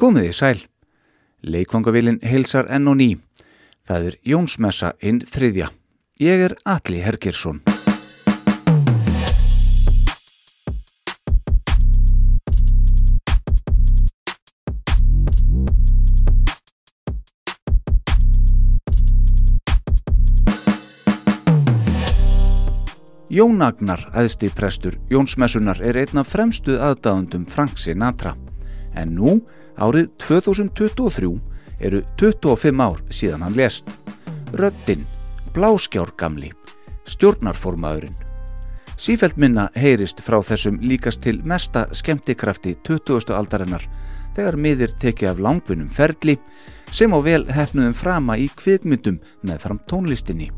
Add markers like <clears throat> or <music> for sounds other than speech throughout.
Komiði sæl. Leikvangavilin heilsar enn og ný. Það er Jónsmessa inn þriðja. Ég er Alli Hergersson. Jón Agnar, aðsti prestur Jónsmessunar, er einn af fremstu aðdáðundum Frank Sinatra. En nú, árið 2023, eru 25 ár síðan hann lest. Röddinn, bláskjár gamli, stjórnarformaðurinn. Sífælt minna heyrist frá þessum líkast til mesta skemmtikrafti 20. aldarinnar þegar miðir tekið af langvinnum ferli sem á vel hefnuðum frama í kvikmyndum með fram tónlistinni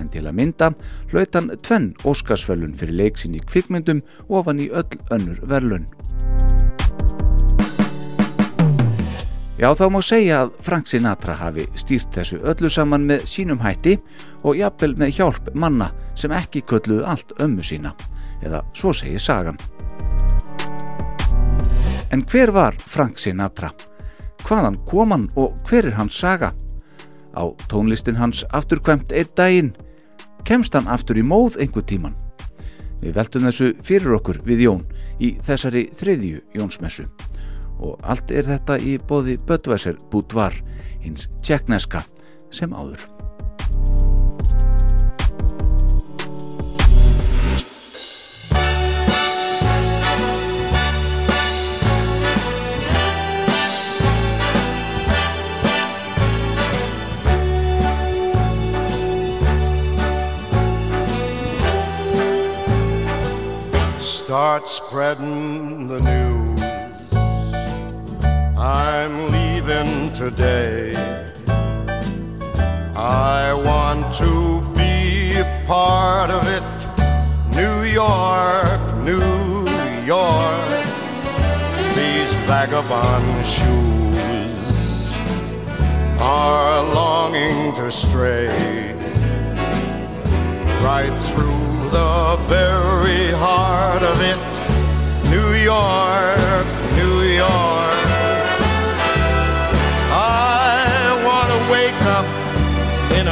en til að mynda hlaut hann tvenn Óskarsfölun fyrir leiksin í kvikmyndum ofan í öll önnur verlun. Já þá má segja að Frank Sinatra hafi stýrt þessu öllu saman með sínum hætti og jafnvel með hjálp manna sem ekki kölluðu allt ömmu sína, eða svo segir sagan. En hver var Frank Sinatra? Hvaðan kom hann og hver er hans saga? Á tónlistin hans afturkvæmt einn daginn kemst hann aftur í móð einhver tíman. Við veltum þessu fyrir okkur við Jón í þessari þriðju Jónsmessu og allt er þetta í bóði Böttvæsir Búdvar hins tjekkneska sem áður. Start spreading the news. I'm leaving today. I want to be a part of it. New York, New York. These vagabond shoes are longing to stray right through the very heart of it. New York, New York.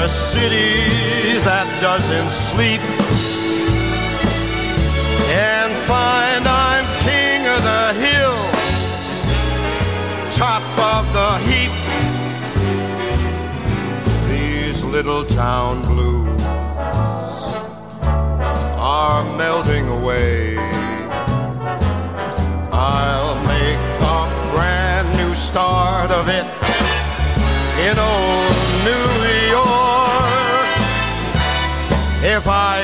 A city that doesn't sleep and find I'm king of the hill, top of the heap. These little town blues are melting away. I'll make a brand new start of it in old Spotify.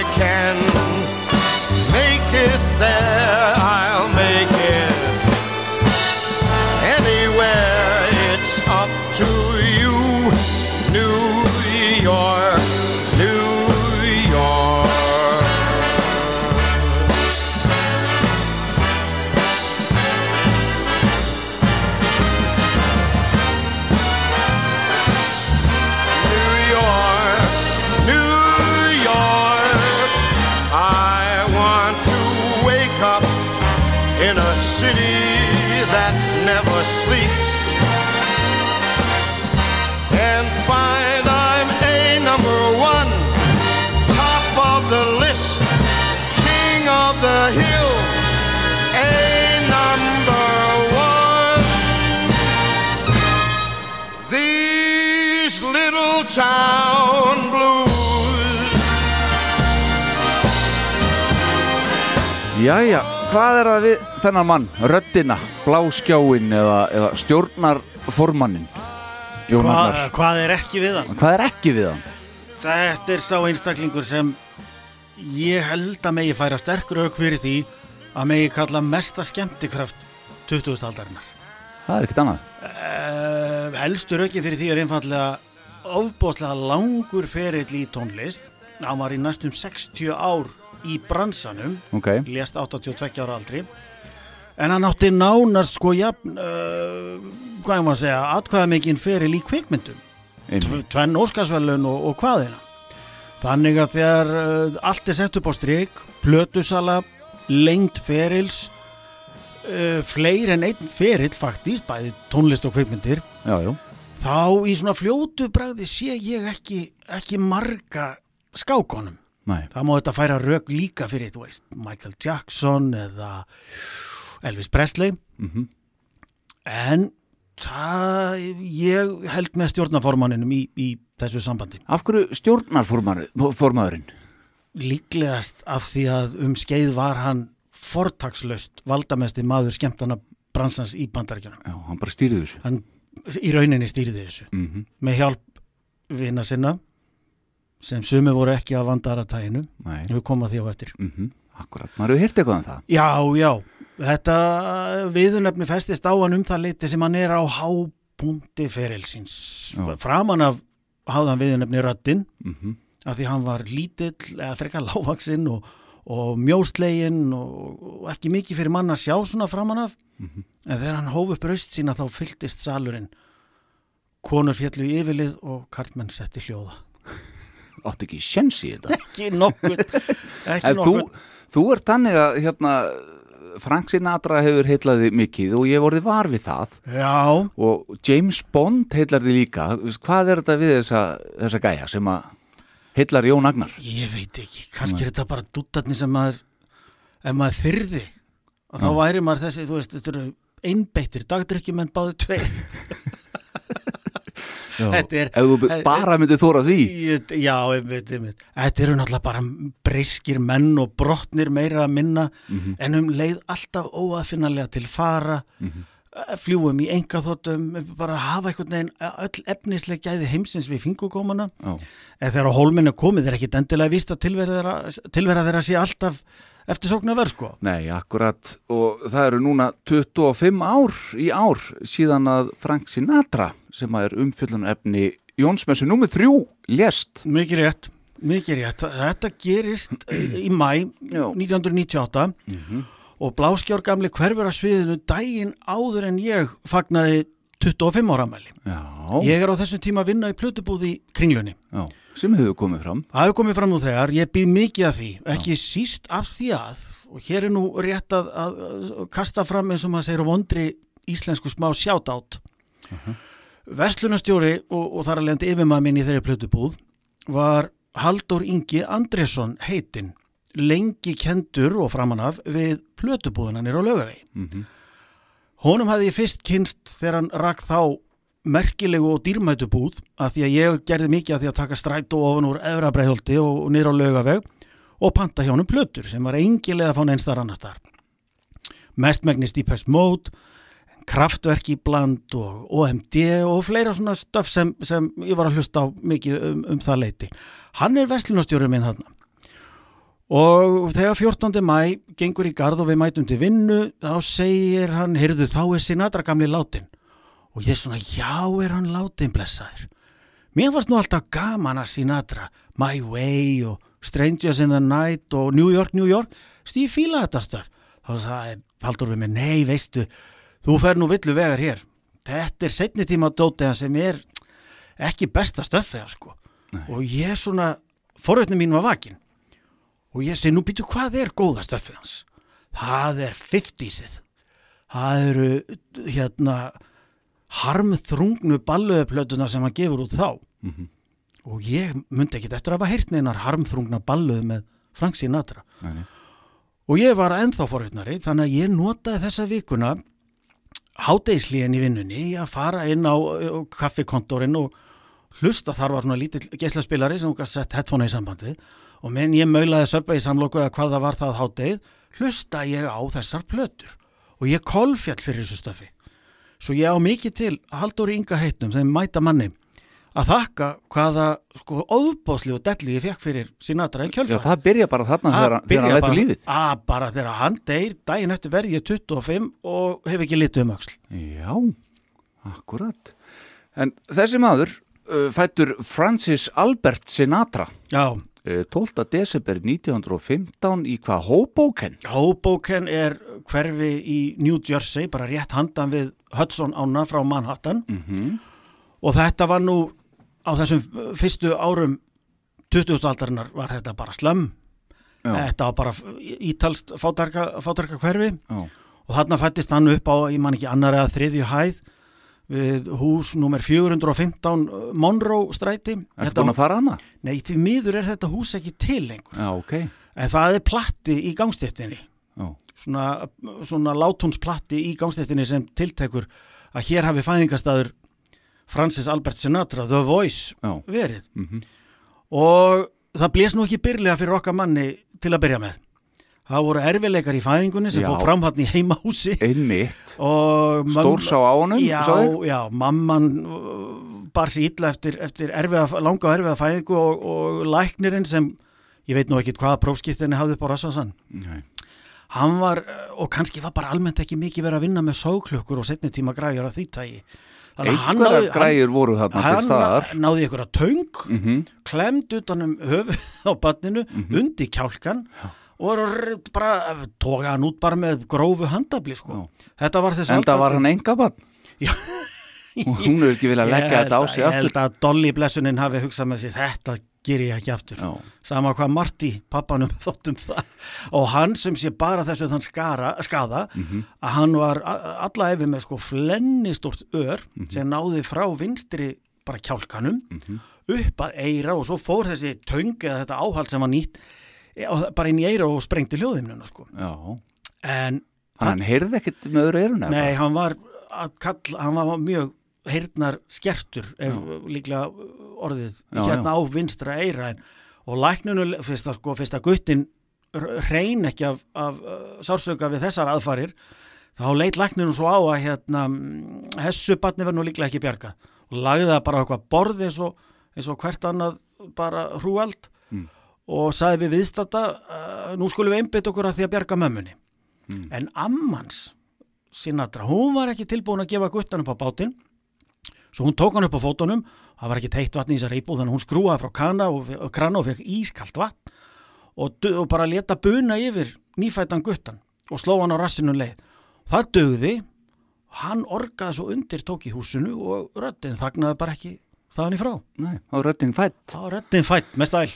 Jæja, hvað er það við þennan mann, röddina, bláskjáin eða, eða stjórnarformannin? Jón Hva, Agnar. hvað er ekki við hann? Hvað er ekki við hann? Þetta er sá einstaklingur sem ég held að megi færa sterkur auk fyrir því að megi kalla mesta skemmtikraft 20. aldarinnar. Það er ekkert annað. Uh, helstu raukin fyrir því er einfallega ofbóðslega langur ferill í tónlist. Hann var í næstum 60 ár í bransanum, Ok, lést 82 ára aldri. En hann átti nánast sko jafn, uh, hvað ég maður að segja, atkvæða mikinn ferill í kvikmyndum. tvenn Óskarsvelun og, og hvaðina þannig að þegar uh, allt er sett upp á strik plötusala, lengt ferils uh, fleiri en einn ferill faktist, bæði tónlist og kveikmyndir Já, já. þá í svona fljótu bragði sé ég ekki, ekki marga skákonum Nei. það má þetta færa rauk líka fyrir þú veist, Michael Jackson eða Elvis Presley Mm en það, ég held með stjórnaformaninum í, í þessu sambandi Af hverju stjórnar formaðurinn? líklegast af því að um skeið var hann fortakslaust valdamesti maður skemmtana bransans í bandaríkjunum. Já, hann bara stýrði þessu. Hann í rauninni stýrði þessu Mm með hjálp vina sinna sem sumi voru ekki að vanda aðratæginu Nei. við komum að því á eftir. Mm Akkurat, maður hefur hýrt eitthvað um það. Já, já, þetta viðunöfni festist á hann um það leiti sem hann er á hápunkti ferilsins. Framan af hafðan viðunöfni röddinn Mm af því hann var lítill eða frekar lágvaksinn og, og mjósleginn og, og ekki mikið fyrir mann að sjá svona framan af Mhm. en þegar hann hóf upp raust sína þá fylltist salurinn konur fjallu í yfirlið og karlmenn setti hljóða Átti ekki sjens í þetta. ekki nokkuð. <laughs> Ekki En þú, nokkuð. þú ert þannig að hérna, Frank Sinatra hefur heitlaði mikið og ég vorði var við það. Já, og James Bond heitlar því líka. Hvað er þetta við þessa, þessa gæja sem að heitlar Jón Agnar? ég veit ekki. Kannski er þetta bara dúttarnir sem maður ef maður þyrði. Og þá væri maður þessi, þú veist, þetta eru einbeittir dagdrykkjumenn báðu tveir <laughs> er- Ef þú bara myndið þóra því. Ég- Já, einmitt, einmitt. Þetta eru náttúrulega bara briskir menn og brotnir meira að minna Mhm. en um leið alltaf óaðfinnarlega til fara Mhm. eh, fljúum í engaþóttum bara hafa einhvern veginn öll efnisleg gæði heimsins við fingugómana Já. en þegar á hólminu komið er ekkit endilega víst að tilvera þeirra, tilvera þeirra sé alltaf eftir sóknu að verð sko. Nei, akkurat. Og það eru núna 25 ár í ár síðan að Frank Sinatra sem að er umfjöllun efni Jónsmessu númið þrjú lést. Mikið rétt, mikið rétt. Þetta gerist í mæ Já. 1998 og Bláskjár gamli hverfur að sviðinu daginn áður en ég fagnaði 25 ára mæli. Já, Ég er á þessum tíma að vinna í plötubúð í kringlunni. já, sem hefur komið fram Það hefur komið fram nú þegar, ég býð mikið af því, ekki síst af því að, og hér er nú rétt að, að, kasta fram eins og maður segir vondri íslensku smá sjátátt. Verslunastjóri og, og þar að lendi yfirmaður minn í þeirri plötubúð var Haldur Ingi Andresson heitinn, lengi kendur og framan af við plötubúðunanir á lögavegi. mm Honum hafði ég fyrst kynst þegar hann rakk þá merkilegu og dýrmætu búð að því að ég gerði mikið að því að taka strætó ofan úr efra breiðholti og, og niður á laugaveg og panta hjá honum plötur sem var engilega að fá neins þar annars þar. Mestmegnist í Pest Mode, kraftverk í bland og OMD og fleira svona stöf sem, sem ég var að hlusta á mikið um, um það leiti. Hann er verslunastjóri minn þarna. Og þegar 14. mæ gengur í garð og við mætum til vinnu, þá segir hann, heyrðu þá er Sinatra gamli látin. Og ég svona, já er hann látin, blessaður. Mér varst nú alltaf gaman að Sinatra, My Way og Strangers in the Night og New York, New York. Stíð fíla þetta stöf. Þá sagði Haldur við mér, nei veistu, þú fer nú villu vegar hér. Þetta er setni tíma dótiða sem er ekki besta stöfið, sko. Og ég svona, forvöldin mín var vakin og ég segi nú býtu hvað er góða stöffið hans það er 50-sið það eru hérna harmþrungnu balluðuplötuna sem hann gefur út þá. Mhm. og ég myndi ekkit eftir að hafa heyrt neinar harmþrungna balluðu með Frank Sinatra. Nei, og ég var ennþá forhutnari þannig að ég notaði þessa vikuna hádegislíðin í vinnunni að fara inn á, kaffikontorinn og hlusta þar var svona lítill geislaspilari sem hún gæti sett headphone í samband við. Og menn ég maulaði söpba í samloku eða hvað það var það hádegið, hlusta ég á þessar plötur. Og ég kolfjall fyrir þessu stöfi. Svo ég á mikið til Halldóri Inga heitnum þeim mæta manni að þakka hvaða sko óðbóðsli og delli ég fekk fyrir Sinatra í Já, kjölfæð. það byrja bara þarna þegar, þegar hann lætur lífið Að bara þegar hann deyr, daginn eftir verði ég 25 og hef ekki litið um öxl. Já, akkurat En þessi maður uh, fættur Francis Albert Sinatra Já, uh, 12. desember 1915 í hvað Hoboken Hoboken er hverfi í New Jersey, bara rétt handan við Hudson ána frá Manhattan. Mm og þetta var nú á þessum fyrstu árum 20. aldarinnar var þetta bara slömm. Já, þetta var bara ítalst fátarka, fátarka hverfi já, og þarna fættist hann upp á, ég man ekki annar eða þriðju hæð við hús nummer 415 uh, Monroe stræti Ertu búin að fara hana? Nei, því miður er þetta hús ekki til lengur. Já, ok. en það er platti í gangstéttinni. Já, svona, svona látúnsplatti í gangstéttinni sem tiltekur að hér hafi fæðingastæður Francis Albert Sinatra, The Voice já. verið Mm og það blés nú ekki byrlega fyrir okkar manni til að byrja með það voru erfileikar í fæðingunni sem Já. fór framhann í heimahúsi Einmitt. og Stór sá á honum, já, sagði? já, mamman uh, bar sér illa eftir, eftir erfiða, langa og erfiða fæðingu og, og læknirinn sem ég veit nú ekki hvaða prófskiptinni hafði upp á rassansann Nei. Hann var, uh, og kannski var bara almennt ekki mikið verið að vinna með sóklukkur og setni tíma græjar af því tægi að Einhverja náði- græjur voru þarna til staðar. hann náði að töng Mm klemd utanum höfuð <laughs> á banninu Mhm. undir kjálkan og var r- bara tóka hann út bara með grófu handabli sko. þetta var þess Enda var hann enga bann. Já. Og hún er ekki vilja Ég leggja þetta á að- sig ég aftur. held að Dolly blessunin hafi hugsað með sér þetta ger ég ekki aftur Já. sama hvað Marti pappanum <laughs> þóttum það og hann sem sé bara þessu þann skara, skada Mhm. að hann var alla efi með sko flennistort ör Mhm. sem náði frá vinstri bara kjálkanum Mhm. upp að eira og svo fór þessi töng eða þetta áhald sem var nýtt e, bara inn í eira og sprengti hljóðimnuna sko. Já. en Hann heyrði ekkert með öðru eiruna. nei, hann var kalla, hann var mjög heyrnar skertur ef líklega orðið Já, hérna á vinstra eira en, og læknunu fyrst að, sko, fyrst að guttin hrein ekki af, af uh, sársöka við þessar aðfarir þá leit lækninu svo á að hérna hessu batni verður nú líklega ekki bjarga og lagði það bara eitthvað borð eins og, eins og hvert annað bara hrúald Mm. og sagði við viðstata uh, nú skulum við einbytt okkur að því að bjarga mömmunni Mm. en ammans Sinatra, hún var ekki tilbúin að gefa guttan upp á bátinn svo hún tók hann upp á fótunum það var ekki teitt vatn í þessar íbúð þannig að hún skrúaði frá kana og, og krana og fekk ískalt vatn og, og bara leta buna yfir nýfættan guttan og sló hann á rassinu um leið það dögði hann orgaði svo undir tók í húsinu og röddin þagnaði bara ekki þaðan í frá Nei, þá er rödding fætt. þá var röddin fætt með stæl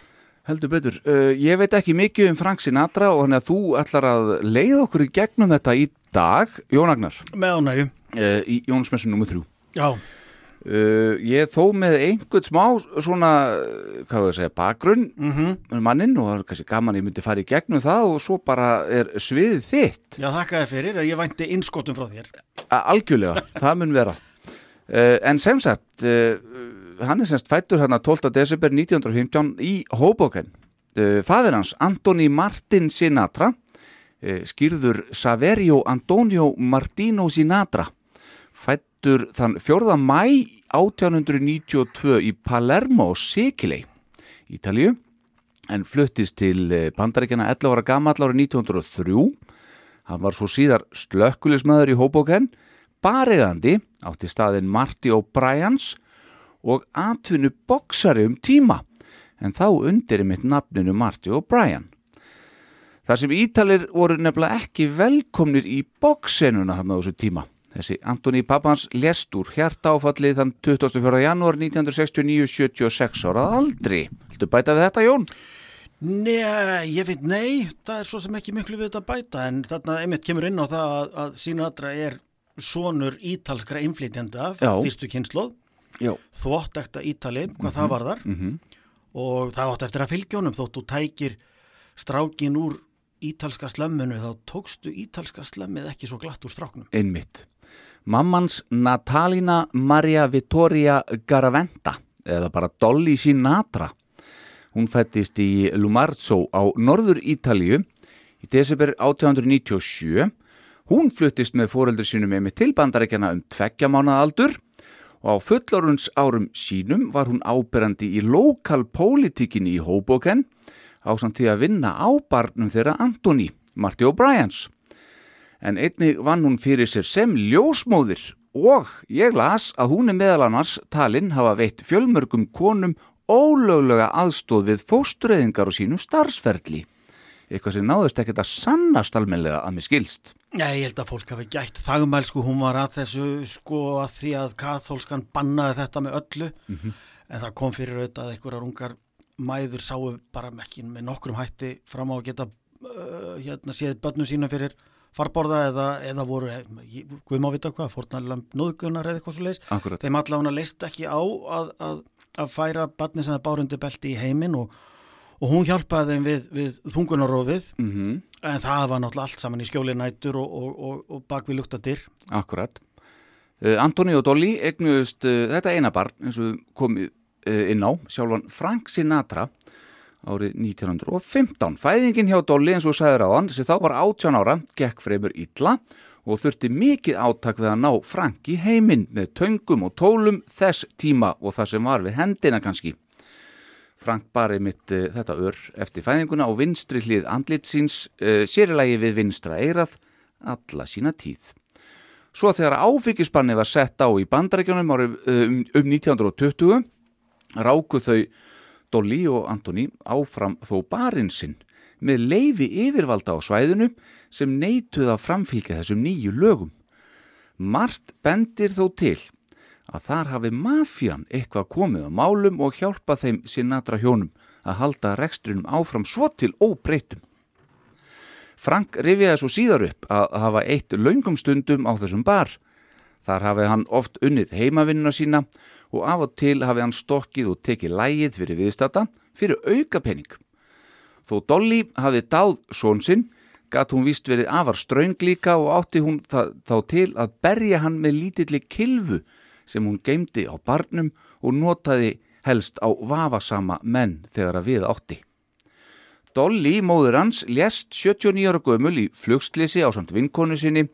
Heldur betur. Uh, ég veit ekki mikið um Frank Sinatra og hann að þú ætlar að leiða okkur í gegnum þetta í dag, Jón Agnar, með ánægju uh, í Jónsmessu nr. 3. já, Uh, ég er þó með einhvern smá svona, hvað við að segja, bakgrunn mm með mannin og það er kannski gaman ég myndi fara í gegnum það og svo bara er sviðið þitt. já þakkaði fyrir ég vænti innskotum frá þér algjörlega, það mun vera. Uh, en sem sagt, uh, hann er semst fættur hérna 12. desember 1915 í Hoboken. Fadir hans, Antoni Martin Sinatra, skýrður Saverio Antonio Martino Sinatra, fættur þann 4. mæ 1892 í Palermo, Sikilei, Ítalíu, en fluttist til eh, Bandaríkjana 11 ára gamall árið 1903. Hann var svo síðar slökkulismæður í Hoboken, baregandi átti staðin Marty O'Briens og atvinnu boksari um tíma, en þá undir mitt nafninu Marty O'Brien. Þar sem Ítalir voru nefnilega ekki velkomnir í boksenuna hann á þessu tíma. Þessi Antoni Pappans lest úr hjarta áfallið þann 24. janúar 1969, 76 ára aldri. Viltu bæta við þetta, Jón? Nei, ég veit nei, það er svo sem ekki miklu við þetta bæta en þarna einmitt kemur inn á það að, að Sinatra er sonur ítalskra innflytjenda Já. fyrstu kynnslóð, Já. þvottekta Ítali, hvað það varðar Mm og það átt eftir að fylgjónum þótt þú tækir strákin úr ítalska slömminu þá tókstu ítalska slömmið ekki svo glatt úr stráknum. Einmitt. Mammans Natalina Maria Vittoria Garaventa eða bara Dolly Sinatra. Hún fættist í Lumarzo á norður Ítalíu í desember 1897. Hún fluttist með fóreldur sínum með til bandarækjana um tveggja mánuða aldur og á fullorunns árum sínum var hún áberandi í lokalpolítikinni í Hoboken á samt því að vinna á barnum þeirra Antoni, Marty O'Briens en einnig vann hún fyrir sér sem ljósmóðir og ég las að hún er meðal annars talinn hafa veitt fjölmörgum konum ólöglega aðstóð við fóstureyðingar og sínum starfsferli. Eitthvað sem náðist ekkert að sannast almenlega að mér skilst. Nei, ég held að fólk hafi gætt þagmæl sko, hún var að þessu sko að því að kathólskan bannaði þetta með öllu en það kom fyrir auðvitað að einhverjar ungar mæður sáu bara ekki með nokkrum hætti fram á að geta uh, hérna séð börnum sína fyrir farborða eða, eða voru, við má vita hvað, fórnarlamp nóðgunar eða eitthvað svo leiðis. Akkurat. Þeim allavega leist ekki á að, að, að færa barni sem það bárundi belti í heiminn og, og hún hjálpaði þeim við, við þungunarofið Mm en það var náttúrulega allt saman í skjóli nætur og, og, og, og bak við luktadir. Akkurat. Uh, Antoni og Dolly egnuðust uh, þetta eina barn eins og komið uh, inn á, sjálfan Frank Sinatra árið 1915. Fæðingin hjá Dolly eins og sagður á hann, sem þá var 18 ára, gekk fremur illa og þurfti mikið átak við að ná Frank í heiminn með töngum og tólum þess tíma og það sem var við hendina kannski. Frank barið mitt uh, þetta ör eftir fæðinguna og vinstri hlið andlit síns uh, sérilagi við vinstra eirað alla sína tíð. Svo þegar áfengisbanni var sett á í bandarækjunum árið, um, um 1920 ráku þau Dolly og Antoni áfram þó barinn sinn með leifi yfirvalda á svæðinu sem neituð að framfylgja þessum nýju lögum. Mart bendir þó til að þar hafi mafjan eitthvað komið á málum og hjálpa þeim Sinatra hjónum að halda rekstrinum áfram svo til óbreytum. Frank rifjaði svo síðar upp að hafa eitt laungum stundum á þessum bar. Þar hafi hann oft unnið heimavinnuna sína og af og til hafi hann stokkið og tekið lægið fyrir viðstata fyrir auka penning. Þó Dolly hafi dáð són sinn, gatt hún vist verið afar ströng líka og átti hún þá til að berja hann með lítilli kilfu sem hún geymdi á barnum og notaði helst á vafasama menn þegar að við átti. Dolly, móður hans, lést 79 ára gömul í flugslisi á samt vinkonu sinni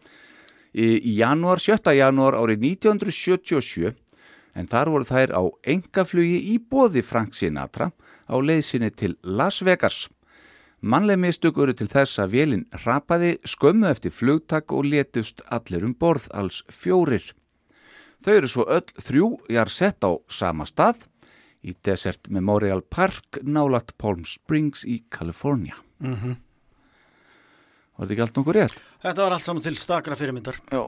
í, janúar, 7. janúar árið 1977 en þar voru þær á engaflugi í bóði Frank Sinatra á leiðsinni til Las Vegas. Mannleg mistök eru til þess að vélinn rapaði skömmu eftir flugtak og letust allir um borð alls fjórir. Þau eru svo öll þrjú jar sett á sama stað í Desert Memorial Park nálagt Palm Springs í Kalifornia. Mm -hmm. Var þetta ekki allt nokkuð rétt? Þetta var allt saman til stakra fyrirmyndar. Já,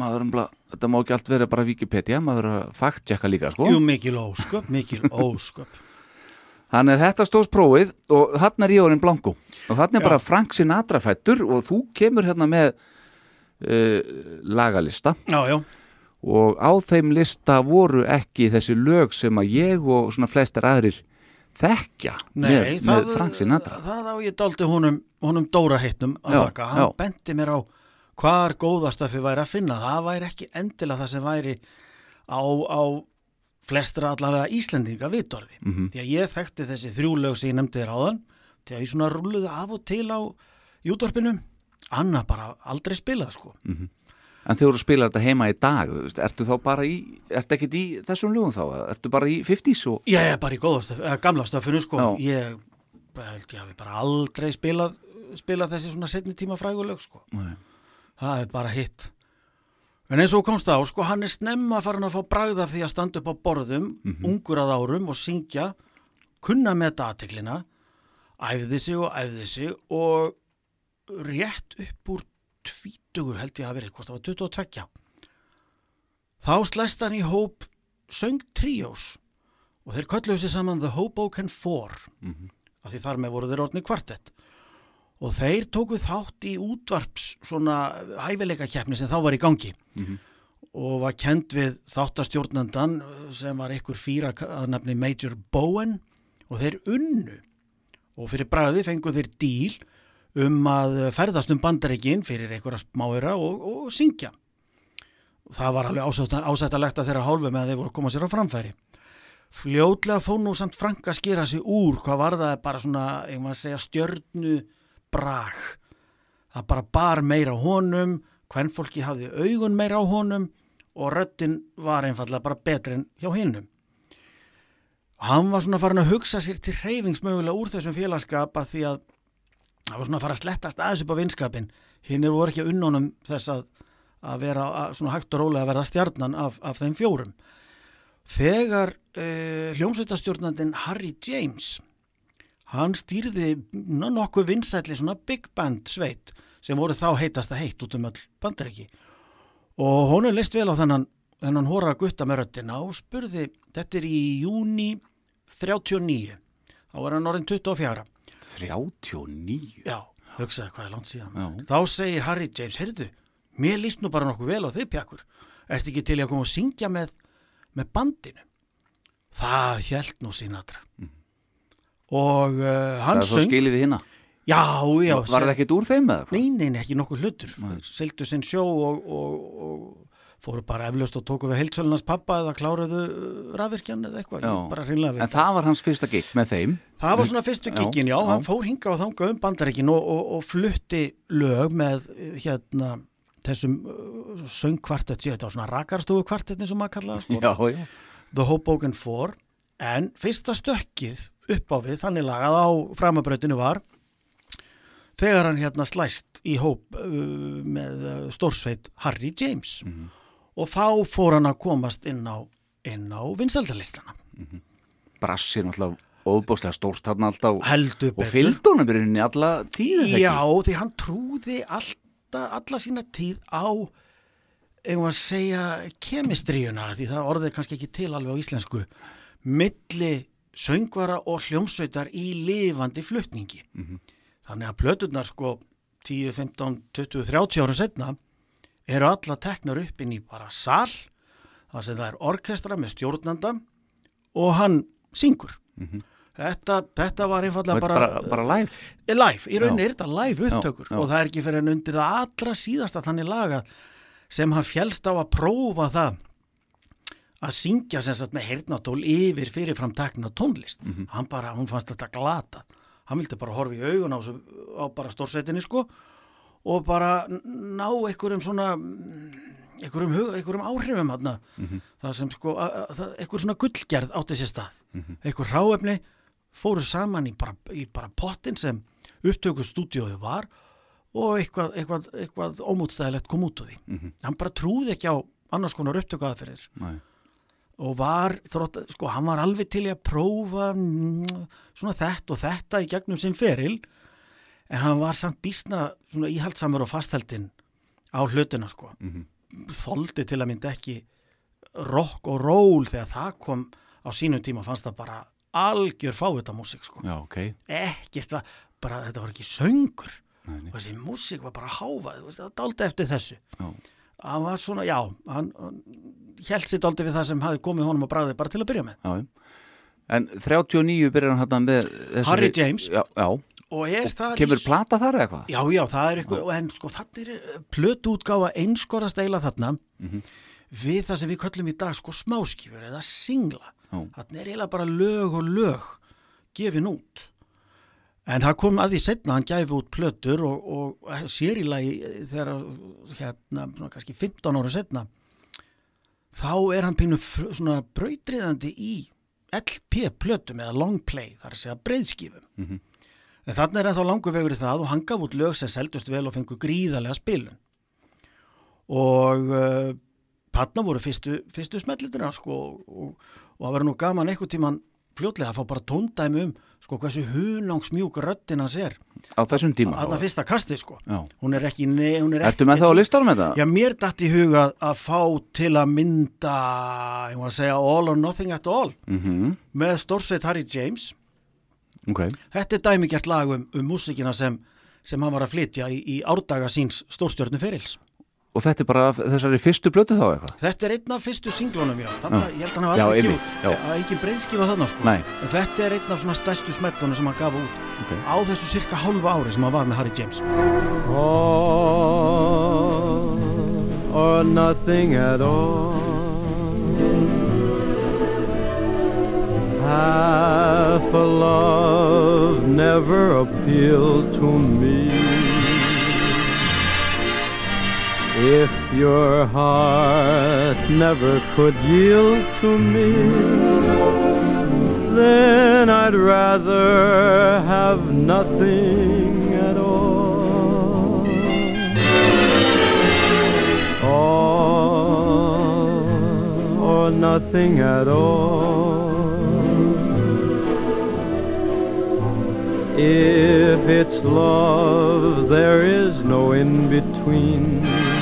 maður umbla, þetta má ekki allt vera bara Wikipedia, maður verður að fact-checka líka, sko. Jú, mikil ósköp, mikil <laughs> ósköp. Þannig að þetta stóðs prófið og hann er Ríórin Blanco og hann er Já. bara Frank Sinatra fættur og þú kemur hérna með uh, lagalista Já, já, og á þeim lista voru ekki þessi lög sem að ég og svona flestar aðrir þekkja nei, með, með Frank Sinatra. Það á ég daldi honum, honum Dóra heitnum að Já, þakka. Hann já. benti mér á hvar góðastöfi væri að finna. Það væri ekki endilega það sem væri á, á flestra allavega Íslendinga vitorði. Mhm. Því að ég þekkti þessi þrjú lög sem ég nefndi þér áðan því að ég svona rulluði af og til á júdorpinu. Anna bara aldrei spilað sko. En þegar þú spilar þetta heima í dag, veist, ertu þá bara í, ertu ekkert í þessum lögum þá, ertu bara í 50s og... Ég er bara í góðastöf, gamla stöfinu sko. Já. Ég held ég hafi bara aldrei spilað, spilað þessi svona setni tíma frægulög sko. Það er bara hitt. En eins og komst á, sko, hann er snemma farin að fá bragða því að standa upp á borðum, ungur að árum og syngja, kunna með datiklina, æfði sig og æfði sig og rétt upp úr tvítugu held ég að verið, hvort það var 22. Þá slæst hann í hóp söng tríós og þeir kölluðu sér saman The Hoboken Four, af því þar með voru þeir orðni kvartett og þeir tóku þátt í útvarps svona hæfileika keppni sem þá var í gangi og var kend við þáttastjórnandan sem var ykkur fýra að nefni Major Bowen og þeir unnu og fyrir bræði fengu þeir díl um að ferðast um bandaríkin fyrir einhverja smáira og, og syngja. Það var alveg ásætta- ásættalegt að þeirra hálfu með að þeir voru að koma sér á framfæri. Fljótlega fór nú samt Frank að skera sig úr, hvað var það bara svona, ég maður að segja, stjörnu brag. Það bara bar meira honum, hvern fólki hafði augun meira á honum og röddin var einfallega bara betri en hjá hinnum. Hann var svona farin að hugsa sér til hreyfingsmögulega úr þessum félagskap að því að það var svona að fara að slettast aðeins upp á vinskapin. Hinn voru ekki að unnónum þess að, að vera að, svona hægt og rólega að verða stjarnan af, af þeim fjórum. Þegar uh, hljómsveitastjórnandin Harry James, hann stýrði nokkuð vinsætli svona big band sveit sem voru þá heitasta heitt út um öll bandaríki. Og hún er list vel á þennan, þennan hóra gutta með röddina og spurði, þetta er í júni 39, þá var hann orðin 24. 39? Já, hugsaði hvað er langt síðan Já. þá segir Harry James, heyrðu mér líst nú bara nokkuð vel á þig pjakkur ertu ekki til að koma og syngja með með bandinu það held nú Sinatra og uh, hann Það er svo söng skilið við hérna já, já, Var það ekkit úr þeim eða? Nei, nei, nei, ekki nokkuð hlutur. Nei. Seldu sinn sjó og, og, og fóru bara eflaust og tóku við heilsölunars pappa eða kláruðu rafvirkjan eða eitthvað. En það var hans fyrsta gig með þeim það var svona fyrstu kikkin, já, já. hann fór hinga og þanga um bandaríkin og, og, og flutti lög með eh, hérna þessum söngkvartett, þetta var svona rakarstofu kvartettin sem maður kallaði, sko. The Hoboken 4 en fyrsta stökkið upp á við þannig lagað á framabrautinu var þegar hann hérna slæst í hóp uh, með uh, stórsveit Harry James. Og þá fór hann að komast inn á, á vinsaldalistana Brassir náttúrulega óbúslega stórt hann alltaf heldur og fylgdónum er inn í alla tíð? Já, því hann trúði alltaf, alla sína tíð á eigum að segja kemistríuna, því það orðið kannski ekki til alveg á íslensku milli söngvara og hljómsveitar í lifandi flutningi. Þannig að plöturnar sko 10, 15, 20, 30 ára setna eru alla teknar upp inn í bara sal þar sem það er orkestra með stjórnanda og hann syngur. Þetta, þetta var einfallega bara, bara, bara live? Er live, í rauninni Já. er þetta live upptökur Já, já. og það er ekki fyrir en undir það allra síðasta þannig laga sem hann fjælst á að prófa það að syngja sem sagt með heyrnatól yfir fyrirfram tekna tónlist. Mhm. hann bara, hún fannst þetta glata. Hann vildi bara horfa í augun á, á bara stórsetinni sko og bara ná einhverjum svona mm, einhverjum, hug- einhverjum áhrifum hann Mhm. það sem sko einhver svona gullgerð átti sér stað. Einhver ráefni fóru saman í bara, í bara pottin sem upptökustúdíóið var og eitthvað, eitthvað, eitthvað ómútstæðilegt kom út úr því. Hann bara trúði ekki á annars konar upptökuaðferðir. Nei. Og var, þrótt, sko, hann var alveg til að prófa mm, svona þetta og þetta í gegnum sinn feril en hann var samt býstna svona íhaldsamur og fastheldin á hlutina, sko Mhm. þoldi til að mynda ekki rock og roll þegar það kom á sínum tíma fannst það bara algjör fávita músík, sko Já, ok ekkert var, bara þetta var ekki söngur Nei, nei. og þessi músík var bara háfað, það daldi eftir þessu Já. hann var svona, já hann, hann held sér daldi við það sem hafi komið honum á bræði bara til að byrja með Já. En 39 byrjar hann hann með þessari, Harry James. Já, já. og það Kemur plata þar eitthvað? já, já, það er eitthvað, en sko þannig er plötuútgáfa einskorast eila þarna Mhm. við það sem við köllum í dag sko smáskifur eða singla þannig er eiginlega bara lög og lög gefin út en það kom að því setna hann gæfi út plötur og, og sér í lagi þegar hérna, svona kannski 15 ára setna þá er hann pínu svona brautriðandi í LP plötum eða long play, þar að segja breyðskifum Mhm. en þannig er ennþá langur vegur í það og hann gaf út lög sem seldust vel og fengu gríðarlega spilun og uh, þarna voru fyrstu, fyrstu smellitina sko og, og það verður nú gaman einhvern tíman fljótlega að fá bara tóndæmi um sko hversu hunangsmjúk röddin hans er Á þessum tíma? þarna fyrsta kasti sko Já. hún er ekki, ne, hún er Ertu með það á listanum það? Já, mér datt í huga að fá til að mynda, ég má segja All or Nothing at All Mm með stórsveit Harry James. Ok. Þetta er dæmigert lag um, um músikina sem, sem hann var að flytja í, í árdaga síns stórstjörnu ferils. Og þetta er bara af þessari fyrstu blötu þá eitthvað? Þetta er einn af fyrstu singlunum, já. Þannig, að ég held að hann hafa einmitt, gefið- já. Það er ekki breyðskifa þarna, sko. Nei. En þetta er einn af svona stærstu smellunum sem hann gaf út Ok. á þessu cirka hálfa ári sem hann var með Harry James. all or nothing at all. Half a love never appealed to me. If your heart never could yield to me, then I'd rather have nothing at all. All or nothing at all. If it's love, there is no in between.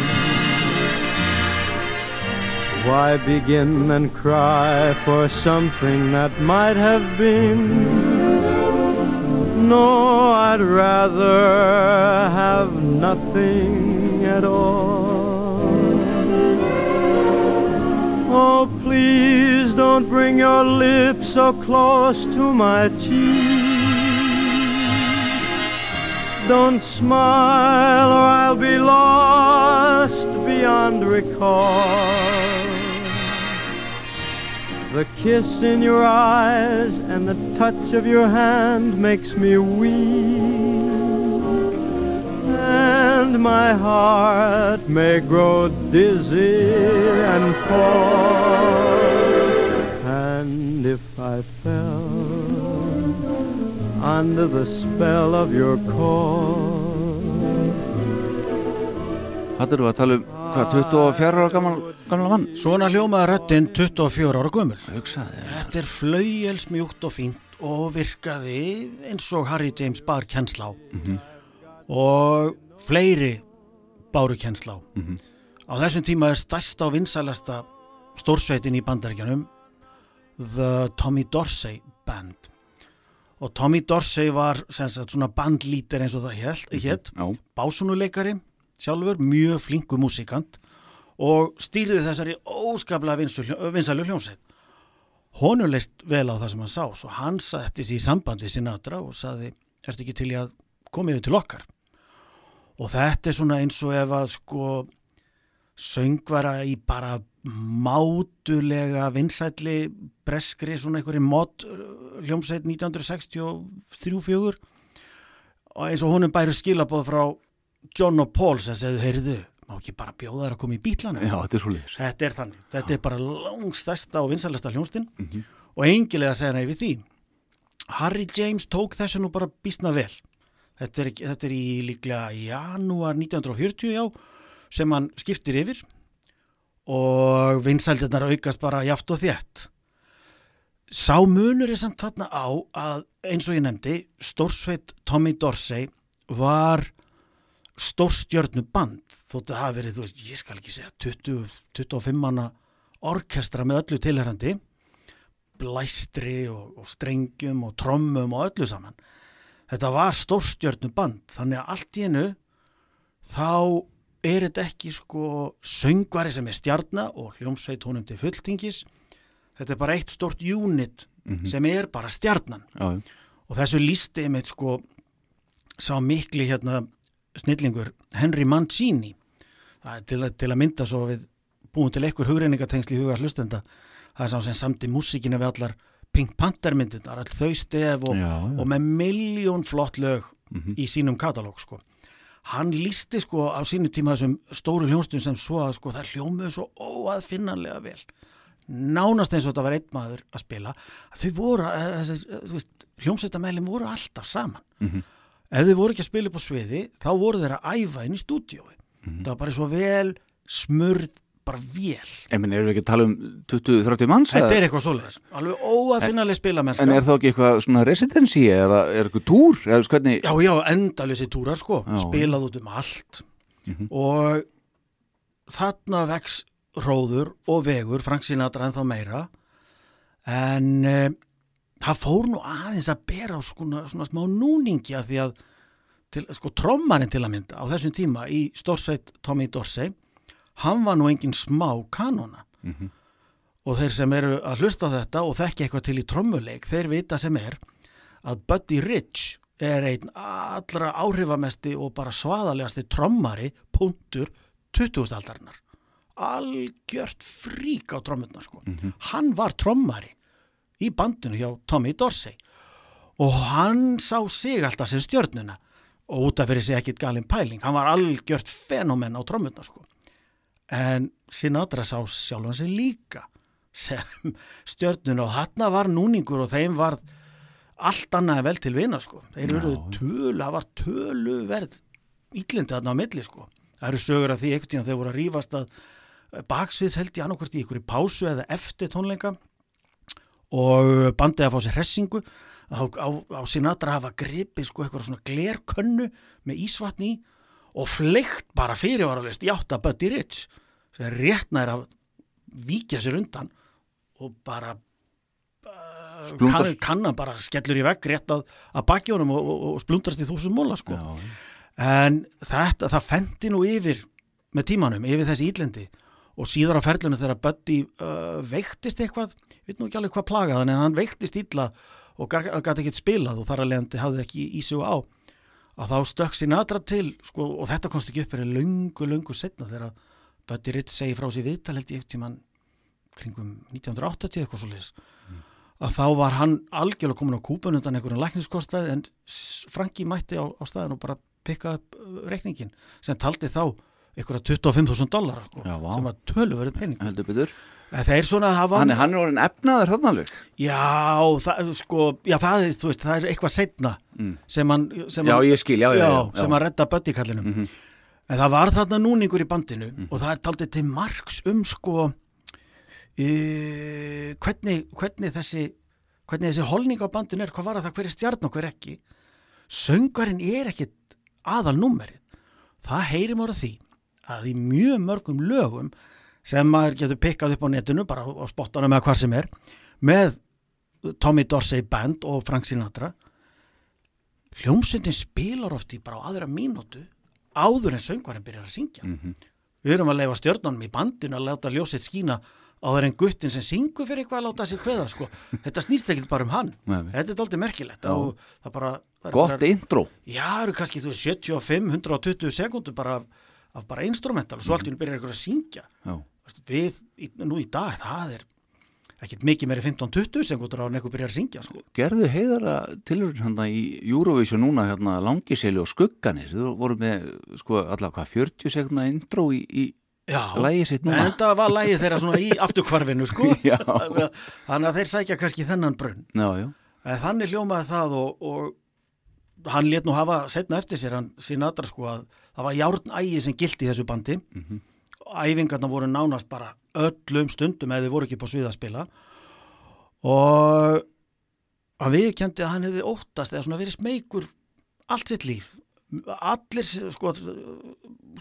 Why begin and cry for something that might have been? No, I'd rather have nothing at all. Oh, please don't bring your lips so close to my cheek. Don't smile or I'll be lost beyond recall. The kiss in your eyes and the touch of your hand makes me weak. And my heart may grow dizzy and fall. And if I fell under the spell of your call, Þetta eru um, hvað, 24 ára gammal, mann? Svona hljómaði röddinn 24 ára þér. Þetta er flauelsmjúkt og fínt og virkaði eins og Harry James bar kennsla á. Og fleiri báru kennsla á. Á þessum tíma er stærsta og vinsælasta stórsveitin í bandaríkjanum The Tommy Dorsey Band. Og Tommy Dorsey var sagt, svona bandlítir eins og það hélt, hétt Já, básunuleikari sjálfur, mjög flingu músikant og stýrði þessari óskaplega vinsælu hljómsveit. Honum leist vel á það sem hann sá, svo hann setti sér í samband við Sinatra og saði, ertu ekki til í að koma yfir til okkar? Og þetta er svona eins og ef að sko söngvara í bara mátulega vinsætli breskri svona einhverju mod hljómsveit 1963-4 og eins og honum bæru skilabóð frá John og Paul sem segðu, heyrðu, má ekki bara bjóða þær að koma í bílana? já þetta er svo liðis. Þetta er þannig. Þetta er bara langstæsta og vinsælasta hljónstinn og engilega segja nei við því. Harry James tók þessu nú bara býstna vel. Þetta er, þetta er í líklega janúar 1940 já, sem hann skiptir yfir og vinsældirnar aukast bara jaft og þétt. Sá munur er samt þarna á að eins og ég nefndi, stórsveit Tommy Dorsey var stórstjörnu band þóttu hafa verið, þú veist, ég skal ekki segja 20, 25 manna orkestra með öllu tilherrandi blæstri og, og strengjum og trommum og öllu saman. Þetta var stórstjörnu band þannig að allt í hennu þá er þetta ekki sko söngvari sem er stjarna og hljómsveit honum til fulltingis. Þetta er bara eitt stórt unit sem er bara stjarnan. Já, og þessu lísti einmitt sko sá mikli hérna snillingur Henry Mancini. Til, til að mynda svo við búum til einhver hugreiningatengsli í huga hlustenda. Það er sá sem samti músíkina við allar Pink Panther myndirnar, all þau stef og, Já, já. og með miljón flott lög í sínum katalóg sko. hann lísti sko á sínu tíma þessum stóru hljónstum sem svo að sko það hljómuðu svo óaðfinnanlega vel. Nánast eins og þetta var einn maður að spila að þau voru, þessi, hljómsveitamælin voru alltaf saman ef þið voru ekki að spila upp á sviði þá voru þeir að æfa inn í stúdíói það var bara svo vel smurð bara vel En minn, erum við ekki að tala um 20-30 manns? þetta er eitthvað svoleiðis, alveg óaðfinnanlega spilamennska En er það ekki eitthvað svona residency eða er eitthvað túr? Eða hvernig? Já, já, endalösi túrar sko, Já. spilað út um allt og þarna vex róður og vegur, Frank Sinatra en þá meira en e, það fór nú aðeins að bera á svona, svona smá núningi að því að til, sko, trommarinn til að mynda á þessum tíma í stórsveit Tommy Dorsey hann var nú engin smá kanona og þeir sem eru að hlusta á þetta og þekki eitthvað til í trommuleik, þeir vita sem er að Buddy Rich er einn allra áhrifamesti og bara svaðalegasti trommari punktur 20. aldarinnar algjört frík á trommurnar sko. hann var trommari í bandinu hjá Tommy Dorsey og hann sá sig alltaf sem stjörnuna og út af fyrir sig ekkit galin pæling hann var algjört fenomen á trommurnar sko. en Sinatra sá sjálfan sig líka sem stjörnuna og þarna var núningur og þeim var allt annað vel til vina sko. þeir eru tölu, það var töluverð íllindi þarna á milli sko. það eru sögur af því einhvern tíðan þeir voru að rífast að baksviðs held ég annarkvort í ykkur í pásu eða eftir tónleika og bandið að fá sér hressingu. Á, á, á Sinatra hafa gripið sko eitthvað svona glerkönnu með ísvatni í og fleikt bara fyrirvaralist í átt að Buddy Rich sem réttna er að víkja sér undan og bara kann, kannan bara skellur í vegg rétt að, að baki honum og, og, og splundrast í þúsund móla sko. Já, en þetta, það fendi nú yfir með tímanum, yfir þessi ílendi og síðar á ferlunum þegar Buddy uh, veiktist eitthvað, ég veit nú ekki alveg hvað plagaði hann, en hann veiktist illa og gæti ekkert spilað og þar að leiðandi hafði ekki í sig á. Að þá stökk Sinatra til sko, og þetta komst ekki upp er löngu, löngu setna þegar Buddy Ritz segi frá sér viðtal held ég eftir mann kringum 1980 eitthvað svo leis að þá var hann algjörlega komin á kúpun undan einhverjum lækniskostæði en Franki mætti á, á staðin og bara pikka upp uh, reikningin sem taldi þá einhverja 25.000 dólar sko, sem var tölverið pening. Heldur betur. En þeir svona hafa Hann er, hann er orðin efnaður þannig alveg. Já, það, sko, já, það, er, veist, það er eitthvað setna Mm. sem hann sem Já, hann- ég skil, já, sem að redda böttikallinum Mhm. en það var þarna núningur í bandinu og það er taldið til margs um sko uh, hvernig, hvernig þessi hvernig þessi holning á bandinu er hvað var það hver er stjarn og hver ekki? Söngarinn er ekkit aðal númerið það heyrim ára því að í mjög mörgum lögum sem maður getur pikkað upp á netinu bara á spottanum eða hvað sem er með Tommy Dorsey Band og Frank Sinatra hljómsveitin spilar oft í bara á aðra mínútu áður en söngvarinn byrjar að syngja. Mhm. við erum að leifa stjörnunum í bandinu að láta ljósið skína áður en guttin sem syngur fyrir eitthvað að láta sér kveða sko. þetta snýst ekkert bara um hann. Nei, þetta er dálítið merkilegt það bara það Gott bara, intro. Já, það eru kannski þú veist, 75, 120 sekúndur bara af, bara instrumental og svo allt í einu byrjar eitthvað að syngja. Já, Veistu, við, í, nú í dag, það er ekkert mikið meiri 15-20 sekúndur á en eitthvað byrjar að syngja sko. gerðu heiðara tilurinn hérna í Eurovision núna hérna langiseli og skugganir. Þú voru með sko allavega hvað 40 sekundna intro í, í Já, lægi sitt núna? En það var lægið þeirra svona í afturkvarfinu sko. <laughs> Þannig að þeir sækja kannski þennan brunn. Já, já, þannig hljómaði það og, og hann let nú hafa setna eftir sér hann sín aðra sko að það var járnægi sem gildi þessu bandi. Mhm. æfingarna voru nánast bara öllum stundum eða þið voru ekki på svið að spila. Og hann viðkendi að hann hefði óttast eða svona verið smeykur allt sitt líf. Allir sko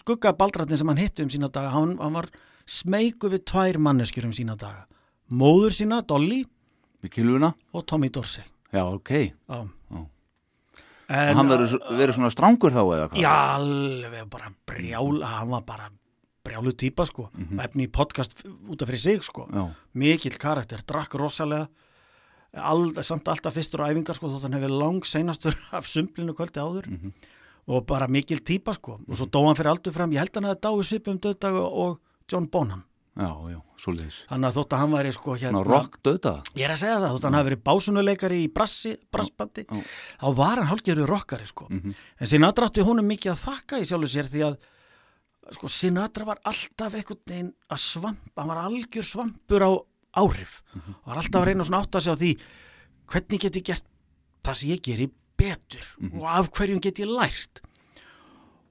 skuggabaldrarnir sem hann hitti um sína daga hann, hann var smeyku við tvær manneskjur um sína daga. Móður sína, Dolly við kilvuna og Tommy Dorsey. Já, ok, Já. En, og hann verið svona strángur þá eða hvað? Já, alveg bara brjál, hann var bara brjálu típa sko, efni í podcast út af fyrir sig sko, Já, mikill karakter, drakk rosalega, All, samt alltaf fyrstur á æfingar sko, þótt hann hefur lang seinastur <laughs> af sumplinu kvöldi áður. Og bara mikil típa sko, og svo dó hann fyrir aldur fram, ég held hann að það dái svipum döðdag og John Bonham, já, já, svoleiðis. Þannig að þótt að hann væri sko hérna, rock döða Ég er að segja það, þótt að hann hafi verið básunuleikari í brassi, brassbandi, þá var hann hálfgerður rockari sko. En Sinatra átti húnum mikið að þakka í sjálfu sér því að sko, Sinatra var alltaf einhvern veginn að svampa, hann var algjör svampur á áhrif. Og var alltaf að reyna svona átt að segja á því hvernig get ég gert það sem ég geri betur? Og af hverjum get ég lært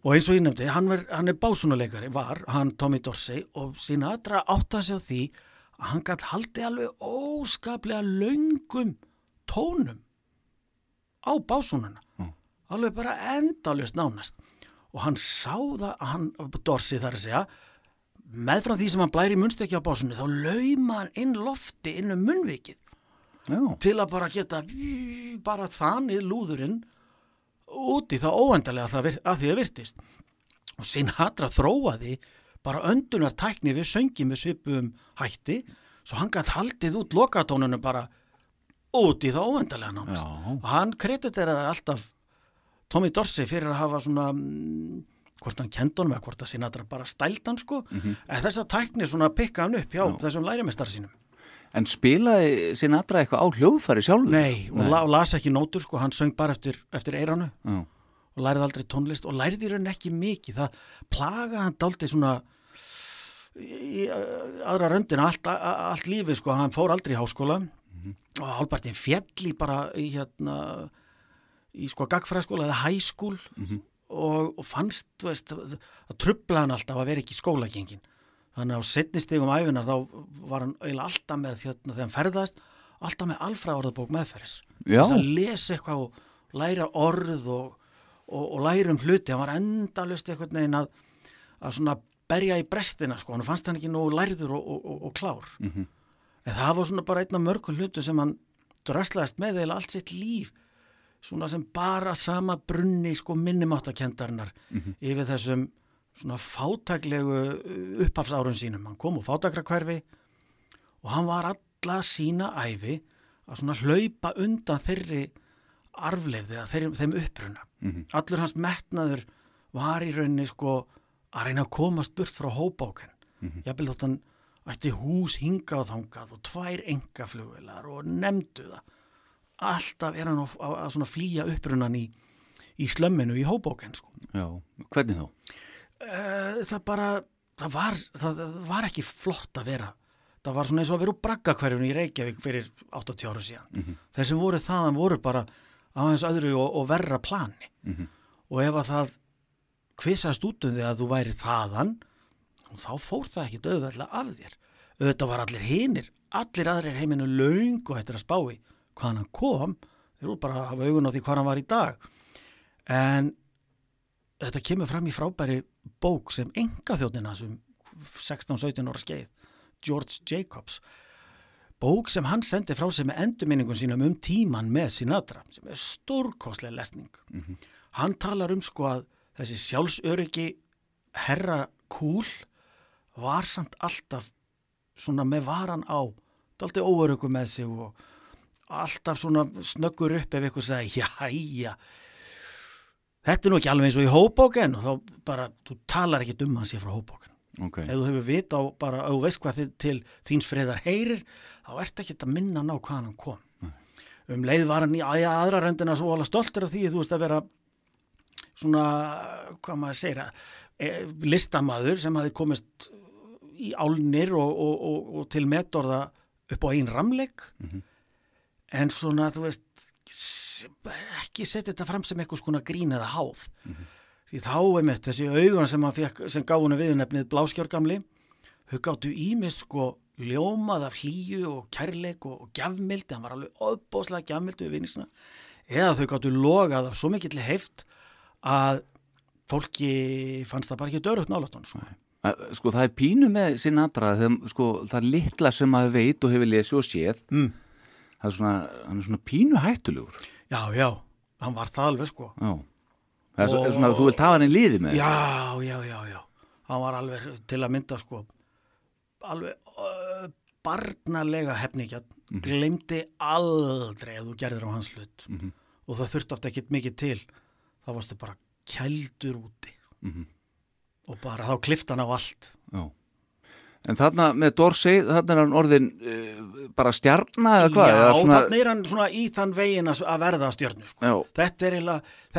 og eins og ég nefndi, hann, var, hann er básunuleikari, var hann Tommy Dorsey og Sinatra átt að segja á því að hann gætt haldið alveg óskaplega löngum tónum á básununa alveg bara endalust nánast. Og hann sá það að hann, Dorsey þar að segja meðfram því sem hann blæri munnstekki á básunni þá lauma hann inn lofti inn um munnvikið. Já, til að bara geta bara þanið lúðurinn úti þá óendalega að, það því að virtist. Og Sinatra þróaði bara öndunartækni við söngi með svipum hætti svo hann gætt haldið út lokatónunum bara úti þá óendalega nánast. Já. og hann krediteraði alltaf Tommy Dorsey fyrir að hafa svona mm, hvort hann kendunum eða hvort að Sinatra bara stælt hann sko. En þessa tækni svona pikka hann upp hjá þessum lærimestar sínum en spilaði Sinatra eitthvað á hljóðfæri sjálfur? Nei, og, la, og las ekki nótur sko, hann söng bara eftir, eftir eiranu Já, og lærið aldrei tónlist og lærið í raun ekki mikið, það plaga hann daldið svona í aðra röndin allt, allt lífið sko, hann fór aldrei í háskóla. Og hálpartin fjall í bara í hérna í sko gagfræðskóla eða hæskúl og, og fannst, þú veist, að, að trubla hann alltaf að vera ekki í skólagengin þannig á setni stigum æfinar þá var hann eiginlega alltaf með hérna þegar hann ferðast alltaf með alfræðorðabók meðferðis. Þess að lesa eitthvað og læra orð og, og, og læra um hluti. Hann var endalust einhvern veginn að, að svona berja í brestina sko, hann fannst hann ekki nógu lærður og, og, og, og klár. Mhm. en það var svona bara einn af mörgum hlutu sem hann dröslaðist með eða allt sitt líf svona sem bara sama brunni sko minnimáttakendarinnar yfir þessum svona fátæklegu uh, upphafsárun sínum. Hann kom úr fátækrakverfi og hann var alla sína æfi að svona hlaupa undan þeirri arfleifði að þeim, þeim uppruna. Allur hans metnaður var í rauninni sko að reyna að komast burt frá hóbáken. Mm -hmm. Ég þótt hann ætti hús hingað og þangað og tvær engaflugvelar og nefndu það. Alltaf er hann að, flýja upprunan í, í slömminu í hóbóken sko. Já, hvernig þá? Uh, það bara, það var, það, það var ekki flott að vera. Það var svona eins og að vera úr braggakverjunni í Reykjavík fyrir 80 ára síðan. Mhm. Þeir sem voru þaðan voru bara hans öðru og, og verra plani. Mhm. Og ef að það kvissast út um því að þú væri þaðan, þá fór það ekki döðveld af þér. Auðvitað var allir hinir, allir aðrir heiminu laung og hættir að spái hvaðan hann kom, þeir voru bara að hafa augun á því hvað hann var í dag. En þetta kemur fram í frábæri bók sem enga þjóðnina sem 16-17 ára skeið, George Jacobs, bók sem hann sendi frá sig með endurminningun sínum um tíman með Sinatra, sem er stórkostlega lesning. Hann talar um sko að þessi sjálfsöryggi herra kúl var samt alltaf svona með varan á, daldi óöryggu með sig og alltaf svona snöggur upp ef eitthvað sagði, já, já, þetta er nú ekki alveg eins og í hóbóken og þá bara, þú talar ekki um hans ég frá hóbóken. Ok, Ef þú hefur vit á bara, ef þú veist hvað þið til þíns friðar heyrir, þá ert ekki að minna ná hvaðan hann kom. Um leið var hann í að aðra röndina svo alveg stoltur af því, þú veist að vera svona, hvað maður segir að, e, listamaður sem hafi komist í álnir og, og, og, og til metorða upp á einn ramleik en svona, þú veist ekki setja þetta fram sem eitthvað skona grín eða háð því þá er mitt þessi augan sem, sem gaf hún viðnefnið bláskjörgamli þau gáttu ímist sko ljómað af hlýju og kærleik og, og gjafmildi, hann var alveg ofbóðslega gjafmildi við vinnisina, eða þau gáttu logað af svo mikill heift að fólki fannst það bara ekki dörugt nálætt hann sko. Sko það er pínu með Sinatra þegar sko það litla sem maður veit og hefur lesið og séð mm. það er svona, er svona pínu hættulegur já, já, hann var það alveg sko. Já. Það er Og- er svona að þú vilt hafa hann í liði með. Já, já, já, já. Hann var alveg til að mynda sko alveg uh, barnalega hefningjarn, mm glemdi aldrei ef þú gerðir á hans hlut. Og það þurfti oft ekkit mikið til. Þá varstu bara kældur úti. Mhm. og bara þá klift hann á allt. Já. En þarna með Dorsey, þarna er hann orðin uh, bara stjarna eða hvað? Já, svona, þannig er hann svona í þann vegin að verða að stjörnu sko. Já, þetta er,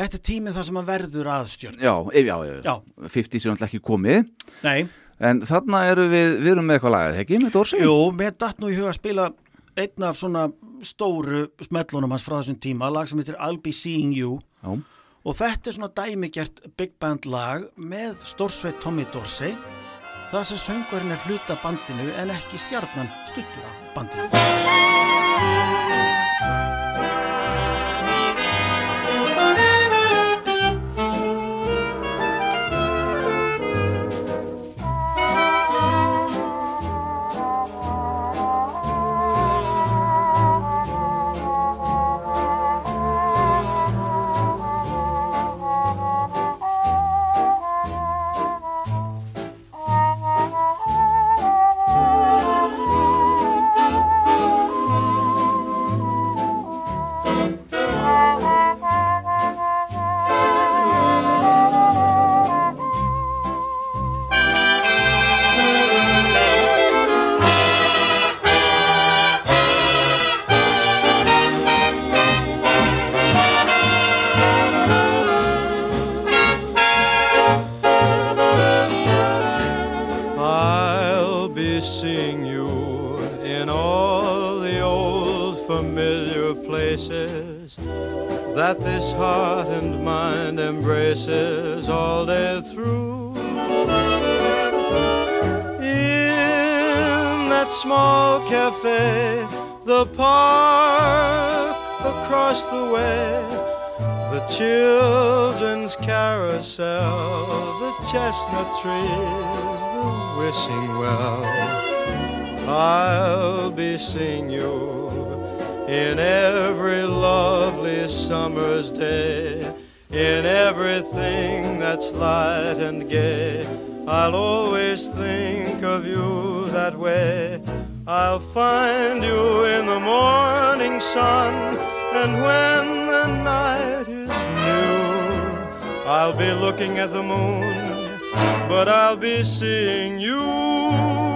er tíminn þar sem hann verður að stjörnu já, ef- já, já, Já. 50 sem alltaf ekki komið Nei, En þarna eru við, við erum með eitthvað lagað, ekki, með Dorsey? Jú, mér datt nú í huga að spila einn af svona stóru smellunum hans frá þessum tíma, lag sem heitir I'll Be Seeing You Já. og þetta er svona dæmigjert big band lag með stórsveit Tommy Dorsey það sem söngvarinn er hluta bandinu en ekki stjarnan stuttur af bandinu that this heart and mind embraces all day through. In that small cafe, the park across the way, the children's carousel, the chestnut trees, the wishing well. I'll be seeing you in every lovely summer's day, in everything that's light and gay. I'll always think of you that way. I'll find you in the morning sun, and when the night is new, I'll be looking at the moon, but I'll be seeing you.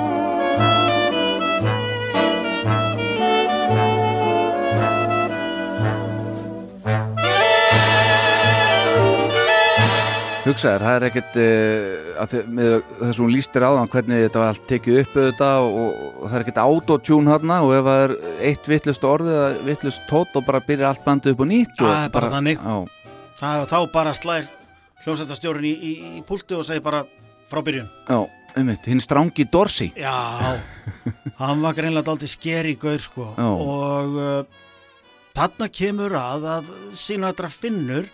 Hugsaður, það er ekkert uh, að þess að hún lístir á þann hvernig þetta var allt tekið upp auðvitað og, og það er ekkert autotune hana og ef það er eitt vittlust orðið eða vittlust tótt og bara byrja allt bandið upp og nýtt og Það er bara þannig. Það, þá bara slær hljómsættastjórun í, í, í púlti og segir bara frá byrjun. já, einmitt, hinn strangi Dorsi Já, hann var greinlega daldið skeri gaur sko Já. og uh, þarna kemur að að sínatra finnur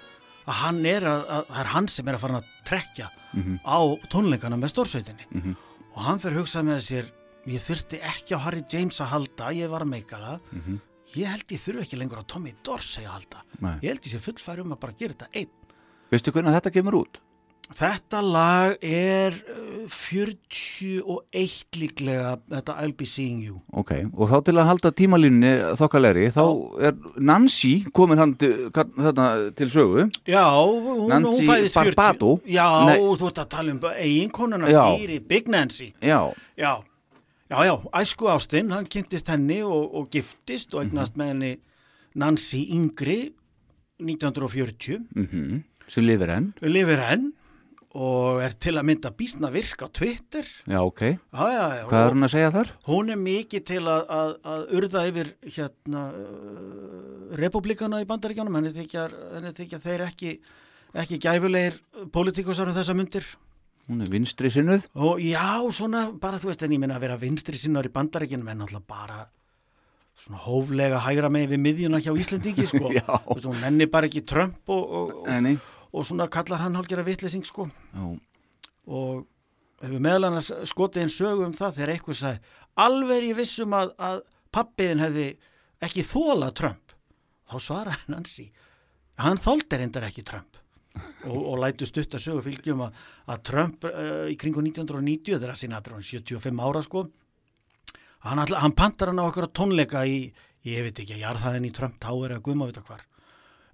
að hann er að, að það er hann sem er að fara að trekja Mhm. á tónleikana með stórsveitinni Mhm. og hann fyrir að hugsa með sér ég þurfti ekki á Harry James að halda ég var að meika það Mhm. ég held ég þurfi ekki lengur á Tommy Dorsey að halda Nei. ég held ég sé fullfæri um að bara gera þetta einn Veistu hvernig þetta kemur út? Þetta lag er uh, 41 líklega, þetta I'll be seeing you. Ok, og þá til að halda tímalínni þokkalegri, þá er Nancy komin hann til, þarna, til sögu Já, hún, Nancy hún fæðist 40. Barbado? Já, Nei. þú ert að tala um eiginkonuna fyrir Big Nancy. Já, Já, já, já, æsku ástinn, hann kynntist henni og, og giftist og eignast með henni Nancy yngri 1940, mm sem lifir enn lifir henn og er til að mynda býstna virk á Twitter. Já, ok, Já, já, já. hvað er hún að segja þar? Hún er mikið til að, að, að urða yfir hérna uh, republikana í bandaríkjanum henni þykja, henni þykja þeir ekki ekki gæfulegir pólitíkusar um þessa myndir Hún er vinstri sinnuð og já, svona bara þú veist en ég minna að vera vinstri sinnar í bandaríkjanum en alltaf bara svona hóflega hægra með við miðjuna hjá Íslendingi sko. <laughs> Þú veist, hún nenni bara ekki Trump og, og, og, og svona kallar hann hálfgerða vitleysing sko. Já, og hefur meðal annars skotið einn sögu um það þegar eitthvað sagði alveg er ég vissum að, að pappiðin hefði ekki þólað Trump. Þá svaraði <laughs> Nancy hann þóldi reyndar ekki Trump. Og, og lætu stutt að sögu fylgjum að, að Trump uh, í kringu 1990 þegar Sinatra var 75 ára sko hann, all, hann pantar hann á okkur tónleika í, ég veit ekki, jarðhæðin í Trump Tower eða guðma vita hvar.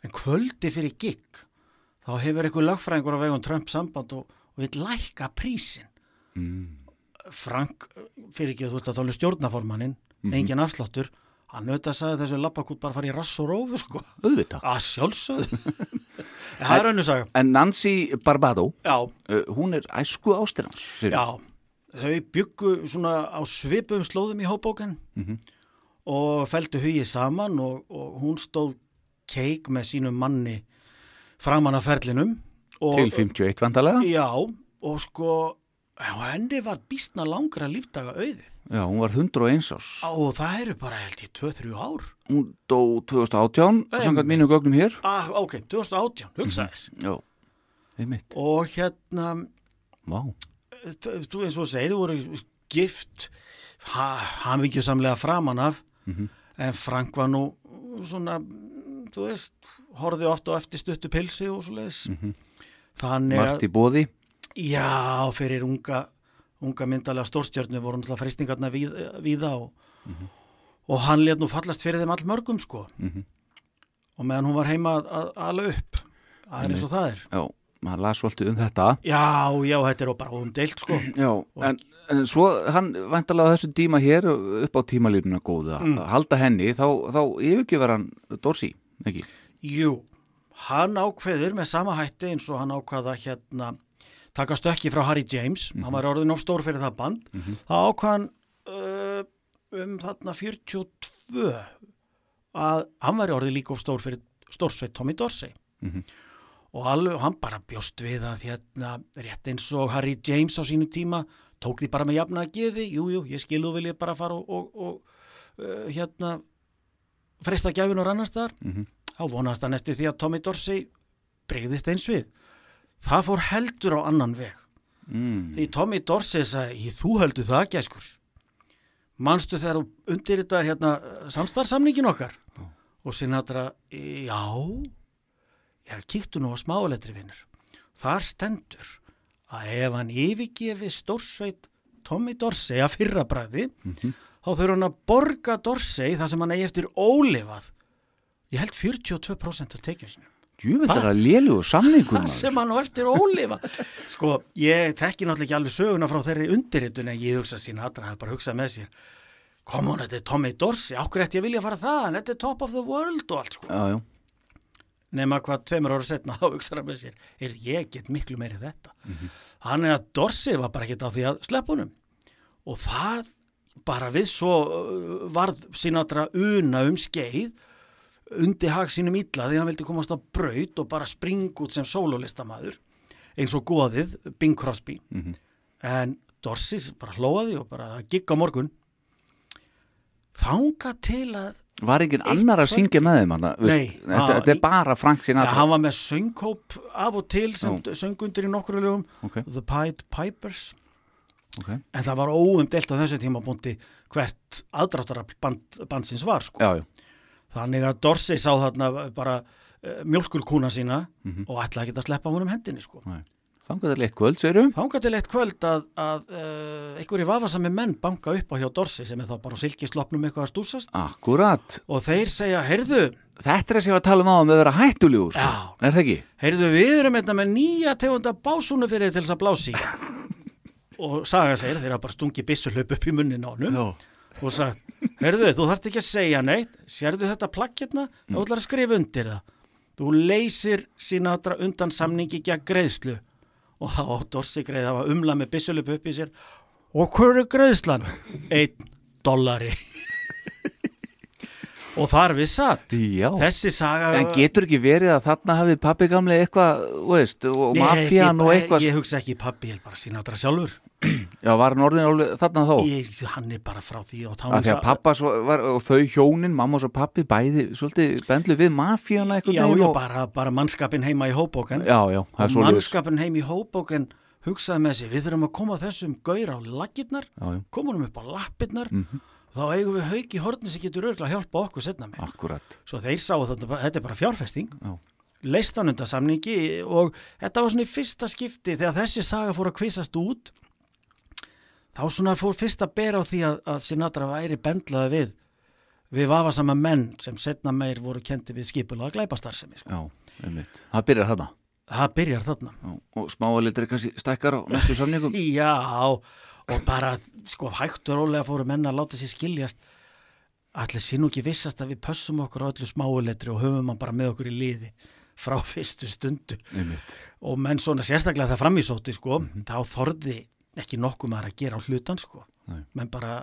En kvöldi fyrir gig þá hefur einhver lögfræðingur á vegum Trump samband og, og vil lækka prísin Frank fyrir ekki að þú ert að tala um stjórnaformannin engin afsláttur hann auðvitað sagði þessu lappakút bara fara í rass og rófu sko. Auðvitað. Að sjálfsögðu. <laughs> Það er önnu saga. En Nancy Barbado, já, uh, hún er æsku ástirans já, þau byggu svona á svipum slóðum í hópbóken og feldu hugið saman og, og hún stóð keik með sínum manni framan af ferlinum og, Til 51 vandalega Já, og sko henni var býstna langra lífdaga auði. Já, hún var 101 ás og það eru bara held ég 2-3 ár. Hún dó 2018, samkvæmt mínu gögnum hér. Ah, ok, 2018, hugsaðir Já, einmitt. Og hérna Vá, þú eins og segir, þú voru gift ha, hafingjusamlega framan af. En Frank var nú svona, þú veist horfði ofta á eftir stuttu pilsi og svo leiðis að margt í bóði Já, fyrir unga, unga myndalega stórstjörnu voru náttúrulega freystingarna víð, víða og, og hann let nú fallast fyrir þeim all mörgum sko og meðan hún var heima að, að ala upp er eins og það er. Já, maður las svolítið um þetta. Já, já, þetta er bara umdeilt sko. Já, en, en svo hann væntalega á þessum tíma hér upp á tímalínuna góða Mm. að halda henni, þá, þá yfirgjöfar hann Dorsi, ekki? Jú, hann ákveður með sama hætti eins og hann ákvaða hérna taka stökki frá Harry James. Hann var orðin of stór fyrir það band. Þá ákvað hann uh, um þarna 42 að hann var orðin líka of stór fyrir stórsveit Tommy Dorsey. Og alveg, hann bara bjóst við að hérna, rétt eins og Harry James á sínu tíma tók því bara með jafna að geði, jú, jú, ég skilu vil ég bara fara og, og, og uh, hérna freista gæfin og annars þar þá vonast hann eftir því að Tommy Dorsey breyðist eins við. Það fór heldur á annan veg. Mm. því Tommy Dorsey sagði, "Í, þú heldur það gæskur. Manstu þegar þú undir þetta hérna samstarfsamningin okkar? Og Sinatra, já. Já, kíktu nú á smáletri vinnur þar stendur að ef hann yfirgefi stórsveit Tommy Dorsey að fyrra bræði þá þurfa hann að borga Dorsey það sem hann eigi eftir ólifað ég held 42% af tekjum sinum Jú, þetta er að lélugu samningur <laughs> það sem hann á eftir ólifa <laughs> sko, ég þekki náttúrulega ekki alveg söguna frá þeirri undirritun en ég hugsa sín aðra, hafði bara hugsað með sér. Kom hún, þetta er Tommy Dorsey. Ákveð eftir ég vilja fara það, þetta er top of the world og allt sko, Já, já, nema hvað tveimur ára setna <laughs> þá hugsaði hann með sér, er ég get miklu meiri þetta, hann er að Dorsey var bara ekkert á því að sleppa honum. Og það bara við svo uh, varð sín aðra una um skeið undi hag sínum illa því hann vildi komast á braut og bara springa út sem sólulistamæður eins og goðið Bing Crosby. En Dorsey bara hlóaði og bara gigga morgun. Þanga til að var Eitt annar að syngja með þeim hana, veist, Nei, þetta, þetta er bara Frank ja, Sinatra. hann var með söngkóp af og til sem söngundur í nokkru lögum Ok. The Pied Pipers. Ok. en það var óumdelt á þessu tímabúndi hvert aðdráttara band, bandsins var sko. Já, já, þannig að Dorsey sá þarna bara uh, mjölkurkúna sína Mhm. og ætlaði ekki að sleppa honum hendinni sko. leitt kvöld, segirum Þángar til eitt kvöld að, að uh, einhverju vafasami menn banka upp á hjá Dorsey sem er þá bara silkislopnum eitthvað að stúsast Akkurat, og þeir segja, heyrðu, þetta er að sé að tala um á með að vera hættulegur sko. Já. Er það ekki? heyrðu við erum þetta með nýja tegunda básúnu fyrir til þess að blási <laughs> og Saga segir, þeir hafa bara stungið byssulöp upp í munnin á honum Já. Og sagt, heyrðu, þú þarft ekki að segja neitt. Sérðu þetta plagg hérna? Mm. ætlar að skrifa undir það. Þú leysir sína allra undan samningi gegn greiðslu. Og þá Dorsi greið það var umlað með byssulöp upp í sér. Og hver er greiðslan? Einn dollari og þar við satt Já. þessi saga En getur ekki verið að þarna hafi pappi gamli eitthvað, veist, og Nei, mafían ekki- og eitthvað Ég hugsa ekki pappi, ég held bara sína allra sjálfur <clears throat> Já, var hann orðin alveg þarna þá? ég, Hann er bara frá því á tánum því að pappa var, og þau hjónin, mamma og pappi, bæði svolítið bendlu við mafíana eitthvað Já, já, bara, bara mannskapin heima í Hóbóken Já, já, það er og svolítið mannskapin heim í Hóbóken hugsaði með sér, við þurfum að koma þessum gaur á koma honum upp á lappirnar Mhm. Þá eigum við hauki horni sem getur örgulega að hjálpa okkur setna með. akkurat Svo þeir sáu þetta, þetta er bara fjárfesting. Já. leist hann undan samningi og þetta var svona í fyrsta skipti þegar þessi saga fór að kvisast út. Þá svona fór fyrst að bera á því að, að Sinatra væri bendlaði við við vafasama menn sem setna meir voru kendi við skipulega glæpastarsemi sko. Já, einmitt. Það byrjar þarna. Það byrjar þarna. Já, og smáalitur kannski stækkar á næstu samningum? <laughs> Já og bara sko hægt og rólega fóru menn að láta sér skiljast allir sé nú ekki vissast að við pössum okkur á öllu smáuletri og höfum hann bara með okkur í liði frá <laughs> fyrstu stundu Einmitt og menn svona sérstaklega það framísóti sko, þá þorði ekki nokkuð maður að gera á hlutan sko Nei. menn bara,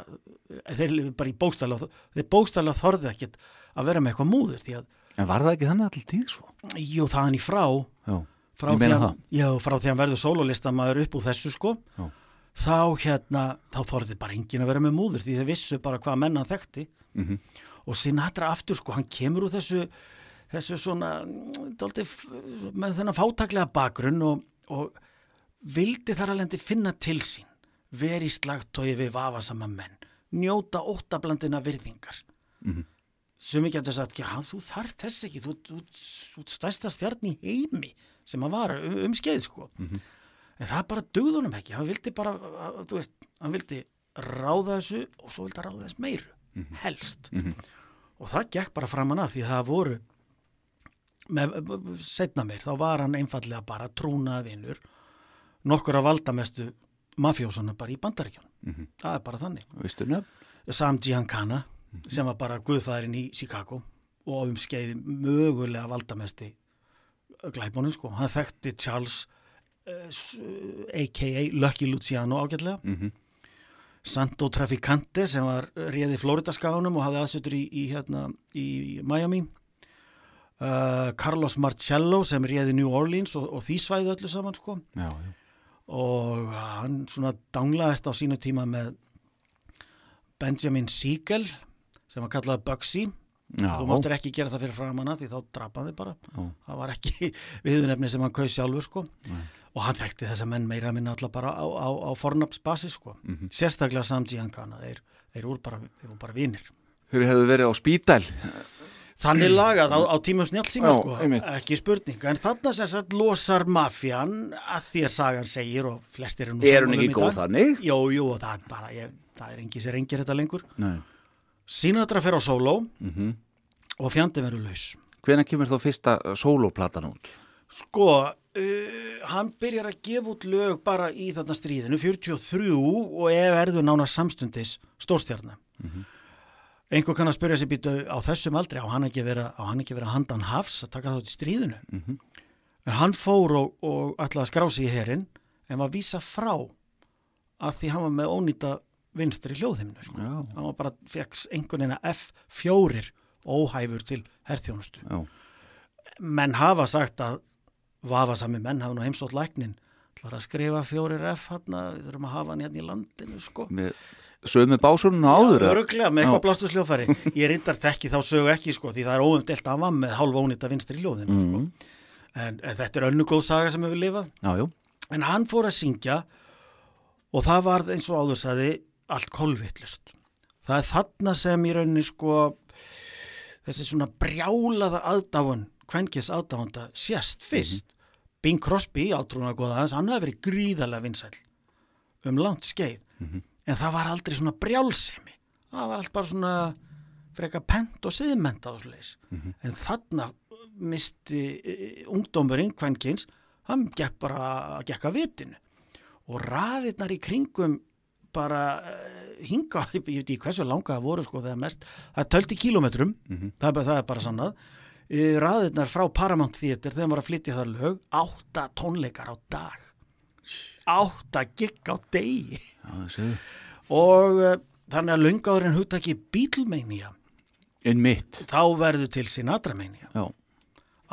þeir bara í bókstæla þeir bókstæla þorði ekkit að vera með eitthvað múður því að, En var það ekki þannig alltaf tíð svo? jú, þaðan í frá Já, frá Ég meina að, það. já, frá því að hann verður sólulistamæður upp úr þessu sko Já. Þá hérna, þá þorði bara enginn að vera með múður því þeir vissu bara hvað menn hann þekkti Mhm. og Sinatra aftur sko, hann kemur úr þessu þessu svona mm, f- með þennan fátaklega bakgrunn og, og vildi þar alveg finna til sín veri slagtói við vafasama menn njóta óttablandina virðingar Mhm. sem ekki að sagt, já, þú þarf þess ekki þú, þú, þú ert stærsta stjarn í heimi sem hann var um, um skeið sko. En það bara dugðunum ekki. Hann vildi bara, þú veist hann vildi ráða þessu og svo vildi hann ráða þess meiru, helst. Og það gekk bara framan að því að það voru með setna meir, þá var hann einfallega bara trúnaða vinur nokkur að valdamestu mafjósana bara í bandaríkján það er bara þannig? Sam Giancana sem var bara guðfæðurinn í Chicago og um skeiði mögulega valdamesti glæbónum sko. Hann þekkti Charles a.k.a. Lucky Luciano ágætlega. Mhm. Santo Traficante sem var réði Floridaskaganum og hafði aðsötur í, í, hérna, í Miami. Uh, Carlos Marcello sem réði New Orleans og, og því svæði öllu saman sko Já, já og hann svona danglaðist á sínu tíma með Benjamin Siegel sem var kallað Bugsy Já, þú máttur ekki gera það fyrir framanna því þá drapa hann þig bara Já. það var ekki <laughs> viðunefni sem hann kaus sjálfur sko. Og hann þekkti þessa menn meira að minna alltaf bara á, á, á fornafnsbasis sko. Mhm. sérstaklega Sam Giancana þeir, þeir voru bara, bara vinir Þeir hefðu verið á spítal Þannig lagað á, á tímum snjálfsíma Já, sko, einmitt. ekki spurning en þarna sem sagt losar mafjan að því að sagan segir og flestir eru nú Er hún um ekki góð þannig? Jú, jú, það er bara ég, það er engi sér engir þetta lengur Nei. Sinatra fer á sóló Mm og fjandi verður laus Hvenær kemur þá fyrsta sóloplatan út? Sko, uh, hann byrjar að gefa út lög bara í þarna stríðinu 43 og ef erðu nána samstundis stórstjarnar einhver kann að spyrja sér býtu á þessum aldrei á hann ekki vera, hann ekki vera handan hafs að taka þátt í stríðinu Mhm. en hann fór og, og ætlaði að skrá sig í herin en var vísa frá að því hann var með ónýta vinstri hljóðhimnu sko. Hann var bara fekk einhvern veginn F4 óhæfur til herþjónustu Já. menn hafa sagt að vafasami menn hafa nú heimsótt læknin ætlar að skrifa fjórir F hann við þurfum að hafa hann hérna í landinu sko Með sömu básunum áður? eða? Öruglega með Já. eitthvað blástu sljófæri <laughs> Ég reyndar þekki þá sögu ekki sko því það er óumdelt að hann var með hálfa ónýta vinstri ljóðinu Mhm. sko. en, en þetta er önnu góð saga sem hefur lifað Já, já. En hann fór að syngja og það var eins og áður sagði allt kolvittlust Það er þarna sem í rauninni sko þessi svona brjálaða aðdáun kvenkis aðdáunda sést fyrst Bing Crosby, átrúna góða þess, hann hefði verið gríðarlega vinsæll um langt skeið. En það var aldrei svona brjálsemi. Það var allt bara svona freka pent og siðmenta og svoleiðis. En þarna misti e, ungdómurinn kvenkins hann gekk bara að vitinu. Og raðirnar í kringum bara uh, hinga, ég veit ekki hversu langa það voru sko þegar mest, það er tölti kílómetrum. Það, er bara- það er bara sannað raðirnar frá Paramount Theater þegar var að flytja það lög átta tónleikar á dag. Átta gigg á degi. Já, og uh, þannig að löngáður en hugtaki Beatlemania Inn mitt. þá verður til Sinatramania. Já.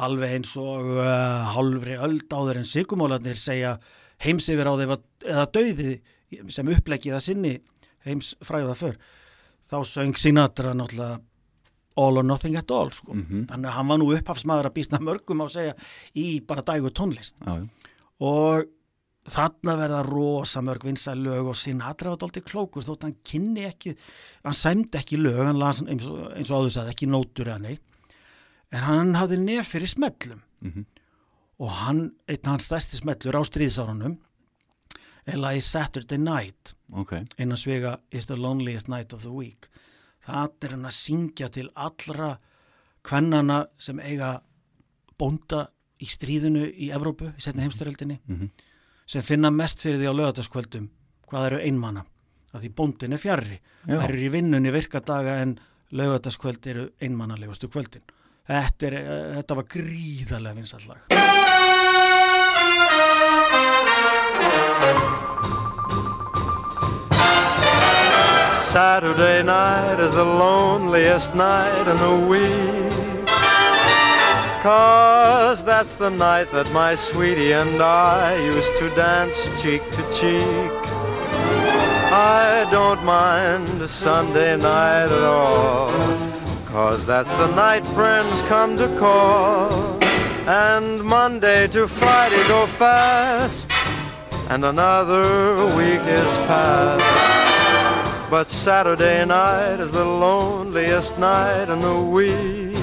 alveg eins og uh, hálfri öld áður en sigumólarnir segja heims yfir á þeim eða dauði sem upplegið að sinni heims fræða fyrr þá söng Sinatra náttúrulega all or nothing at all sko. Mhm. þannig að hann var nú upphafsmaður að býstna mörgum á að segja í bara dægu tónlist Já, já. og þarna verða rosa mörg vinsæl lög og Sinatra var dálítið klókur þótt hann kynni ekki, hann sæmdi ekki lög hann las eins og, eins og áður sagði ekki nótur eða neitt en hann hafði nef fyrir smellum Mhm. og hann, einn hans stærsti smellur á stríðsárunum er lagi Saturday Night Ok. innan svega is the loneliest night of the week það er hann að syngja til allra kvennana sem eiga bónda í stríðinu í Evrópu, í heimstyrjöldinni Mhm. sem finna mest fyrir því á lögataskvöldum hvað eru einmanna að því bóndin er fjarrri það eru í vinnunni virkadaga en lögataskvöld eru einmannalegustu kvöldin. Þetta, er, eh, þetta var gríðarlega vinsallag Saturday night is the loneliest night in the week. Cause that's the night that my sweetie and I used to dance cheek to cheek. I don't mind Sunday night at all. Cause that's the night friends come to call. And Monday to Friday go fast. And another week is past. But Saturday night is the loneliest night in the week.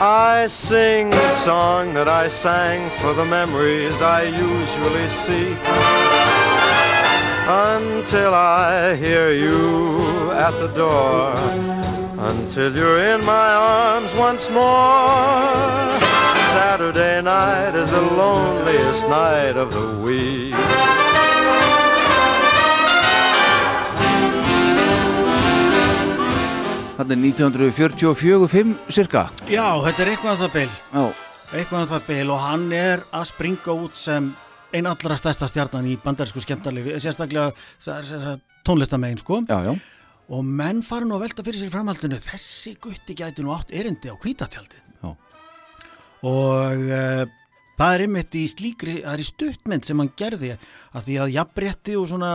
I sing the song that I sang for the memories I usually seek. Until I hear you at the door. Until you're in my arms once more. Saturday night is the loneliest night of the week. Þetta er 1944-5 cirka. Já, þetta er eitthvað að það beil Já. eitthvað að það beil og hann er að springa út sem einn allra stærsta stjarnan í bandarísku skemmtarlifi sérstaklega tónlistamegin sko Já, já. og menn fara nú að velta fyrir sér framhaldinu þessi gutti gæti nú átt erindi á kvítatjaldi Já. og uh, það er einmitt í slíkri það er í stuttmynd sem hann gerði að því að jafnrétti og svona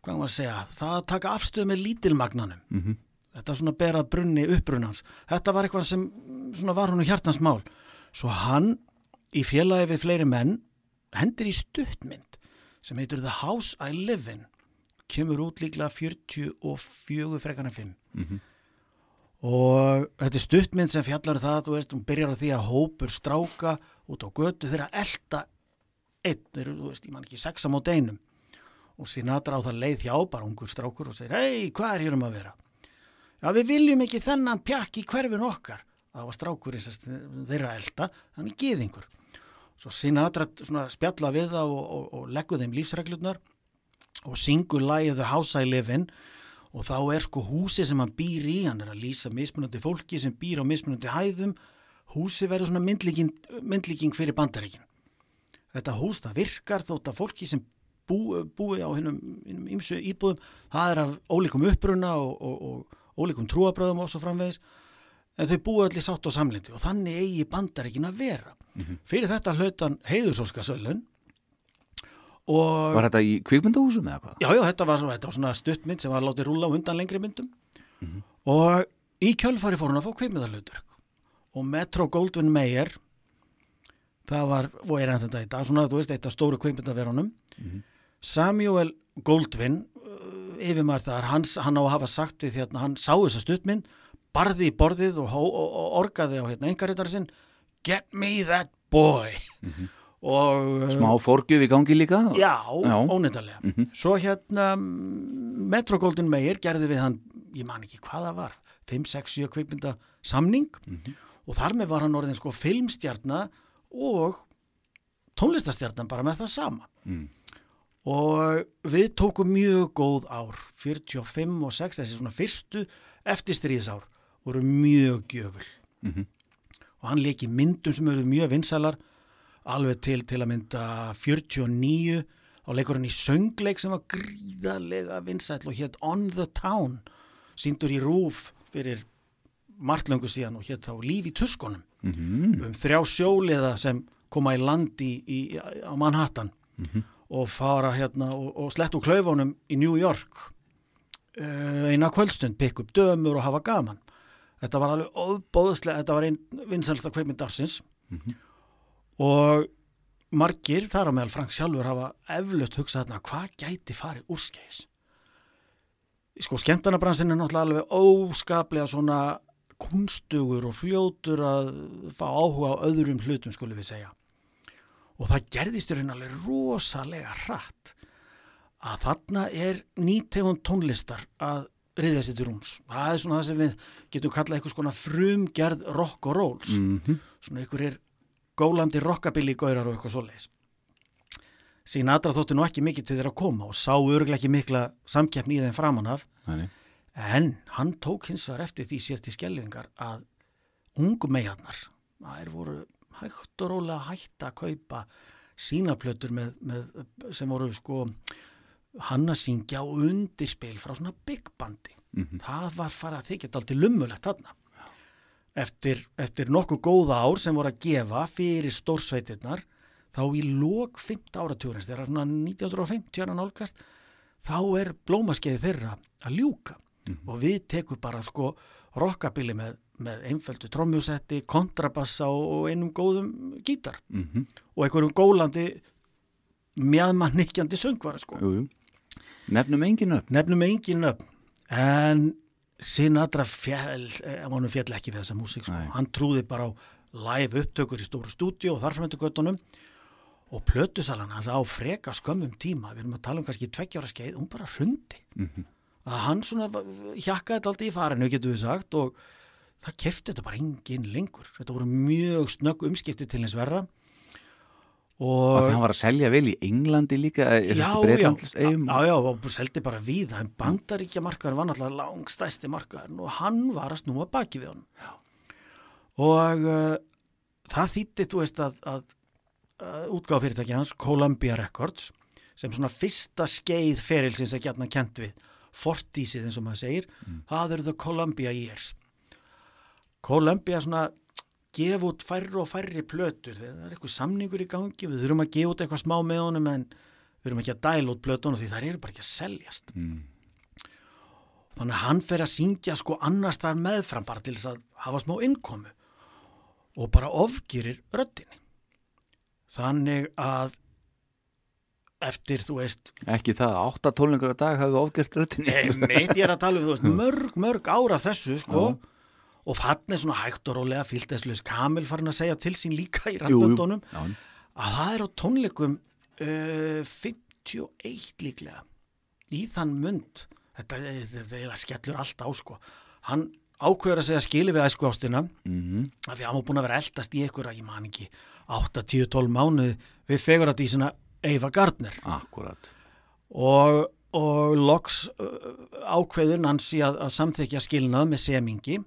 hvað maður að segja, það að taka afstöð með lítilmagnanum Mhm. Þetta svona berað brunni uppbrunans þetta var eitthvað sem mm, svona var hún hjartans mál. Svo hann í félagi við fleiri menn hendir í stuttmynd sem heitur The House I Live In. Kemur út líklega 44 frekana 5 Mhm. og þetta er stuttmynd sem fjallar um það, þú veist, hún byrjar á því að hópur stráka út á götu þeirra elda einn, þú veist, ég man ekki sexa mót einum. Og Sinatra á það leið hjá bara ungur strákur og segir, hei, hvað er hér um að vera? Já, við viljum ekki þennan pjakk í hverfin okkar. Það var strákurinn sem þeirra elda, þannig geðingur. Svo Sinatra svona spjalla við það og, og, og leggur þeim lífsreglurnar og syngur lagið The House I Live In og þá er sko húsi sem hann býr í, hann er að lýsa mismunandi fólki sem býr á mismunandi hæðum, húsi verður svona myndlíking, myndlíking fyrir bandaríkin. Þetta hús það virkar þótt að fólki sem bú, búi á hinnum ímsu íbúðum, það er af ólíkum uppruna og, og ólíkum trúabröðum og svo framvegis, en þau búi allir sátt á samlindi og þannig eigi bandaríkin að vera. Fyrir þetta hlautan heiðursóskasölun og Var þetta í kvikmyndahúsum eða hvað? Já, já, þetta var, þetta var svona stuttmynd sem var látið rúla undan lengri myndum. Og í kjölfari fór hún að fá kveimidalauturk og Metro Goldwyn Mayer það var, og er enn þetta í dag svona, þú veist, eitt af stóru kveimidalverunum Samuel Goldwyn yfirmaður þar, hans, hann á að hafa sagt við hérna, hann sá þessa stuttmynd barði í borðið og, og, og orgaði á hérna engarittar sinn Get me that boy og uh, Smá forgjöf í gangi líka? Já, Já. ónefndarlega. Svo hérna Metro Golden Mayer gerði við hann, ég man ekki hvað það var, 5, 6, 7 kveipmynda samning og þar með var hann orðin sko filmstjarnar og tónlistastjarnar bara með það sama. Mm. Og við tókum mjög góð ár, 45 og 6, þessi svona fyrstu eftirstríðsár voru mjög gjöful. Mhm. Og hann leiki myndum sem eru mjög vinsælar alveg til til að mynda 49 á leikur hann í söngleik sem var gríðarlega vinsæll og hétt On the Town síndur í rúf fyrir martlöngu síðan og hétt þá Líf í tuskunum Mhm. um þrjá sjóliða sem koma í land í, í, á Manhattan og fara hérna og, og slett úr klaufunum í New York uh, eina kvöldstund, pikk upp dömur og hafa gaman. Þetta var alveg óbóðslega, þetta var einn vinsælsta kveiminn dagsins og margir, þar á meðal Frank sjálfur hafa eflaust hugsað þarna hvað gæti farið úrskeis sko skemmtarnabransin er náttúrulega alveg óskaplega svona kunstugur og fljótur að fá áhuga á öðrum hlutum skulum við segja og það gerðist í raun alveg rosalega hratt að þarna er nýtegund tónlistar að riðja sér til rúms. Það er svona það sem við getum kallað eitthvað svona frumgerð rock og rolls. Mhm. Svona einhver er gólandi rockabilly gaurar og eitthvað svoleiðis. Sinatra þótti nú ekki mikið til þeirra að koma og sá örglega ekki mikla samkeppni í þeim framan af Nei, nei. En hann tók hins vegar eftir því sér til skellingar að ungu meiarnar, það er voru hægt og rólega hægt að kaupa sínaplötur með, með, sem voru sko hann að syngja og undirspil frá svona big bandi. Það var farið að þykja daldi lummulegt þarna. Eftir, eftir nokkuð góða ár sem voru að gefa fyrir stórsveitirnar, þá í lók 5. áratúrins, þegar svona 1950 ára nálgast, þá er blómaskeiði þeirra að ljúka og við tekum bara sko rockabili með, með einföldu trommusetti, kontrabassa og einum góðum gítar Mhm. og einhverjum gólandi mjadmannikjandi söngvara sko. Jú, jú. Nefnum engin upp. Nefnum engin nöfn en Sinatra fjall, eh, honum fjall ekki við þessa músík sko. Hann trúði bara á live upptökur í stóru stúdíu og göttunum og plötusalan hans á freka skömmum tíma, við erum að tala um kannski tveggjára skeið, hún bara hrundi Mhm. að hann svona hjakkaði þetta aldrei í farinu, getur við sagt og það kefti þetta bara engin lengur. Þetta voru mjög snögg umskipti til hins verra. Og og það var að selja vel í Englandi líka, er já, já, já, já, og seldi bara við en bandaríkja markaður var náttúrulega langstæsti markaður og hann var að snúa baki við hann og uh, það þýtti, þú veist að, að, að útgáfa fyrirtæki hans Columbia Records sem svona fyrsta skeið ferilsins að gætna kent við fortísið eins og maður segir það eru the Columbia Years Columbia svona gefa út færri og færri plötur þegar það er eitthvað samningur í gangi við þurfum að gefa út eitthvað smá með honum en við erum ekki að dæla út plötunum því þær eru bara ekki að seljast Mm. þannig að hann fer að syngja sko annars þar meðfram bara til þess að hafa smá innkomu og bara ofgýrir röddinni þannig að eftir þú veist Ekki það, átta tónlingur á dag hafðu ofgert röttinni. Nei, mitt ég er að tala um þú veist, <laughs> mörg, mörg ára þessu sko, Já. Og þannig er svona hægt og rólega fylgdæsluðis Kamil farin að segja til sín líka í Já, að það er á tónleikum uh, 51 líklega í þann mund. Þetta, þetta, þetta skellur allt á sko. Hann ákveður að segja skili við æsku ástina mhm, af því að hann var búin að vera eldast í að ég man ekki 8, 10, 12 mánuði við fegur að dísina Eva Gardner. Akkurat. og, og loks uh, ákveður Nancy að, að samþykja skilnað með semingi.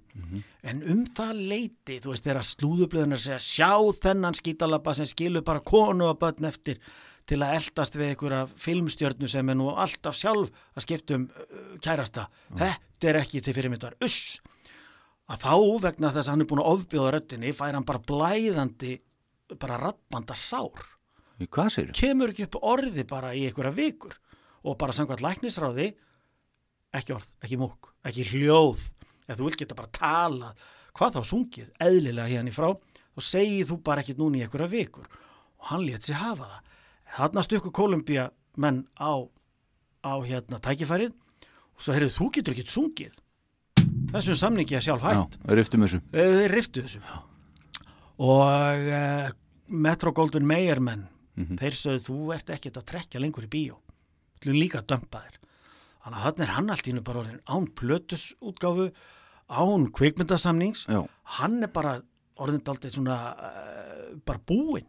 En um það leiti, þú veist, þegar slúðublöðunar segja sjá þennan skítalabba sem skilur bara konu og börn eftir til að eldast við einhverja filmstjörnu sem er nú alltaf sjálf að skipta um uh, kærasta. Þetta er ekki til fyrirmyndar, uss! Að þá vegna þess að hann er búin að ofbjóða röddinni fær hann bara blæðandi bara rappanda sár. Í Hvað segir kemur ekki upp orði bara í einhverja vikur og bara samkvæmt læknisráði ekki orð, ekki múk, ekki hljóð. Ef þú vil geta bara tala hvað þá sungið, eðlilega hérna í frá þá segið þú bara ekki núna í einhverja vikur. Og hann létt sér hafa það. Þarna stökku Kolumbía menn á, á hérna tækifærið. Og svo heyrðu þú getur ekki sungið. Þessum samningi er sjálf hægt Já, þeir riftu þessu. Og uh, Metro Golden Mayer menn þeir sögðu þú ert ekkert að trekja lengur í bíó erum líka að dömpa þér þannig að þannig er hann allt í hennu bara orðin án plötusútgáfu án kvikmyndasamnings. Já, hann er bara orðin daldið svona uh, bara búinn.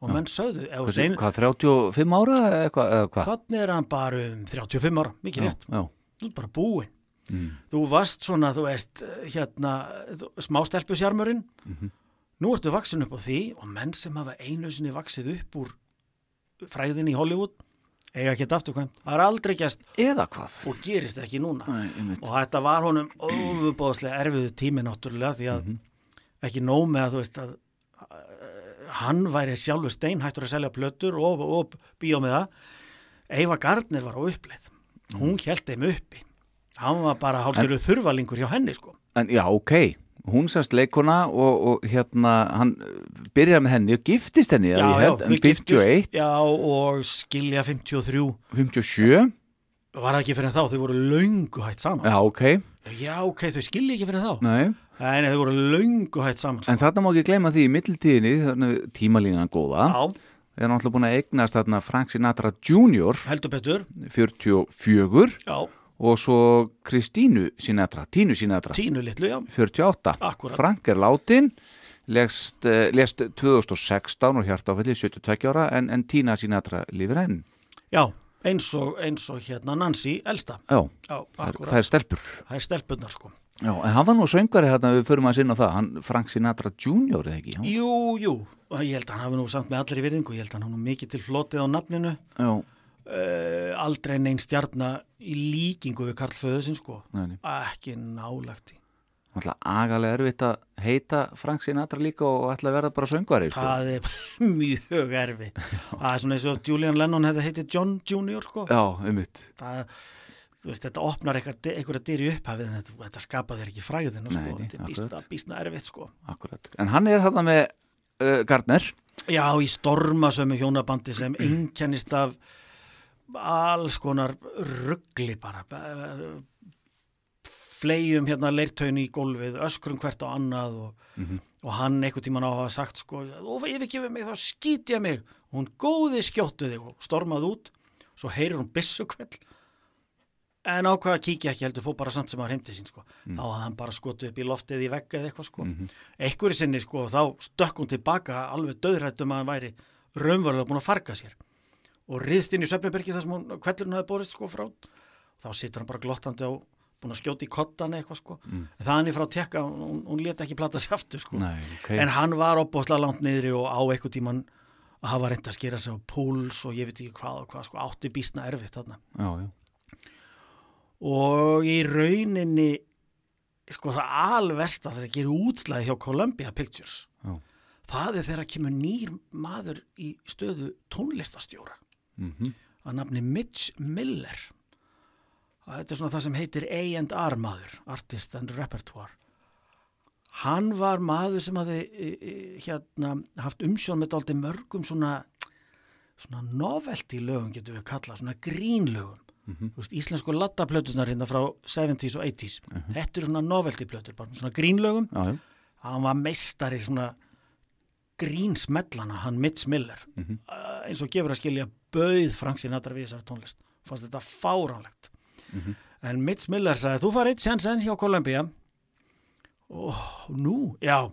Og menn sögðu þú hvað, segir- hvað 35 ára eða eitthvað? hvað? þannig er hann bara um 35 ára mikið Já, rétt, já, þú ert bara búinn. Mm, þú varst svona, þú veist, hérna, smástelpusjarmurinn, Mhm. nú ertu vaksin upp á því og menn sem hafa einu sinni vaksið upp úr fræðinni í Hollywood, eiga ekki afturkvæmt, það er aldrei gæst eða hvað? og gerist ekki núna. Einmitt. Og þetta var honum ofubóðslega erfiðu tími náttúrulega því að ekki nóg með að þú veist að hann væri sjálfur steinhættur að selja plötur og, og bíó með það. Eva Gardner var á uppleið. Hún held þeim uppi. Hann var bara hálfgerðu þurfalingur hjá henni sko. En já, ok, hún sérst leikona og, og hérna, hann byrjar með henni og giftist henni, já, held, en 51, giftust- Já, og skilja 53. 57, Var það ekki fyrir þá? Þau voru löngu hætt saman. já, ok, Já, ok, þau skilja ekki fyrir þá. nei, nei, þau voru löngu hætt saman. Sko. en þarna má ekki gleyma því í mittiltíðinni, tímalínan góða, Já, er náttúrulega búin að eignast þarna Frank Sinatra Jr. heldur betur. 44 Já, og svo Kristínu Sinatra, Tínu Sinatra, tínu litlu, já. 48. Akkúrat. Frank er látin, lest, uh, lest 2016 og hjartáfelli 72 ára en, en Tína Sinatra lifir enn. Já, eins og, eins og hérna Nancy elsta. Já, Já, það, akkurat. það er stelpur. Það er stelpunnar sko. Já, en hann var nú söngari hérna, við förum að sinna á það, hann Frank Sinatra Jr. eða ekki? Já, Jú, jú, ég held að hann hafi nú samt með allir í virðingu, ég held að hann hafi nú mikið til flotið á nafninu, já, uh, aldrei neinn stjarnar í líkingu við Karl Föðusinn sko, nei, nei. ekki nálagt í. Alltaf agalega erfitt að heita Frank Sinatra líka og ætla að verða bara söngari, sko. Það er <laughs> mjög erfi. Það er svona eins og Julian Lennon hefði heitið John Jr. sko. Já, um. Það, veist, þetta opnar eitthvað, einhverja dyr í upphafið, en þetta, þetta skapa þér ekki fræðinu sko, Nei, nei, þetta er akkurat. býsna erfitt sko. Akkurat. En hann er þarna með uh, Gardner. Já, í stormasömu hjónabandi sem einkennist af alls konar ruggli bara. Flegjum hérna leirtaun í gólfið, öskrum hvert á annað og, og hann einhvern tímann á að hafa sagt sko, og yfirgefið mig þá skýt ég mig. Og hún góði skjóttu þig og stormað út svo heyrir hún byssukveld en ákvað að kíkja ekki heldur fór bara samt sem var heim til sín sko. þá hafði hann bara skotið upp í loftið í vegg eða eitthvað sko. einhverju sinni sko, þá stökk hún tilbaka alveg döðrættum að hann væri raunverulega búin að farga sér og riðst inn í Svefnbergi þar sem hún kvellurinn hafi borist sko frá þá situr hann bara glottandi á búin að skjóta í kottan eitthvað sko mm. það er frá að tekka, hún, hún leta ekki plata sér aftur sko Nei, ok. en hann var opbóðslega langt niðri og á eitthvað tíman að hafa reynd að skera sig á púls og ég veit ekki hvað og hvað sko átti býstna erfitt þarna Já, já. og í rauninni sko það alversta þegar gerir útslæði hjá Columbia Pictures Já. það er þegar kemur nýr maður í stöðu tónlistastjóra Mm að nafni Mitch Miller. Og þetta er svona það sem heitir A&R maður Artist and Repertoire. Hann var maður sem hafði e, e, hérna haft umsjón með dálítið mörgum svona svona novelty lögum getur við kallað, svona grínlögum þú veist, íslensku lattaplötunar hérna frá 70s og 80s þetta eru svona novelty plötur, bara svona grínlögum já, hann var meistari svona grínsmellana, hann Mitch Miller. Mhm. uh, eins og gefur að skilja bauð Frank Sinatra við þessari tónlist. Fannst þetta fáránlegt. Mhm. en Mitch Miller sagði, þú farið séns enn hjá Columbia. Og nú, já.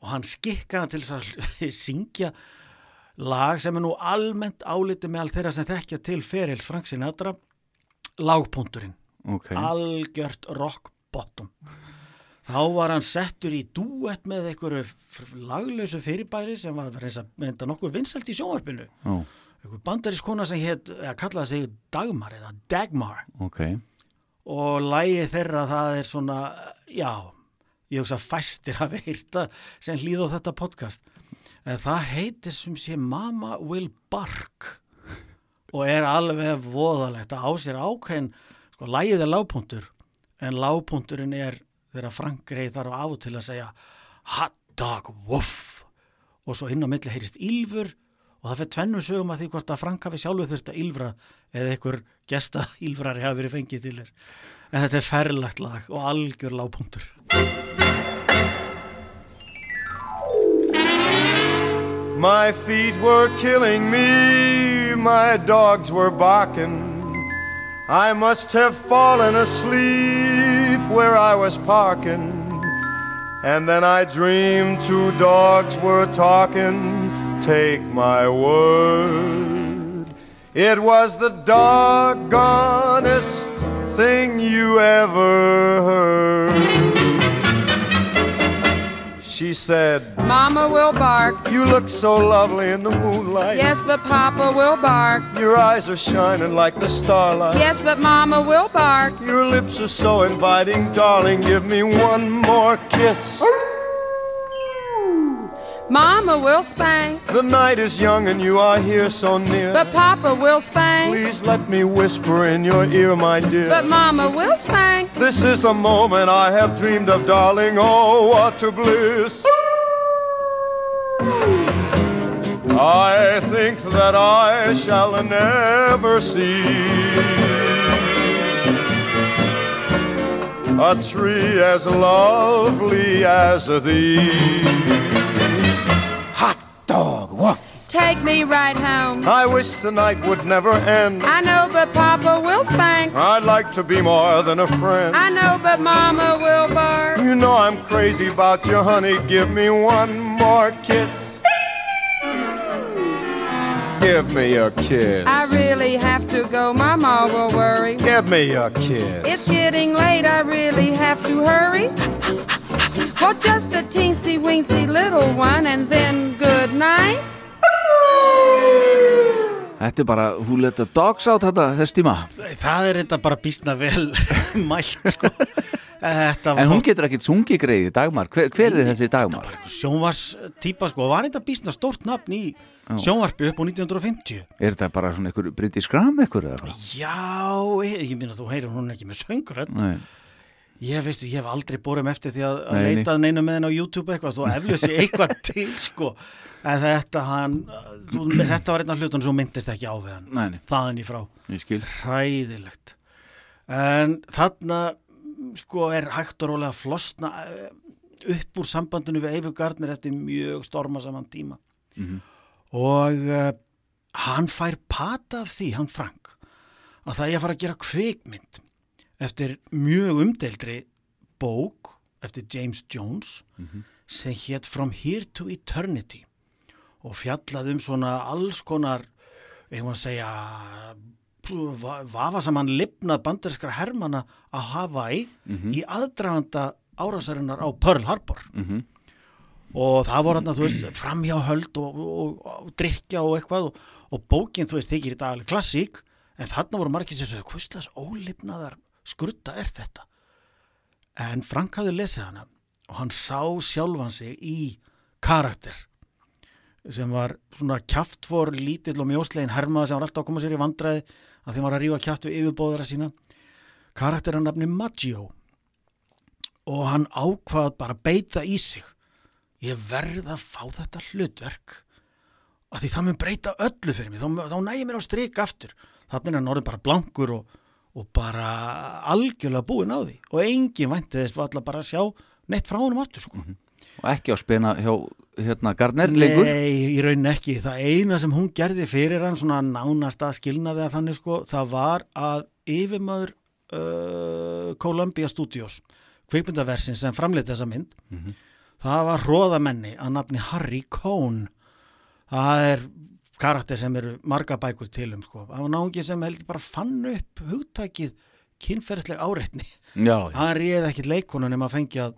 Og hann skikkaði til að <laughs> syngja lag sem er nú almennt álitið meðal þeirra sem þekkja til ferils Frank Sinatra lagpunturinn ok. Algjört rock bottom þá var hann settur í duett með einhverju laglausu fyrirbæri sem var reynda, nokkuð vinsælt í sjónvarpinu. Ó, einhver bandarískona sem eða kallaði sig Dagmar eða Dagmar. Ok, og lægi þeirra það er svona, já ég hugsa fæstir að veirta sem hlýða á þetta podcast. En það heitir sem sé Mama Will Bark. Og er alveg voðalegt að á sér ákveðin sko lægið er lágpuntur en lágpunturinn er þegar Frank Grey þarf og til að segja hot dog woof og svo inn á milli heyrist ylfur og það fyrir tvennu sögum að því hvort að Frank hafi sjálfu þurft að ylfra eða einhver gesta <laughs> ylfrari hafi verið fengið til þess. En þetta er ferlagt lag og algjör lágpunktur. My feet were killing me, my dogs were barking. I must have fallen asleep where I was parking. And then I dreamed two dogs were talking. Take my word, it was the doggonest thing you ever heard. She said, Mama will bark. You look so lovely in the moonlight. Yes, but Papa will bark. Your eyes are shining like the starlight. Yes, but Mama will bark. Your lips are so inviting, darling. Give me one more kiss. Mama will spank. The night is young and you are here so near. But Papa will spank. Please let me whisper in your ear, my dear. But Mama will spank. This is the moment I have dreamed of, darling. Oh, what a bliss. I think that I shall never see a tree as lovely as thee. Hot dog, woof. Take me right home. I wish the night would never end. I know, but Papa will spank. I'd like to be more than a friend. I know, but Mama will bark. You know I'm crazy about you, honey. Give me one more kiss. Give me a kiss. I really have to go. My Mama will worry. Give me a kiss. It's getting late. I really have to hurry. <laughs> <laughs> Well, just a teensy weensy little one, and then good night. Þetta er bara Who Let the Dogs Out þetta, þess tíma? Það er þetta bara býstna vel <laughs> mælt sko. Þetta En hún getur ekkit sungið greiði, Dagmar. Hver, hver er þessi Dagmar? sjónvars típa sko var þetta býstna stórt nafn í sjónvarpi upp á 1950 Er þetta bara svona einhver British Gram einhver eða hvað? já, ég, ég minna þú heyrir hún er ekki með söngrödd. Nei, ég veistu, ég hef aldrei borðum eftir því að, að Nei, leitað neina með henn á YouTube eitthvað þú eflust sér eitthvað <laughs> til sko. En þetta hann þú, þetta var einn af hlutunum sem myndist ekki á við hann. Nei, þaðan í frá. Hræðilegt. En þarna sko er hægt og rólega að flosna eh, upp úr sambandinu við Eifu Gardner eftir mjög storma saman tíma. Mhm. og uh, hann fær pata af því, hann Frank að það er að fara að gera kvikmynd eftir mjög umdeildri bók eftir James Jones sem hétt From Here to Eternity og fjallað um svona alls konar eigum að segja va- vafa saman lifnað banderskar hermana að Hawaii í aðdraganda árásarinnar á Pearl Harbor. Mhm. og það voru þarna, þú veist, framhjáhöld og, og, og, og drikja og eitthvað og, og bókin, þú veist, þykir í dag alveg klassík en þarna voru margir sem svo, hvistlas ólifnaðar skrutta er þetta? En Frank hafði lesið hana og hann sá sjálfan sig í karakter sem var svona kjaftfor lítill og mjóslegin hermaða sem var alltaf að koma sér í vandræði að þeim var að rífa kjaft við yfirbóðara sína. Karakter hann nafni Maggio og hann ákvað bara að beita í sig. Ég verð að fá þetta hlutverk að því það mun breyta öllu fyrir mig. Þá, þá nægir mér á strik aftur. Þannig er hann orðin bara blankur og, og bara algjörlega búin á því og engin vænti þess allar bara að sjá neitt frá honum aftur sko. og ekki á spena hjá hérna Gardner lengur Nei, í raunin ekki. Það eina sem hún gerði fyrir hann svona nánast að skilnaði að þannig sko, það var að yfirmaður uh, Columbia Studios, kveikmyndaversin sem framleiti þessa mynd, það var hróðamenni að nafni Harry Cohn. Það er karakter sem eru marga bækur til um sko. Það var náungi sem heldur bara fann upp hugtækið kynferðsleg áreitni. Hann réði ekkit leikonun nema að fengi að,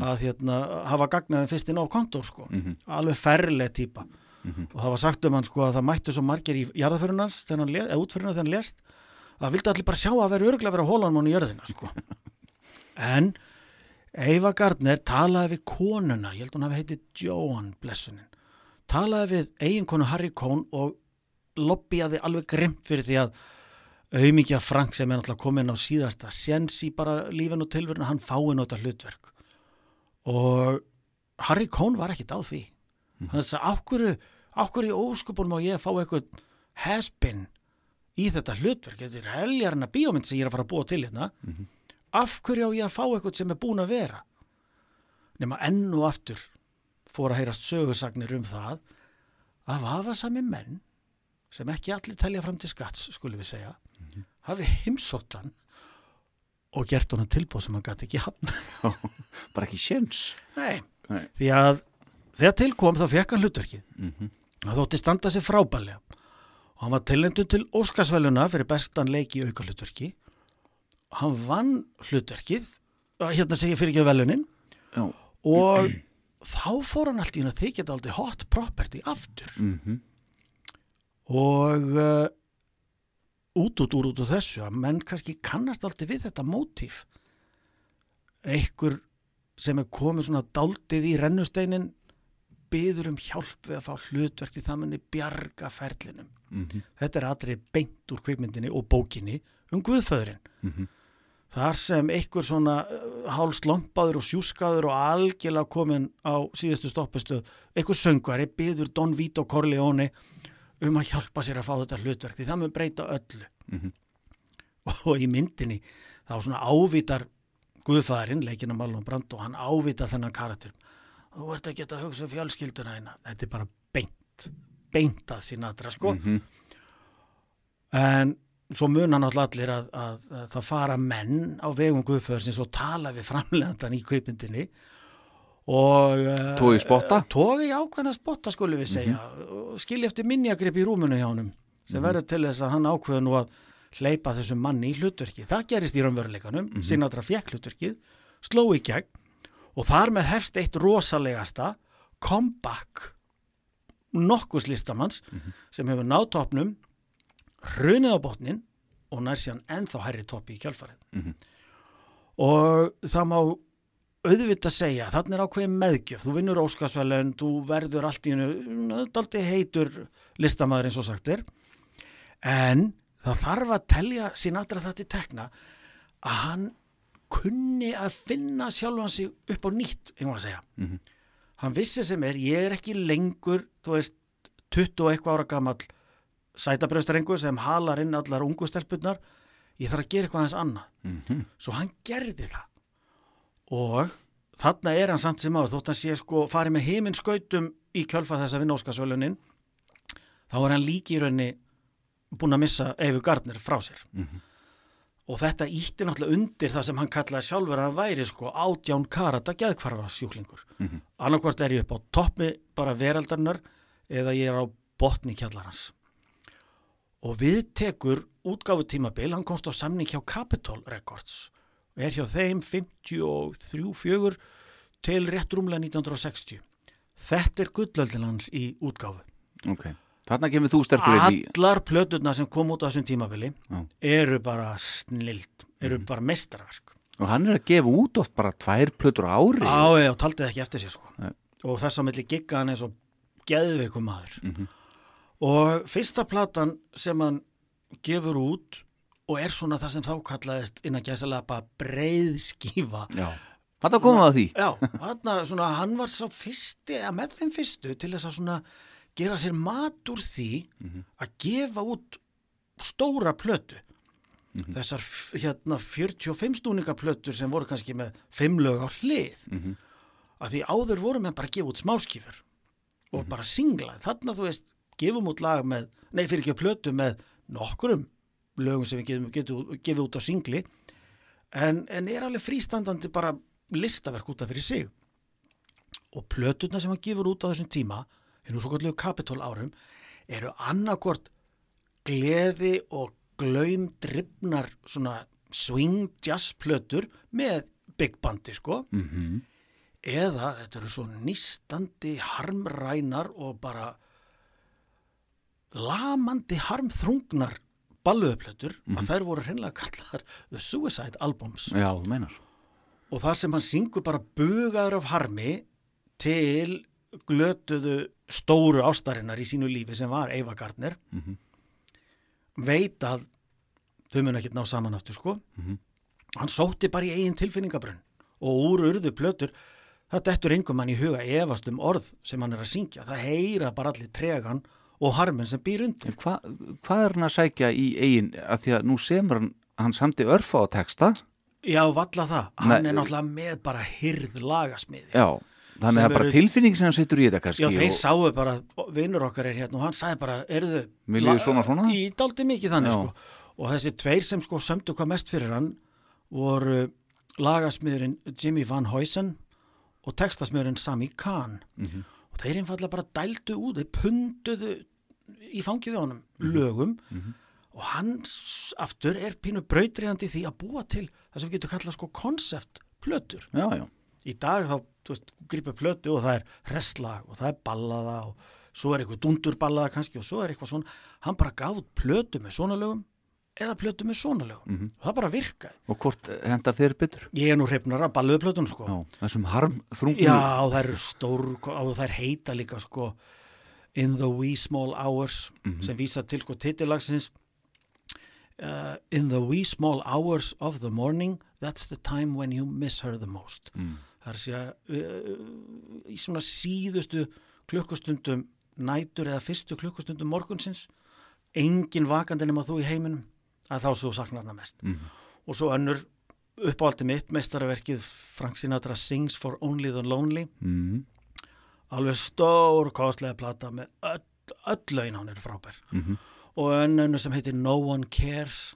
að hérna, hafa gagnaði fyrst inn á kontor sko. alveg ferleg típa og það var sagt um hann sko að það mættu svo margir í jarðaförunans eða útförunans þegar hann lest að það vildi allir bara sjá að vera örglega vera hólan mann í jörðina sko. <laughs> en Eva Gardner talaði við konuna, ég held hún hafi heitið Joan Blessunin, talaði við eiginkonu Harry Cohn og lobbyjaði alveg grimt fyrir því að auðmikið Frank sem er náttúrulega komin á síðasta séns í bara lífin og tilverinu, hann fái nota hlutverk. Og Harry Cohn var ekkit á því. Hann sagði, ákvöru ákvöru í óskupunum og ég að fá eitthvað has-been í þetta hlutverk? Þetta er heljarna bíómynd sem ég er að fara að búa til hérna. Af hverju á ég að fá eitthvað sem er búin að vera? Nema enn og aftur fór að heyrast sögursagnir um það að vafasami menn sem ekki allir telja fram til skatts skulum við segja hafi heimsóttan og gert honum tilbúð sem hann gæti ekki hafna bara ekki séns. Nei. Nei. því að þegar tilkom þá fekk hann hlutverkið. Það þótti standa sér frábælega og hann var tilendur til Óskarsvæluna fyrir bestan leik í auka hlutverki hann vann hlutverkið hérna segja fyrir ekki velunin já, og þá fór hann allt í hún að þykja þetta aldrei hot property aftur. Mhm. Og uh, út út úr út úr þessu að menn kannski kannast aldrei við þetta mótíf einhver sem er komið svona daldið í rennusteinin byður um hjálp við að fá hlutverk í það manni bjarga ferlinum. Mhm. þetta er aðri beint úr kvikmyndinni og bókinni um Guðföðurinn. Mhm. Þar sem einhver svona uh, hálslompaður og sjúskaður og algjörlega komin á síðustu stoppustu einhver söngvari byður Don Vito Corleone um að hjálpa sér að fá þetta hlutverk því það mun breyta öllu Mhm. og í myndinni þá svona ávítar Guðfæðarinn, leikina Marlon Brando hann ávítar þennan karakter þú ert ekki að hugsa um fjölskylduna hérna þetta er bara beint beint að Sinatra sko Mhm. en svo muna náttúrulega allir að, að, að það fara menn á vegum Guðfæðarsins og tala við framlegandan í kaupindinni og Toga í spotta? í ákveðna spotta skulum við segja. Og skilja eftir minjagrip í rúmunu hjá honum sem verður til þess að hann ákveða nú að hleypa þessum manni í hlutverki það gerist í raunveruleikanum, Sinatra fekk hlutverkið sló í gegn og þar með hefst eitt rosalegasta comeback nokkus listamanns sem hefur náð topnum hrunið á botnin og nær síðan ennþá hærri toppi í kjálfarið og það má auðvitað segja, þannig er ákveðin meðgjöf. Þú vinnur óskarsvæleun, þú verður allt í hennu, daldi heitur listamæður eins og sagt er. En það þarf að telja Sinatra þetta í tekna að hann kunni að finna sjálfan sig upp á nýtt, einhvað að segja. Mhm. hann vissi sem er, ég er ekki lengur þú veist, 20 og eitthvað ára gamall sætabröðstarengur sem halar inn allar ungu stelpunnar ég þarf að gera eitthvað aðeins annað. Mhm. svo hann gerði það. Og þarna er hann samt sem áður þótt hann sé sko farið með heiminn skautum í kjölfað þessa vinnóskasvölunin þá er hann líki í raunni búin að missa Eifu Gardner frá sér. Og þetta ítti náttúrulega undir það sem hann kallaði sjálfur að væri sko átján karata geðkvarfa sjúklingur Mhm. annarkvort er ég upp á toppi bara veraldarinnar eða ég er á botni kjallarans og við tekur útgáfu tímabil, hann komst á samning hjá Capitol Records. Og er hjá þeim 53-4 til rétt rúmlega 1960 þetta er gullöldin hans í útgáfu. Ok. Þarna kemur þú sterkur inn í allar plöturnar sem kom út á þessum tímabili Já. eru bara snild eru bara mestarverk og hann er að gefa út oft bara tvær plötur ári. Á ég og taldið ekki eftir sér sko. Og þess að milli gigga hann eins og geðveikum maður. Mhm. Og fyrsta platan sem hann gefur út og er svona það sem þá kallaðist innan gæsalega bara breið skífa já. Þarna komum við að því. Já, þarna, svona, hann var svo fyrsti, að með þeim fyrstu til þess að svona gera sér mat úr því Mhm. að gefa út stóra plötu. Þessar f- hérna 45 stúninga plötur sem voru kannski með fimm lög á hlið. Mhm. að því áður voru með bara að gefa út smáskifur og bara singla. Þarna þú veist, gefum út lag með nei fyrir ekki plötu með nokkurum lögum sem við getum, gefið út á singli en, en er alveg frístandandi bara listaverk út af fyrir sig og plöturna sem hann gefur út á þessum tíma hinn og svo kvöldlegu kapitól árum eru annarkvort gleði og glaum drifnar svona swing jazz plötur með big bandi sko Mhm. eða þetta eru svo nýstandi harmrænar og bara lamandi harmþrungnar balluðuplötur að þær voru hreinlega kallar The Suicide Albums. Já, þú meinar. og það sem hann syngur bara bugaður af harmi til glötuðu stóru ástarinnar í sínu lífi sem var Eva Gardner. Veit að þau mun ekki ná saman aftur sko. Hann sótti bara í eigin tilfinningabrunn og úr urðu plötur það dettur engum hann í huga efast um orð sem hann er að syngja. Það heyra bara allir tregan og harminn sem býr undir Hva, hvað er hann að sækja í eigin, að því að nú semur hann, hann samti örfa á texta, já, valla það, hann Nei, er náttúrulega með bara hyrð lagasmiði já, þannig að það er bara tilfinning sem hann setur í þetta kannski. Já, þeir og- sáu bara, vinnur okkar er hérna og hann sagði bara, erðu líður svona, svona? Í daldi mikið þannig Já. sko og þessi tveir sem sko sömdu hvað mest fyrir hann voru lagasmiðurinn Jimmy Van Huysen og textasmiðurinn Sami Khan Mhm. og þeir einfallega bara dældu út þeir punduðu í fangið á Mhm. lögum og hann s- aftur er pínu brautriðandi því að búa til það sem við getum kallað sko konsept plötur Já, já, í dag þá, þú veist, gripið plötu og það er restlag og það er ballaða og svo er eitthvað dundurballaða kannski og svo er eitthvað svona, hann bara gaf plötu með svona lögum eða plötu með svona lögum og það bara virkaði. og hvort hendar þeir betur? Ég er nú hrifnar að balluðu plötun sko. Já, þessum harm þrungum. Já, og það eru stór og það er heita líka sko In the wee small hours sem vísa til sko titillagsins uh, In the wee small hours of the morning that's the time when you miss her the most Mm. það er að uh, í svona síðustu klukkustundum nætur eða fyrstu klukkustundum morgunsins engin vakandi nema þú í heiminum að þá svo saknar hana mest Mhm. og svo önnur uppáldi mitt meistaraverkið Frank Sinatra Sings for Only the Lonely Mm. Alveg stór kostlega plata með öll, öll laun hann eru frábær. Mhm. og önnur sem heitir No One Cares.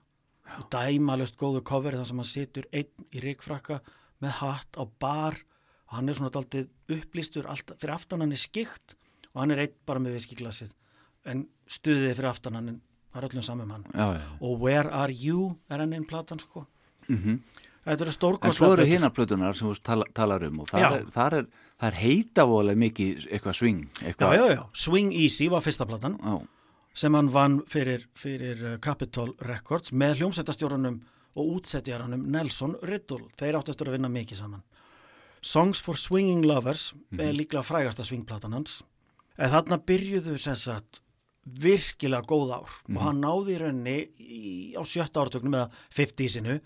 Dæmalust góðu cover þar sem hann situr einn í ríkfrakka með hatt á bar. Og hann er svona daldið upplýstur allt, fyrir aftan hann er skikt og hann er einn bara með viskiglasið en stuðið fyrir aftan hann er öllum saman hann. Já, já. og Where Are You er hann einn platan sko. Mm þetta eru En stórkostlega svo eru plötur. hinnar plötunar sem þú tala, talar um og Já. þar er, þar er, þar er heita voðalega mikið eitthvað sving. já, Eitthvað, já, já, Swing Easy var fyrsta platan já. sem hann vann fyrir, fyrir uh, Capitol Records með hljómsættastjórunum og útsettjaranum Nelson Riddle. Þeir áttu eftir að vinna mikið saman. Songs for Swinging Lovers er líklega frægasta swingplatan hans. En þarna byrjuðu sem sagt virkilega góð ár og hann náði í rauninni í, á sjötta ártöknum eða 50-sinu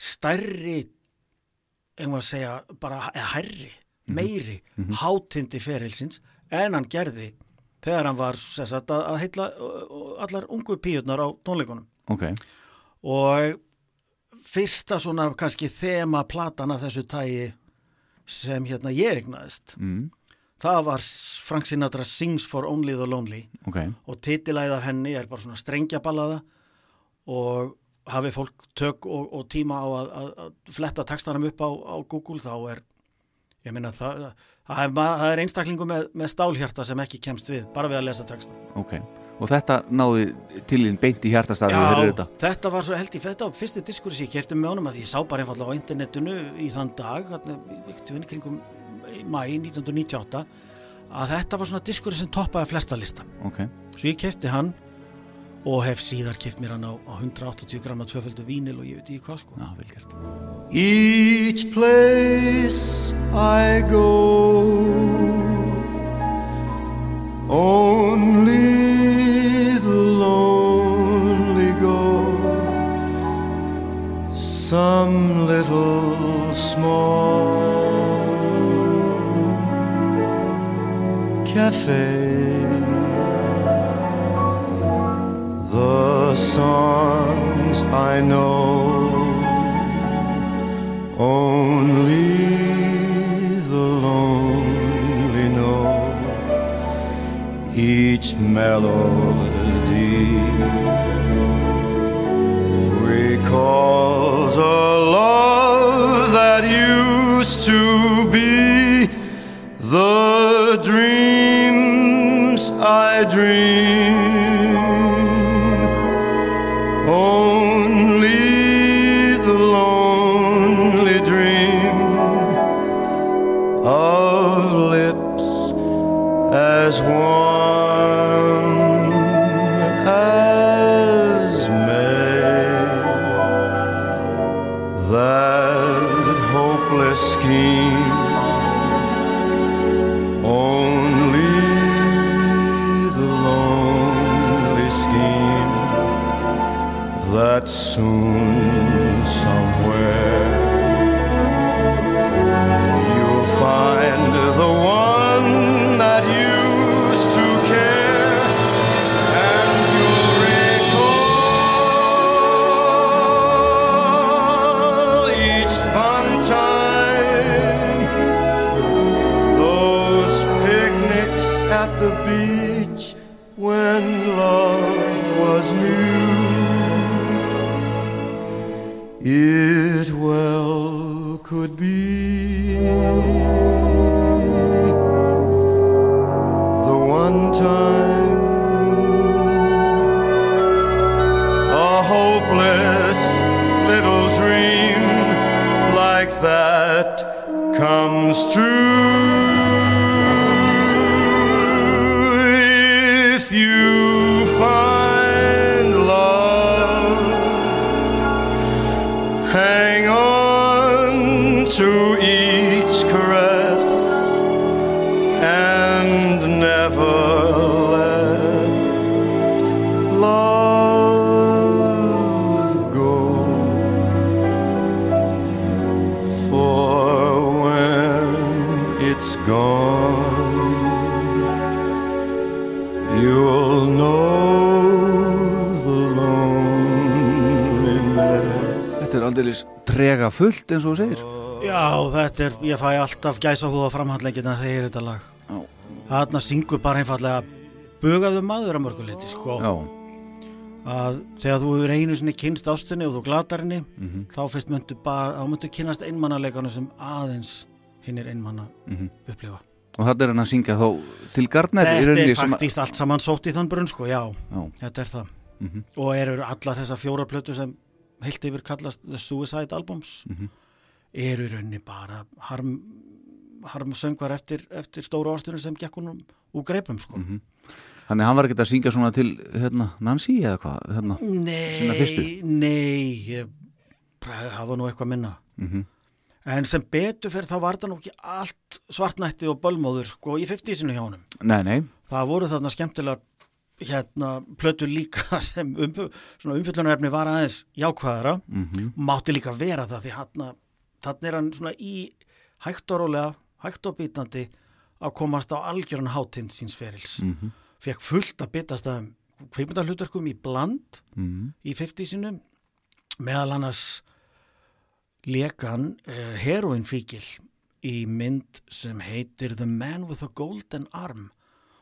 stærri einhvað að segja bara eða hærri, meiri hátindi ferilsins en hann gerði þegar hann var sagt, að, að heitla allar ungu píurnar á tónleikunum. Ok, og fyrsta svona kannski þema platan af þessu tægi sem hérna ég egnaðist mm. það var Frank Sinatra Sings for Only the Lonely. Ok, og titilæð af henni er bara svona strengjaballaða og hafi fólk tök og, og tíma á að, að, að fletta textanum upp á, á Google þá er ég meina það, það, það er einstaklingu með, með stálhjarta sem ekki kemst við bara við að lesa textan ok. Og þetta náði til þín beint í hjartastæðu og þeir eru þetta. þetta var svo held ég þetta var fyrsti diskur sem ég kefti með honum að ég sá bara einfallega á internetinu í þann dag í í kringum mæ 1998 að þetta var svona diskur sem toppaði flesta lista Ok, svo ég kefti hann og hef síðar keft mér hann á, á 180 gramma tvöföldu vínil og ég veit ekki hvað sko já, vel gert. Each place I go, only the lonely go. Some little small cafe. The songs I know. Only the lonely know each melody recalls a love that used to be the dreams I dream. Fullt eins og þú segir. Já, þetta er, ég fæ alltaf gæsa húða framhandleikina þegar er þetta lag. Þarna syngur bara einfallega bugaðu maður að mörguleiti, sko. Já, Að þegar þú hefur einu sinni kynst ástinni og þú glatar henni, Mhm. þá fyrst myndu bara, þá myndu kynast einmannaleikanu sem aðeins hinn er einmanna Mhm. upplifa. og þetta er hann að syngja þá til Gardner Þetta er faktíst allt saman sótt í þann brunn, sko, já, Já, þetta er það. mhm, Og eru allar þessar fjóra plötu sem heilt yfir kallast The Suicide Albums, mhm. eru í rauninni bara harm, harm söngvar eftir, eftir stóru ástunum sem gekk húnum úr greipum, sko. Mhm. Þannig að hann var ekkert að syngja svona til hérna, Nancy eða hvað hérna. Nei, nei, ég, það var nú eitthvað minna. Mhm. En sem betur fyrir þá var það nú ekki allt svartnætti og bölmóður sko í 50-sinu hjá honum. Nei, nei, Það voru þarna skemmtilega hérna plötu líka <laughs> sem um, umfyllunarefni var aðeins jákvæðara. mhm, Mátti líka vera það því hann þannig er hann svona í hægt og rólega, hægt og býtandi að komast á algjöran hátind síns ferils. mhm, Fekk fullt að byttast að kveipmyndarhlutverkum í bland mhm, í 50-sinu meðal annars lekan uh, heroinfíkil í mynd sem heitir The Man with a Golden Arm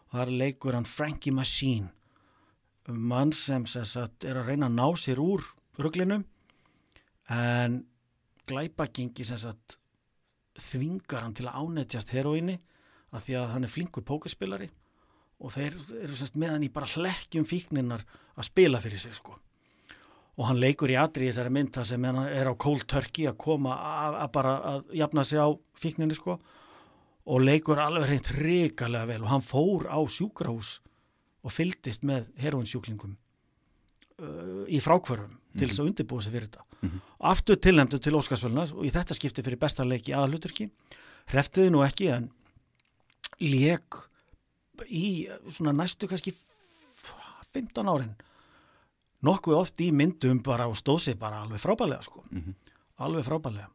og það er leikur hann Frankie Machine mann sem sem sagt, er að reyna að ná sér úr ruglinu en glæpagengi sem sagt, þvingar hann til að ánetjast heroinni af því að hann er flinkur pókerspilari og þeir eru semst með hann í bara hlekkjum fíkninnar að spila fyrir sig sko. Og hann leikur í atri í þessari mynd það sem er á cold turkey að koma að, að bara að jafna sig á fíkninni sko og leikur alveg reynd ríkalega vel. Og hann fór á sjúkrahús og fylgdist með heroinsjúklingum uh, í frákvörum til þess að undirbúa sig fyrir þetta. Aftur tilnæmdu til Óskarsvöluna og í þetta skipti fyrir besta leiki aðaluturki hreftuði nú ekki en leik í svona næstu kannski 15 árin. Nokkuð oft í myndum bara og stóð sig bara alveg frábælega sko. Alveg frábælega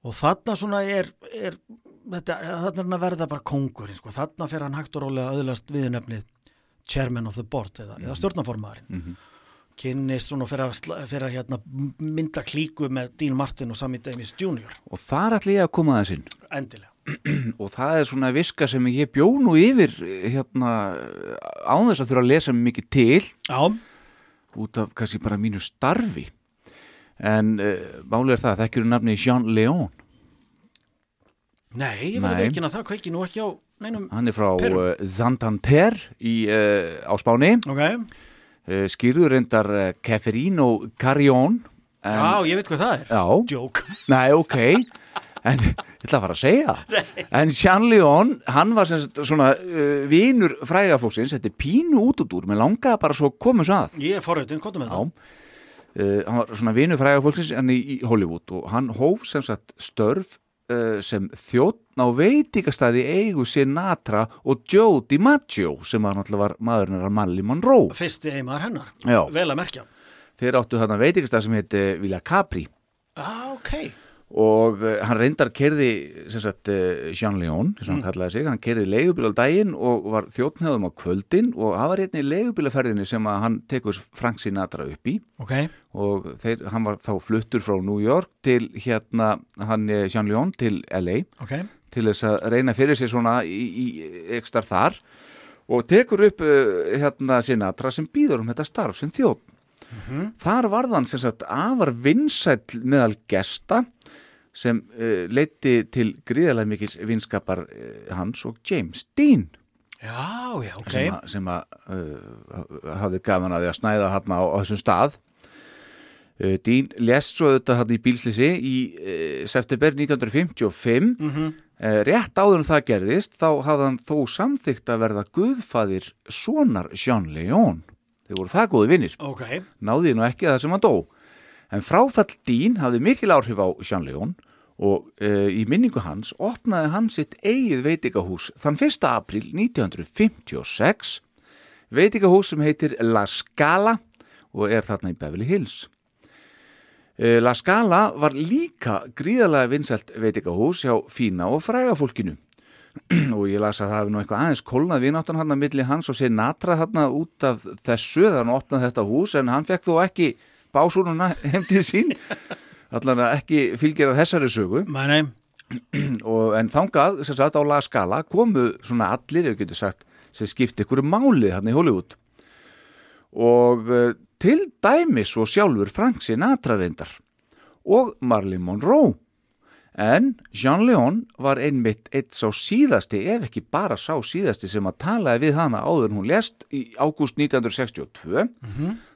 og þarna svona er, er þetta, þarna er hann að verða bara kongurinn sko, þarna fer hann hægt og rólega öðlast viðnefnið chairman of the board eða, eða stjórnaformaðurinn kynnist svona fyrir að, fyrir að hérna, mynda klíku með Dean Martin og Sammy Davis Jr. og þar ætla ég að koma þess inn. Endilega. <clears throat> og það er svona viska sem ég bjó nú yfir hérna án þess að þurfa að lesa mikið til. Já, út af kannski bara mínu starfi. En uh, málið er það, þekkjur nafni Jean Leon nei, ég verði Nei. ekki að það kveiki nú ekki á neinum. hann er frá Peru. uh, Santander í, uh, á Spáni Ok, uh, skýrður reyndar uh, Keferino Carrión en, já, ég veit hvað það er. já, Joke. <laughs> nei, ok en <laughs> ég ætla að fara að segja en Jean Leon, hann var sem sagt svona uh, vinur frægafólksins þetta er pínu út út úr, mér langaði bara svo svo að Ég er forröðin, komdu með það. Uh, hann var svona vinur fræga fólksins hann í, Hollywood og hann hóf sem sagt störf uh, sem þjóttn á veitingastæði eigu Sinatra og Joe DiMaggio sem var náttúrulega maðurinn af Marilyn Monroe Fyrsti eiginmaður hennar. Já. Vel að merkja. þeir áttu þarna veitingastæði sem heiti Villa Capri Ah, ok. Og uh, hann reyndar kerði sem sagt Jean Leon sem hann kallaði sig, hann kerði leigubíl á daginn og var þjóttnöðum á kvöldin og það var einnig leigubílaferðinni sem að hann tekur Frank Sinatra upp í. Ok, og þeir, hann var þá fluttur frá New York til hérna, hann eh, Jean Leon til LA ok. til þess að reyna fyrir sér svona í, í ekstar þar. Og tekur upp hérna Sinatra sem býður um þetta starf sem þjótt þar varð hann sem sagt afar vinsæll meðal gesta sem uh, leiti til gríðarlega mikils vinskapar uh, hans og James Dean. Já, já, ok. sem, að, uh, hafði gaman að því að snæða hann á, á þessum stað. Uh, Dín lest svo þetta hann í bílslisi í september 1955 Mhm. uh, rétt áður en það gerðist þá hafði hann þó samþykkt að verða guðfaðir sonar Jean Leon þeir voru það góði vinnir Ok, náði nú ekki að það sem hann dó en fráfall Dín hafði mikil áhrif á Jean Leon og uh, í minningu hans opnaði hann sitt eigið veitingahús þann 1. april 1956 veitingahús sem heitir La Scala og er þarna í Beverly Hills uh, La Scala var líka gríðarlega vinsælt veitingahús hjá fína og fræga fólkinu <clears throat> og ég las að það hefði nú eitthvað aðeins kólnað vináttan hann að milli hans og Sinatra hann út af þessu þannig að hann opnaði þetta hús en hann fekk þó ekki básúnuna <laughs> heim til sín. Allan að ekki fylgjera þessari sögu. Nei, nei, <clears throat> og, en þangað sem sagt á La Scala komu svona allir, ef getur sagt sem skipti ykkur máli hann í Hollywood. Og uh, til dæmis og sjálfur Frank Sinatra reyndar og Marilyn Monroe en Jean Leon var einmitt eitt sá síðasti ef ekki bara sá síðasti sem að talaði við hana áður hún lest í ágúst 1962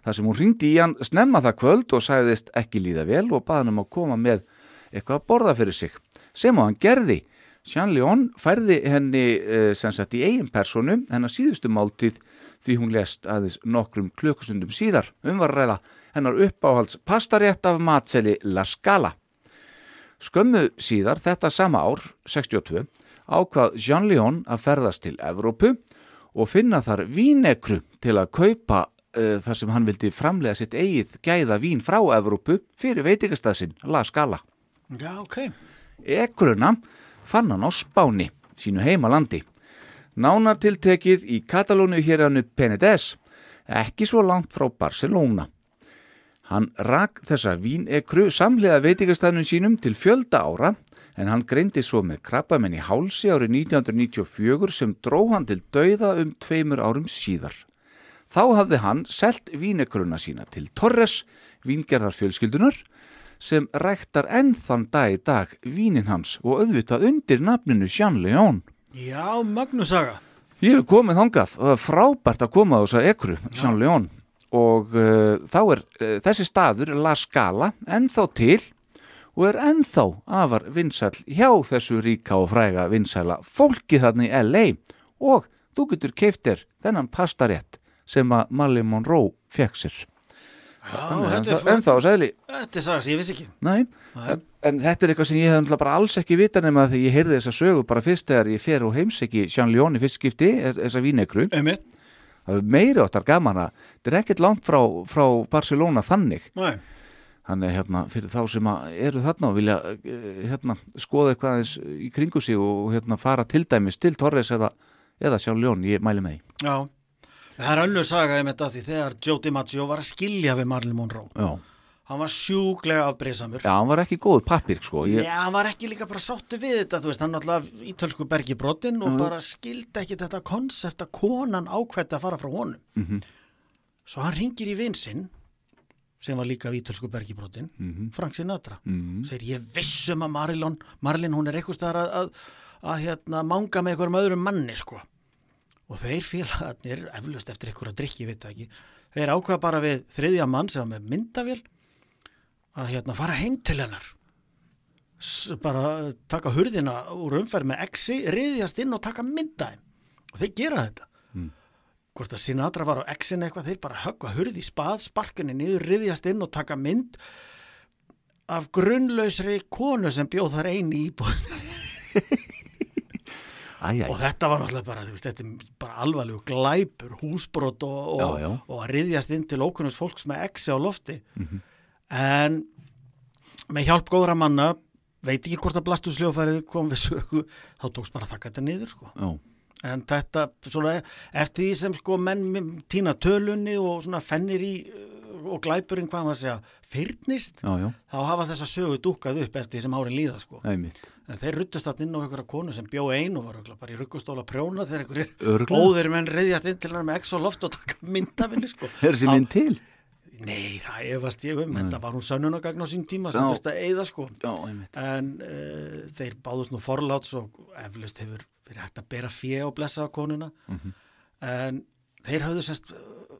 þar sem hún ringdi í hann snemma það kvöld og sagðist ekki líða vel og baði hann um að koma með eitthvað að borða fyrir sig. Sem hann gerði. Jean Leon færði henni uh, sem sagt í eigin personu hennar síðustu máltíð því hún lest aðeins nokkrum klukkustundum síðar. Umvarræða hennar uppáhalds pastarétt af matseli La Scala Skömmu síðar þetta sama ár, 62, ákvað Jean Leon að ferðast til Evrópu og finna þar vínekru til að kaupa uh, þar sem hann vildi framlega sitt eigið gæða vín frá Evrópu fyrir veitingastæðsinn La Scala. já, ok. Ekruna fann hann á Spáni, sínu heimalandi. Nánar tiltekið í Katalónu hér hannu Penedès, ekki svo langt frá Barcelona. Hann rak þessa vínekru samlega veitingastæðnum sínum til fjölda ára en hann greindi svo með krabbamenn í hálsi árið 1994 sem dró hann til dauða um tveimur árum síðar. Þá hafði hann selt vínekruna sína til Torres, víngerðar fjölskyldunar, sem ræktar enn þann dag í dag vínin hans og auðvitað undir nafninu Jean Leon. Já, Magnusaga. Ég hef komið þangað og það er frábært að koma á þessa ekru, Jean Leon og uh, þá er uh, þessi staður La Scala ennþá til og er ennþá afar vinsæl hjá þessu ríka og fræga vinsæla fólki þarna í LA og þú getur keiftir þennan pastarétt sem að Marilyn Monroe fekk sér. Ennþá- sæli. Þetta er saga sem ég vissi ekki. Nei, en, en þetta er eitthvað sem ég hef bara alls ekki vita nema því ég heyrði þessa sögu bara fyrst þegar ég fer og heimseki Jean Leon í fyrst skipti, þessa vínekru. Einmitt. Það er meiri áttar gaman að þetta er ekkert langt frá, frá Barcelona þannig. Nei. Þannig hérna fyrir þá sem eru þarna og vilja eh, hérna skoða eitthvað aðeins í kringu sig og hérna fara til dæmis til Torres eða, eða Jean Leon, ég mæli með því. Já. Það er önnur saga um þetta því þegar Joe DiMaggio var að skilja við Marilyn Monroe. Já, Hann var sjúklega afbreysamur. já hann var ekki góð pappir sko ég, Já, hann var ekki líka bara sáttu við þetta, þú veist, hann náttúrulega ítölsku bergi brotin og Já. bara skildi ekki þetta konsept að konan ákvætti að fara frá honum. Mhm. Svo hann ringir í vinsinn, sem var líka ítölsku bergi brotin, Mhm. Frank Sinatra. Mhm. Segir, ég vissum að Marilyn, Marilyn hún er eitthvað staðar að, að, að hérna, manga með einhverjum öðrum manni, sko. Og þeir félagarnir, eflust eftir einhverja drikki, veit það ekki, þeir ákveða bara við þriðja mann sem var með myndavél að hérna fara heim til hennar. Bara taka hurðina úr umferð með exi, riðjast inn og taka mynda þeim. Og þeir gera þetta. Mm. hvort að Sinatra var á exin eitthvað þeir bara höggva hurði í spað, sparkinni niður riðjast inn og taka mynd af grunnlausri konu sem bjóð þar eini íbúð. <laughs> Og þetta var náttúrulega bara, veist, þetta er bara alvarlegu glæpur, húsbrot og, og, og að riðjast inn til ókunnust fólks með exi á lofti. Mhm. En með hjálp góðra manna veit ekki hvort að blastursljófærið kom við sögu, þá tókst bara að þakka þetta niður sko. já, en þetta svona eftir því sem sko menn týna tölunni og svona fennir í uh, og glæpurinn hvað maður segja fyrnist, já, já, þá hafa þessa sögu dúkað upp eftir því sem árin líða sko. Einmitt. En þeir ruttust þarna inn á einhverja konu sem bjó ein og var örugglega bara í ruggustóla prjóna þegar einhverjir óðir menn reyðjast inn til hennar með exo loft og taka myndafinni sko. Er þessi Á- mynd til? Nei, það efast ég um, þetta var hún sönnunagagn á sín tíma sem þurfti að eyða sko. Já, en uh, þeir báðust nú forláts og eflust hefur verið hægt að bera fjö og blessa á konuna. Mhm. en þeir höfðu semst uh,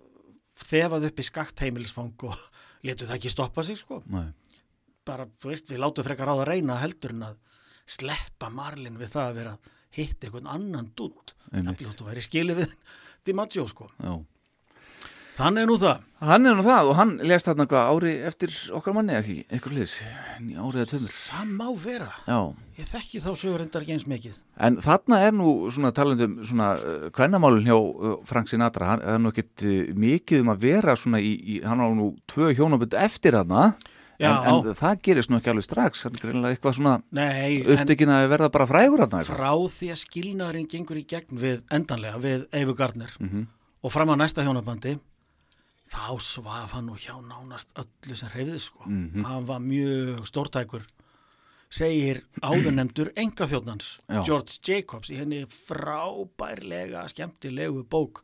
þefað upp í skakt heimilisfang og letu það ekki stoppa sig sko. Nei. bara, þú veist, við látum frekar á það reyna heldur en að sleppa Marlin við það að vera að hitta einhvern annan dút það þú væri skilið við <laughs> DiMaggio sko. Já. Þannig er nú það. Hann er nú það og hann lest þarna hvað ári eftir okkar manni ekki, eitthvað liðs, árið að tömur. það má vera, Já, ég þekki þá sögur endar ekki eins mikið. En þarna er nú svona talandum svona uh, kvennamálun hjá uh, Frank Sinatra, hann er nú ekkit uh, mikið um að vera svona í, í hann á nú tvö hjónabönd eftir þarna, Já. en, en það gerist nú ekki alveg strax, hann er greinlega eitthvað svona uppdegin að verða bara frægur eitthvað. frá því að skilnaðurinn gengur í gegn við endanlega við Eifu Gardner. Mhm. og fram á næsta hjónabandi þá svaf hann nú hjá nánast öllu sem hreyfði sko Mhm. hann var mjög stórtækur segir áðurnemdur enga <clears throat> þjóðnans. George Jacobs í henni frábærlega skemmtilegu bók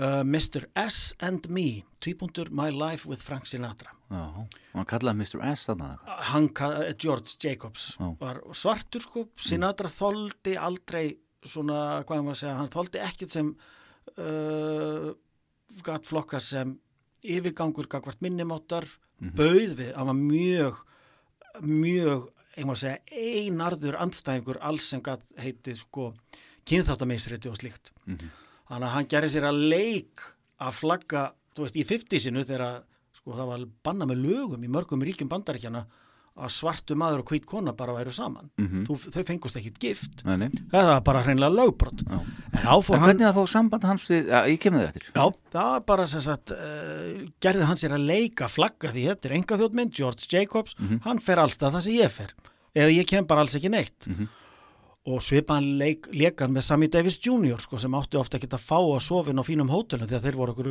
uh, Mr. S and Me tvípuntur My Life with Frank Sinatra Já, hann kallaði Mr. S eitthvað. hann, ka- George Jacobs Já. var svartur sko Sinatra þoldi aldrei svona, hvað er maður að segja, hann þoldi ekkert sem uh, gatt flokka sem yfirgangur gagvart minnimáttar bauð við, hann var mjög mjög, maður að segja einarður andstæðingur alls sem gatt heitið sko kynþáttamisriti og slíkt Mhm. þannig að hann gerði sér að leik að flagga, þú veist, í 50-sinu þegar sko það var banna með lögum í mörgum ríkjum bandaríkjana að svartu maður og hvít kona bara væru saman Mhm. Þú, þau fengust ekkit gift Nei, nei. það var bara hreinlega lögbrot Já. en En hann hvernig er þá samband hans við, ja, ég kemur það eftir. Já, það var bara sem sagt, uh, gerði hann sér að leika flagga því þetta er enga þjóttmynd, George Jacobs, hann fer allstað það sem ég fer, eða ég kem bara alls ekki neitt. Og svipaðan leik, leika hann með Sammy Davis Jr. Sko, sem átti ofta ekki að fá að sofin á fínum hótelum því að þeir voru okkur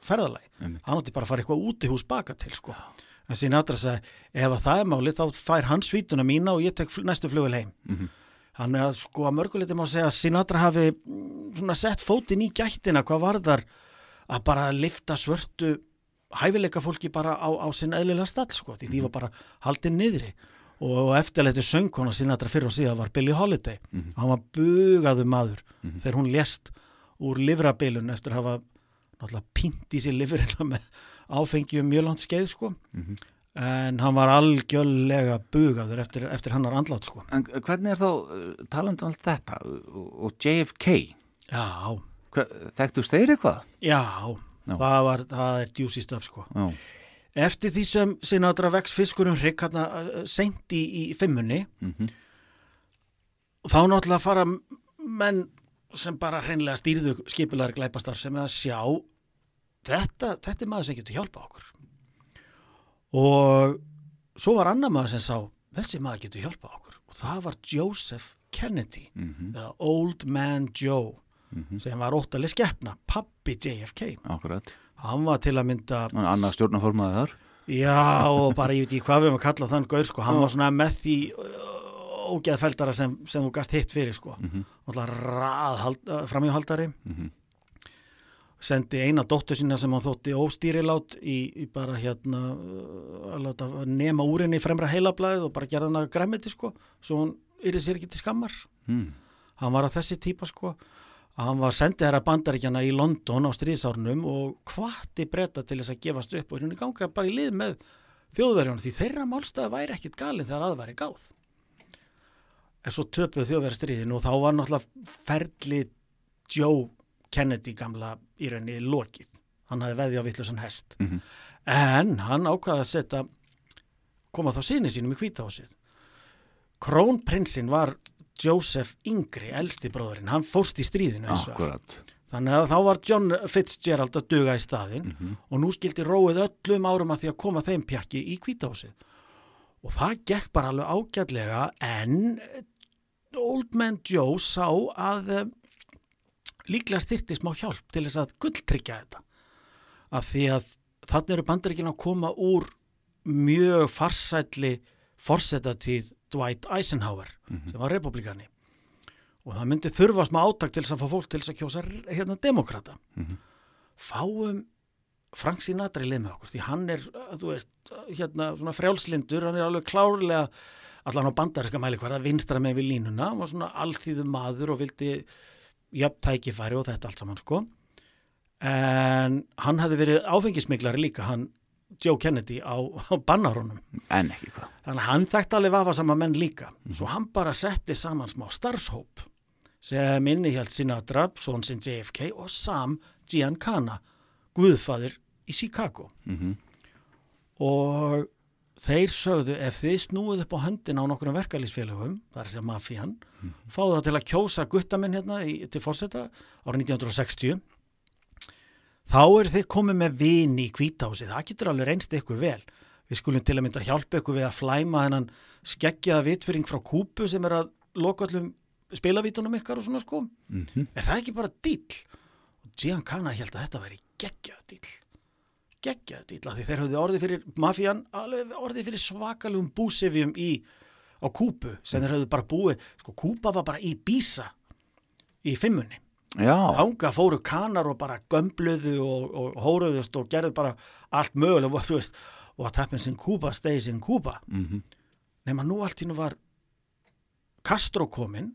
ferðalagi. Hann átti bara að fara eitthvað úti hús baka til, sko. En Sinatra sagði, ef að það er málið þá fær hann svítuna mína og ég tek næstu flugul heim. Hann er að sko að mörguleiti má segja að Sinatra hafi mm, svona sett fótinn í gættina hvað varðar að bara lifta svörtu hæfileika fólki bara á, á sinn eðlilega stall sko, því því var bara haldið niðri. Og eftirleiti söngkona Sinatra fyrir og síðan var Billie Holiday. Hann var bugaðu maður þegar hún lést úr livrabilun eftir að hafa náttúrulega pint í sér livrina með áfengi um mjög langt skeið sko en hann var algjörlega bugaður eftir, eftir hannar andlátt sko En hvernig er þá uh, talandi um allt þetta og, JFK? já, þekktust þeir eitthvað? já, Já. það var það er djúsi stöf sko Já. eftir því sem Sinatra vex hérna uh, seint í, í fimmunni Mhm. þá náttúrulega fara menn sem bara hreinlega stýrðu skipilar glæpastar sem að sjá þetta, þetta er maður sem getur hjálpa okkur og svo var annar maður sem sá þessi maður getur hjálpa okkur og það var Joseph Kennedy Mhm. eða Old Man Joe sem var óttalega skeppna, pappi JFK akkurat. hann var til að mynda annað stjórnaformaði þar. Já, og bara ég veit ekki hvað við höfum að kalla þann gaur, sko, hann var svona með því ógeðfeldara sem, sem þú gast hitt fyrir, sko, mm. -hmm. framíhaldari, Mhm. Sendi eina dóttur sína sem hann þótti óstýrilát í, í bara hérna uh, að láta nema úrinni í fremra heilablaðið og bara gerða hann að græmiti, sko, svo hún yfir sér ekki til skammar. Mm. Hann var að þessi típa, sko, að hann var sendið herra bandaríkjana í London á stríðsárnum og hvati breyta til þess að gefast upp og hérna ganga bara í lið með þjóðverjunum því þeirra málstæði væri ekkit galið þegar að væri gáð. En svo töpuð þjóðverja stríðin og þá var náttúrulega ferli Joe Kennedy gamla í rauninni lokið. Hann hafði veði á vittlusan hest. Mhm. En hann ákvaði að setja, koma þá sinni sínum í hvítahásið. Krónprinsinn var Joseph Yngri, elsti bróðurinn, hann fórst í stríðinu eins og Akkurat. Þannig að þá var John Fitzgerald að duga í staðinn og nú skildi róið öllum árum að því að koma þeim pjakki í kvítahúsið. Og það gekk bara alveg ágætlega en Old Man Joe sá að líklega styrti smá hjálp til þess að gulltryggja þetta. Af því að þannig eru bandaríkina að koma úr mjög farsætli forsetatíð Dwight Eisenhower sem var republikani og það myndi þurfa smá átak til þess að fá fólk til þess að kjósa hérna demokrata fáum Frank Sinatra í lið með okkur því hann er, þú veist, hérna svona frjálslindur, hann er alveg klárlega allan á bandarinska mæli hverða vinstra með við línuna, hann var svona alþýðu maður og vildi jöfn tækifæri og þetta allt saman sko en hann hefði verið áfengismiklari líka, hann Joe Kennedy á, á bannarónum En ekki hvað. Þannig að hann þekkti alveg vafa sama menn líka. Svo hann bara setti saman smá starfshóp sem innihjalt Sinatra, son sinn JFK og Sam Giancana, guðfaðir í Chicago. Mhm. Og þeir sögðu ef þið snúið upp á höndin á nokkrum verkalýsfélögum, það er að segja mafían, fáðu það til að kjósa guttaminn hérna í, til fórseta árið 1960 þá er þið komið með vini í kvítási, það getur alveg reynst ykkur vel. Við skulum til að mynda hjálpa ykkur við að flæma þennan skeggjaða vitfyring frá kúpu sem er að loka allum spilavítunum ykkar og svona sko. Mhm. Er það ekki bara dýll? Og Giancana held að þetta væri geggjaða dýll. Geggjaða dýll, af því þeir höfðu orðið fyrir mafían, orðið fyrir svakalugum búsifjum í, á kúpu sem þeir höfðu bara búið, sko kúpa var bara í bísa í fimmunni. Ánga fóru kanar og bara gömbluðu og, og hóruðust og gerðu bara allt mögulega, og þú veist, what happens in Cuba stays in Cuba. Mhm. Nefn að nú allt í nú var Castro kominn,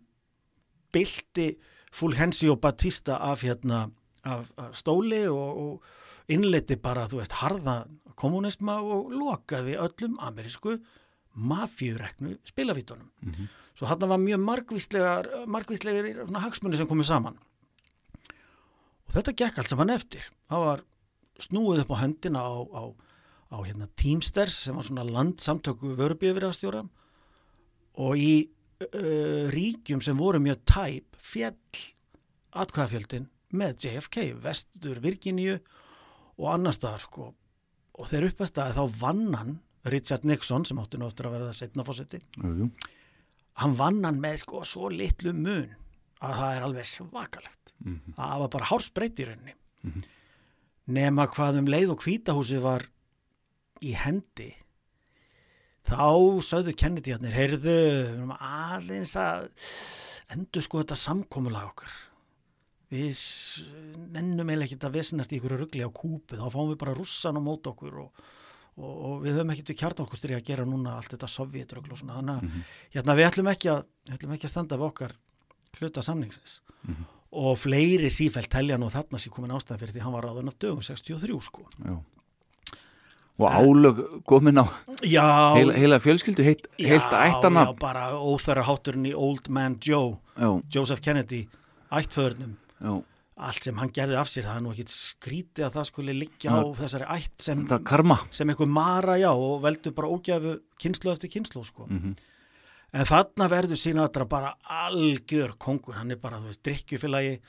bylti Fulgencio Batista af hérna, af, af stóli og, og innleiti bara, þú veist, harða kommunisma og lokaði öllum amerísku mafíureknu spilavítunum. Svo hann var mjög margvíslegar, margvíslegar hagsmunni sem komið saman. Og þetta gekk allt saman eftir. Það var snúið upp á höndina á, á, á hérna, Teamsters sem var svona landsamtöku vörubíðvirðastjóra og í uh, ríkjum sem voru mjög tæp fjall atkvæðafjöldin með JFK, vestur Virginíu og annar staðar sko. Og þegar uppastæði þá vann hann Richard Nixon sem átti nú eftir að verða setna fósetti hann vann hann með sko svo litlu mun að það er alveg svakalegt. Það var bara hársbreytt í rauninni. Nema hvað um leið og hvítahúsið var í hendi þá sögðu Kennedy-arnir heyrðu, við erum aðeins að endur sko þetta samkomulag okkar við nennum eiginlega ekki að vesnast í ykkur ruggli á kúpu, þá fáum við bara russan á mót okkur og, og, og við höfum ekkert við kjarnorkustri að gera núna allt þetta sovjetrugl og svona, þannig að hérna, við ætlum ekki, að, ætlum ekki að standa við okkar hluta samningsins. Og fleiri sífælt telja nú þarna sér komin ástæð fyrir því hann var ráðun af dögum 63 sko. Já. Og álög komin á já, heila, heila fjölskyldu, heilt, heilt já, ættana. já, bara óþæra hátturinn í Old Man Joe Já, Joseph Kennedy, ættföðurnum já. allt sem hann gerði af sér það er nú ekkit skrítið að það skuli liggja á þessari ætt sem, sem einhver mara já og veldur bara ógæfu kynslu eftir kynslu sko. Mhm. en þarna verður Sinatra bara algjör kongur, hann er bara þú veist drikkjufélagi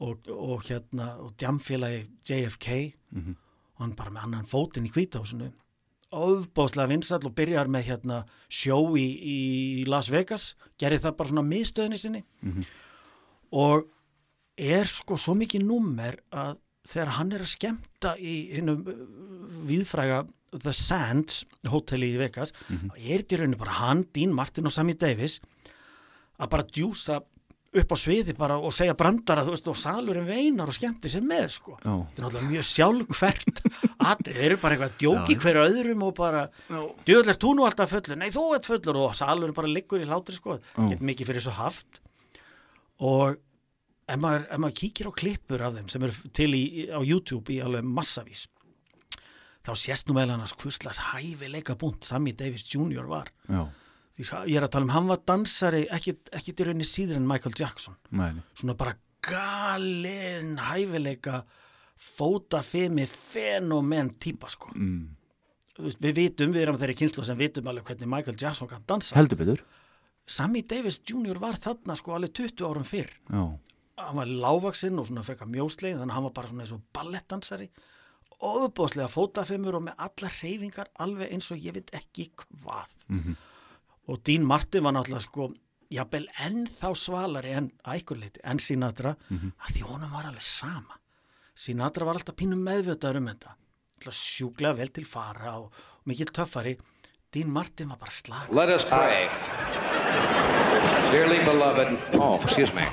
og, og hérna og djamfélagi JFK Mhm. og hann bara með annan fótinn í kvítahúsinu ofbáslega vinsall og byrjar með hérna sjó í, í Las Vegas gerði það bara svona miðstöðinni sinni og er sko svo mikið númer að þegar hann er að skemmta í hinnum viðfræga The Sands hóteli í Vegas er þetta í rauninu bara hann, Dean Martin og Sammy Davis að bara djúsa upp á sviði bara og segja brandara þú veist og salurinn veinar og skemmti sér með sko. Já. þetta er náttúrulega mjög sjálfkvært atrið, þeir eru bara eitthvað að djóki hverju öðrum og bara, djöðlegt þú nú alltaf fullur? Nei þú ert fullur. Og salurinn bara liggur í hlátri sko, get mikið fyrir svo haft. Og ef maður, ef maður kíkir á klippur af þeim sem eru til í, á YouTube í alveg massavís þá sést nú meðal annars hvuslas hæfileika búnt Sammy Davis Jr. var Já, Því, ég er að tala um, hann var dansari ekkit í rauninni síður en Michael Jackson mæni. svona bara galin hæfileika fótafimi fenomen típa sko Mm. Við vitum, við erum þeirri kynslu sem vitum alveg hvernig Michael Jackson kann dansa Heldur betur. Sammy Davis Jr. var þarna sko alveg 20 árum fyrr Já, hann var lágvaksinn og svona frekar mjósleið þannig að hann var bara svona eins og ballettdansari. Og uppbóðslega fótafimur og með alla reyfingar alveg eins og ég veit ekki hvað. Og Dean Martin var náttúrulega sko jafnvel ennþá svalari en ækurleiti en Sinatra að því honum var alveg sama. Sinatra var alltaf pínum meðvitaður um þetta. Alltaf sjúklega vel til fara og, og mikill töffari. Dean Martin var bara slag Let us pray. Dearly beloved, oh, excuse me.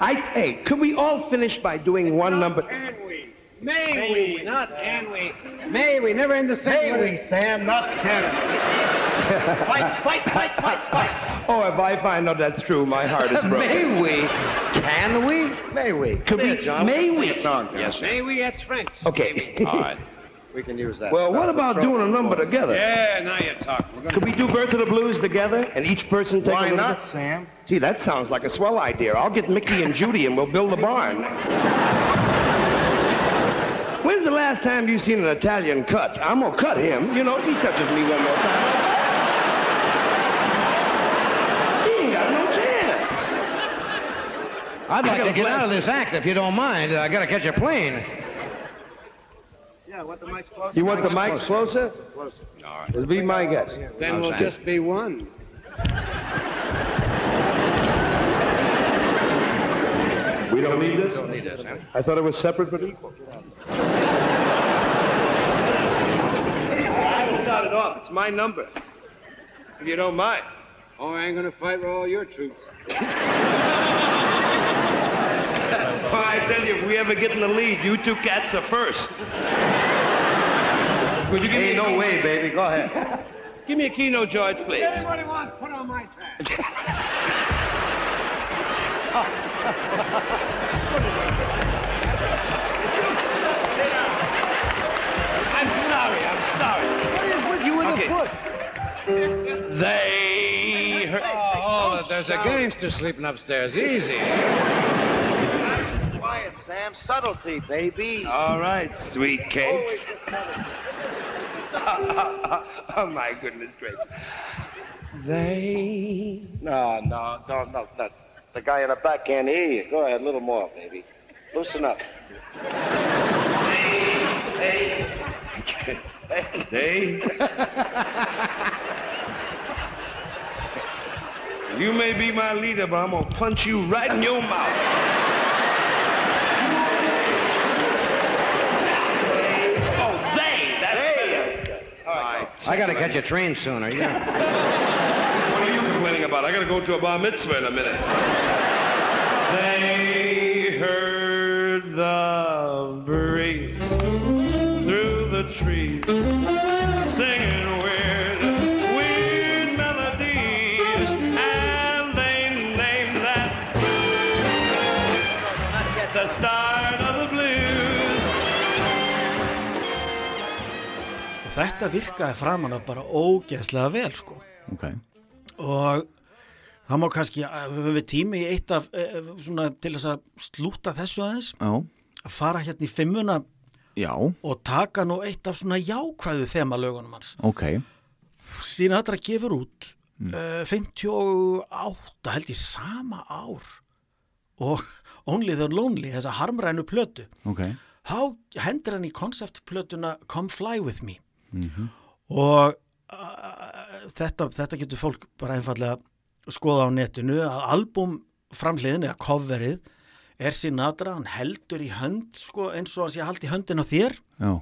I, hey, could we all finish by doing one number? Can we? May we, not can we. May we, never in the same May we, Sam, not can we. <laughs> Fight, fight, fight, fight, fight. Oh, if I find out that's true, my heart is broken. May we? Can we? May we? Could we? May we? Yes, sir. May we, that's French. Okay. All right. <laughs> We can use that. Well, what about doing a number together? Yeah, now you're talking. We're gonna Could we do Birth of the Blues together, and each person take a Why little not, bit? Sam? Gee, that sounds like a swell idea. I'll get Mickey and Judy, and we'll build a barn. When's the last time you seen an Italian cut? I'm gonna cut him. You know, if he touches me one more time. He ain't got no chance. I'd like to get plan. out of this act if you don't mind. I got to catch a plane. Yeah, what the mic's close. You want the mics closer? Closer. All right. It'll be my guess. Then we'll Sam. just be one. We don't need this? Don't need this, huh? I thought it was separate but equal. I haven't started off. It's my number. If you don't mind. Oh, I ain't gonna fight with all your troops. Oh, I tell you, if we ever get in the lead, you two cats are first. Would you give me Ain't a no way, baby. Go ahead. <laughs> Give me a keynote, George, please. Anybody wants, put on my track. <laughs> I'm sorry, I'm sorry. What is with you with Okay. the foot? They heard. Oh, there's a gangster sleeping upstairs. Easy. Quiet, Sam. Subtlety, baby. All right, sweet cakes. <laughs> oh, my goodness gracious. They. No, no, no, no, no. The guy in the back can't hear you. Go ahead, a little more, baby. Loosen up. They. you may be my leader, but I'm gonna punch you right in your mouth. Right. I got to catch a train sooner. Yeah. <laughs> What are you complaining about? I gotta go to a bar mitzvah in a minute. They heard the breeze through the trees singing þetta virkaði framan af bara ógeðslega vel sko ok. og það má kannski, höfum við tími í eitt af, eh, svona til þess að slúta þessu aðeins, Já, að fara hérna í fimmuna já, og taka nú eitt af svona jákvæðu þemalögunum hans. ok. Sinatra gefur út uh, 58 held ég sama ár og <laughs> Only the Lonely, þessa harmrænu plötu. Ok, Þá hendur hann í konceptplötuna Come Fly With Me og uh, þetta, þetta getur fólk bara einfallega skoða á netinu að albumframliðin eða coverið er Sinatra, hann heldur í hönd sko, eins og sé að halda í höndin á þér. Já,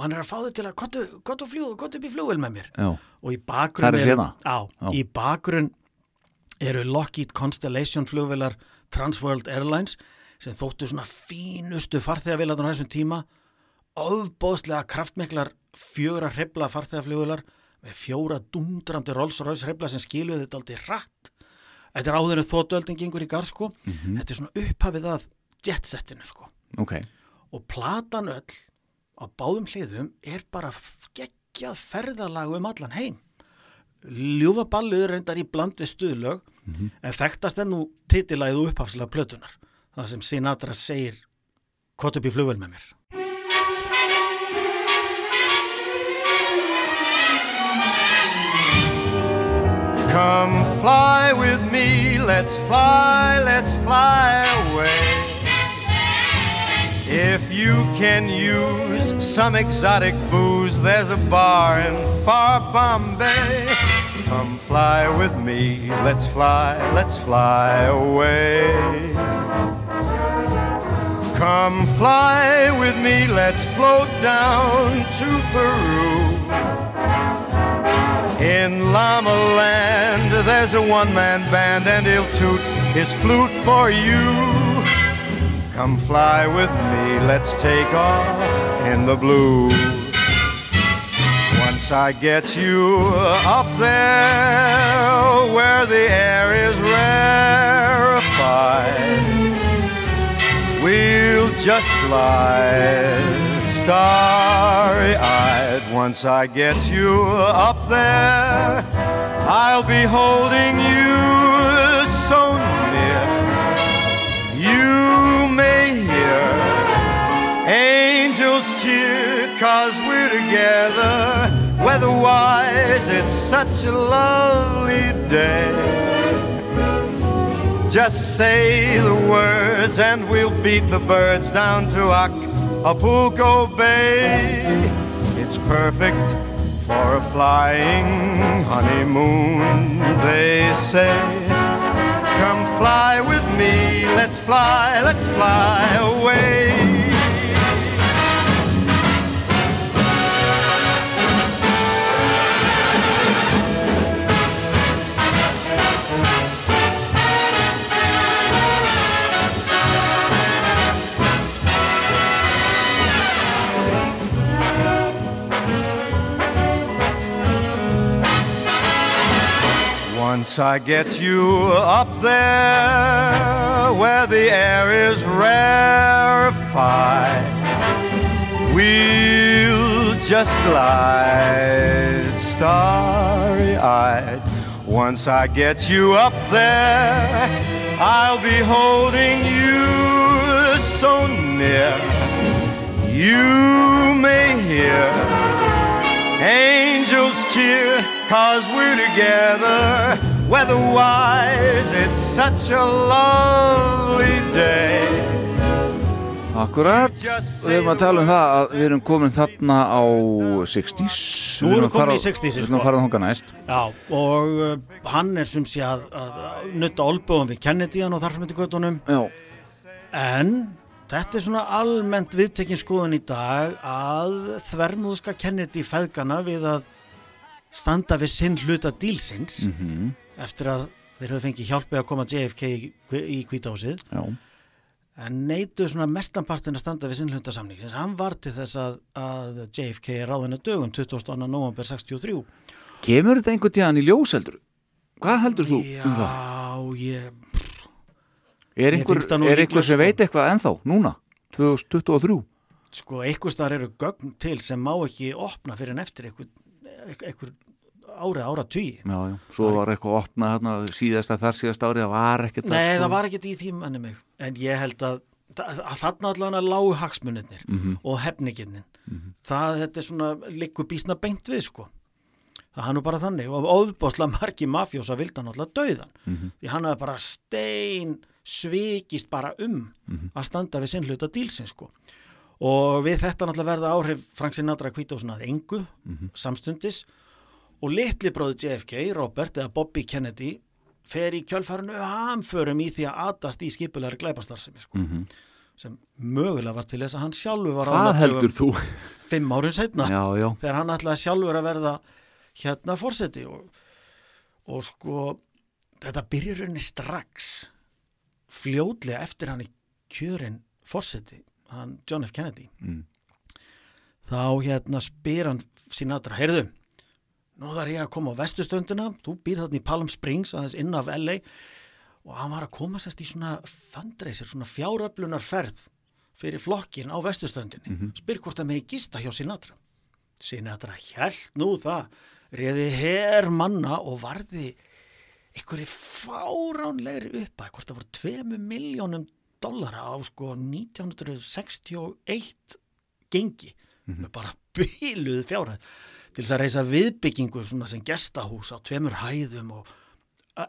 og hann er að fá þau til að gott og fljú, gott upp í flugvel með mér. Já, og í bakgrunn er sena? á, í bakgrunn eru Lockheed Constellation flugvelar Transworld Airlines sem þóttu svona fínustu farþegavilarnar á þessum tíma ofbóðslega kraftmiklar fjögra hrefla farþegaflugvelar með fjóra dundrandi Rolls-Royce hrefla sem skiluðu þetta aldrei hratt. Þetta er áður en þóttuöldin gengur í garð sko. Þetta er svona upphafið að jetsettinu sko. Ok. Og platan öll á báðum hliðum er bara geggjað ferðalag um allan heim. Ljúfa balluður reyndar í bland við stuðlög en þekktast er nú titilæðu upphafslega plötunar það sem Sinatra segir kott upp í flugvel með mér Come fly with me, let's fly, let's fly away. If you can use some exotic booze, there's a bar in far Bombay. Come fly with me, let's fly, let's fly away. Come fly with me, let's float down to Peru. In Llama Land, there's a one man band, and he'll toot his flute for you. Come fly with me, let's take off in the blue. Once I get you up there where the air is rarefied, we'll just glide starry eyed. Once I get you up there, I'll be holding you so near. You may hear angels cheer, cause we're together. Weatherwise, it's such a lovely day. Just say the words and we'll beat the birds down to Acapulco Bay. It's perfect for a flying honeymoon, they say. Come fly with me, let's fly, let's fly away. Once I get you up there where the air is rarefied, we'll just glide starry eyed. Once I get you up there, I'll be holding you so near. You may hear angels cheer, cause we're together. Weatherwise, it's such a lovely day. Akkurat, við erum að tala um það að við erum komin þarna á 60s Nú erum að við komin fara- í 60s, Við erum sko. að fara þangað næst Já, og uh, hann er sem sé að, að nutta olbúum við Kennedy-an og þarfum þetta göttunum Já, En þetta er svona almennt viðtekinn skoðun í dag að þvermúðska Kennedy feðgana við að standa við sinn hluta dílsins Mhm. eftir að þeir höfðu fengið hjálpið að koma JFK í, í kvításið já, en neitu svona mestanpartin að standa við sinn hluta samning hann var til þess að, að JFK er ráðinu dögum 22. november 63 kemur þetta einhvern tíðan í ljós heldur? Hvað heldur þú Já, um það? ég Er einhver, nú er einhver sem sko. veit eitthvað ennþá, núna, 2023? sko, einhver staðar eru gögn til sem má ekki opna fyrir en eftir einhver, einhver ára. Já, já, svo var eitthvað að opna hérna, síðasta þar síðasta ári, það var ekkert Nei, sko. það var ekkert í því manni mig. En ég held að, að, að þarna allavega lágu hagsmunirnir Mhm. og hefninginnin. Það, þetta er svona, liggur bísna beint við, sko. Það hann nú bara þannig og óðbóðslega margi mafjósa vildi hann alltaf dauðan. Mhm. Því hann hafði bara stein svikist bara um Mhm. að standa við sinn hluta dílsins, sko. Og við þetta náttúrulega verða áhrif Frank Sinatra kvításuna að engu, Mhm. samstundis og litli bróði JFK, Robert eða Bobby Kennedy fer í kjölfarinu hamförum í því að atast í skipulegar glæpastarfsemi sko. Mhm. sem mögulega var til þess að hann sjálfur var á þú? fimm árum setna Já, já, þegar hann ætlaði sjálfur að verða hérna fórseti og, og sko þetta byrjur henni strax fljótlega eftir hann í kjörin fórseti, hann John F. Kennedy. Mm. þá hérna spyr hann Sinatra, heyrðu nú þarf ég að koma á vestustöndina þú býr þarna í Palm Springs aðeins inn af LA og hann var að koma sérst í svona fundraiser, svona fjáröflunar ferð fyrir flokkin á vestustöndinni spyr hvort það megi gista hjá Sinatra. Sinatra held nú það reði her manna og varði einhverju fáránlegri uppæð hvort það voru 2 miljónum dollara á sko 1961 gengi með bara <laughs> bíluð fjárhæð til þess að reysa viðbyggingu svona sem gestahús á tveimur hæðum og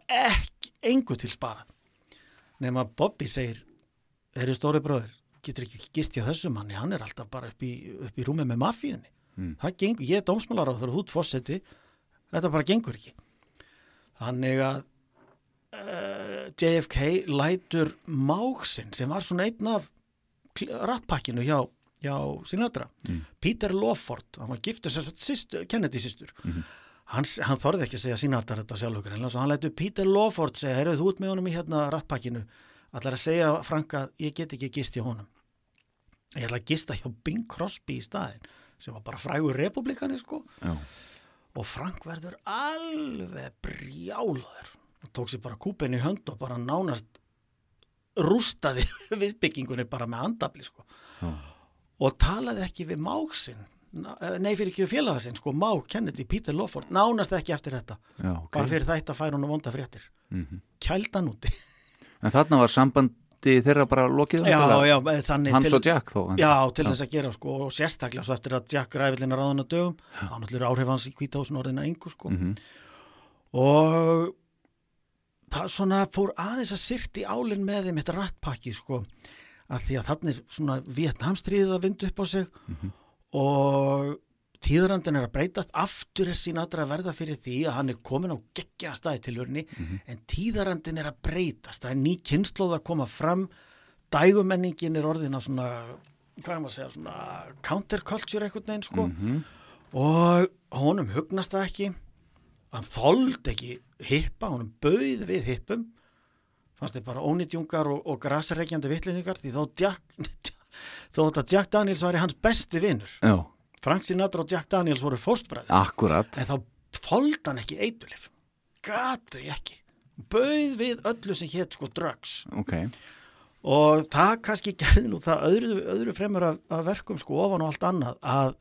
ekki engu til sparað. Nema Bobby segir eru stóri bróður, getur ekki gist hjá þessu manni, hann er alltaf bara upp í, upp í rúmi með mafíunni. Mm. það gengur, ég er dómsmálar á þegar þú ert fósetti þetta bara gengur ekki. Þannig að uh, JFK lætur máksinn sem var svona einn af rattpakkinu hjá, hjá Sinatra, Mm. Peter Lawford hann var giftur systur, Kennedy systur. Hann, s- hann þorði ekki að segja Sinatra þetta sjálfur en hann lætur Peter Lawford segja, heyrðu þú út með honum í hérna rattpakkinu allar að segja Franka ég get ekki gist hjá honum. Ég ætla að gista hjá Bing Crosby í staðin sem var bara frægur republikani sko. Já. og Frank verður alveg brjálaður og tók sér bara kúpin í hönd og bara nánast rústaði <laughs> viðbyggingunni bara með andabli sko. og talaði ekki við máksinn nei fyrir ekki við félagasinn sko, má Kennedy, Peter Lawford, nánast ekki eftir þetta já ok. bara fyrir þetta fær hún vonda fréttir Mhm. kældan úti En þarna var sambandi þeirra bara lokið já, já, þannig Hans til, og Jack þó já, til þess að gera sko, og sérstaklega svo eftir að Jack ræfillina ráðan að dögum, þá náttúrulega áhrif hans í kvítahúsin orðina engu sko Mhm. og það svona fór aðeins að syrti álinn með þeim eitt rattpakki sko. Að því að þannig svona Vietnamstríðið að vindu upp á sig og tíðrandin er að breytast. Aftur er sín aðra að verða fyrir því að hann er komin á geggja staði tilvörni en tíðarandin er að breytast. Það er ný kynnslóð að koma fram. Dægumenningin er orðin að svona hvað er maður að segja, svona counterculture einhvern veginn sko. Og honum hugnast það ekki hann þóld ekki hippa, honum bauð við hippum. Fannst þið bara ónýtjungar og, og grasreikjandi vittlinningar því þó Jack, <laughs> þó að Jack Daniels væri hans besti vinnur Frank Sinatra og Jack Daniels voru fóstbræði akkurat. En þá þóld hann ekki eitulif gat þau ekki. Bauð við öllu sem hétt sko drugs. Ok, og það kannski gerði nú það öðru, öðru fremur af, af verkum sko ofan og allt annað að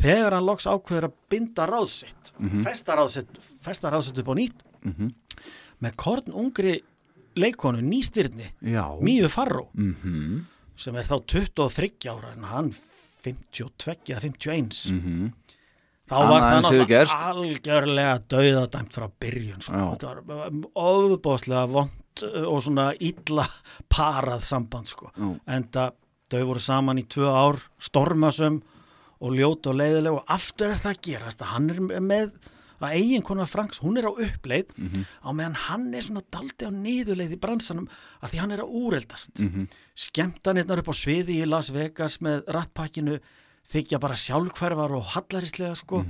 þegar hann loks ákveður að binda ráðsitt festa ráðsitt festa ráðsitt upp á nýtt Mhm. með korn ungri leikonu nýstyrni Míu Farró Mhm. sem er þá 23 ára en hann 52 eða 51 Mhm. þá var það náttúrulega algjörlega dauðadæmt frá byrjun sko. Þetta var ofbóðslega vond og svona illa parað samband sko. En það þau voru saman í tvö ár stormasum og ljót og leiðileg og aftur er það að gerast að hann er með að eigin konar Franks, hún er á uppleið á meðan hann er svona daldi á niðurleið í bransanum að því hann er að úreldast. Mm -hmm. skemmtanirnar upp á sviði í Las Vegas með rattpakkinu þykja bara sjálfhverfar og hallarislega sko.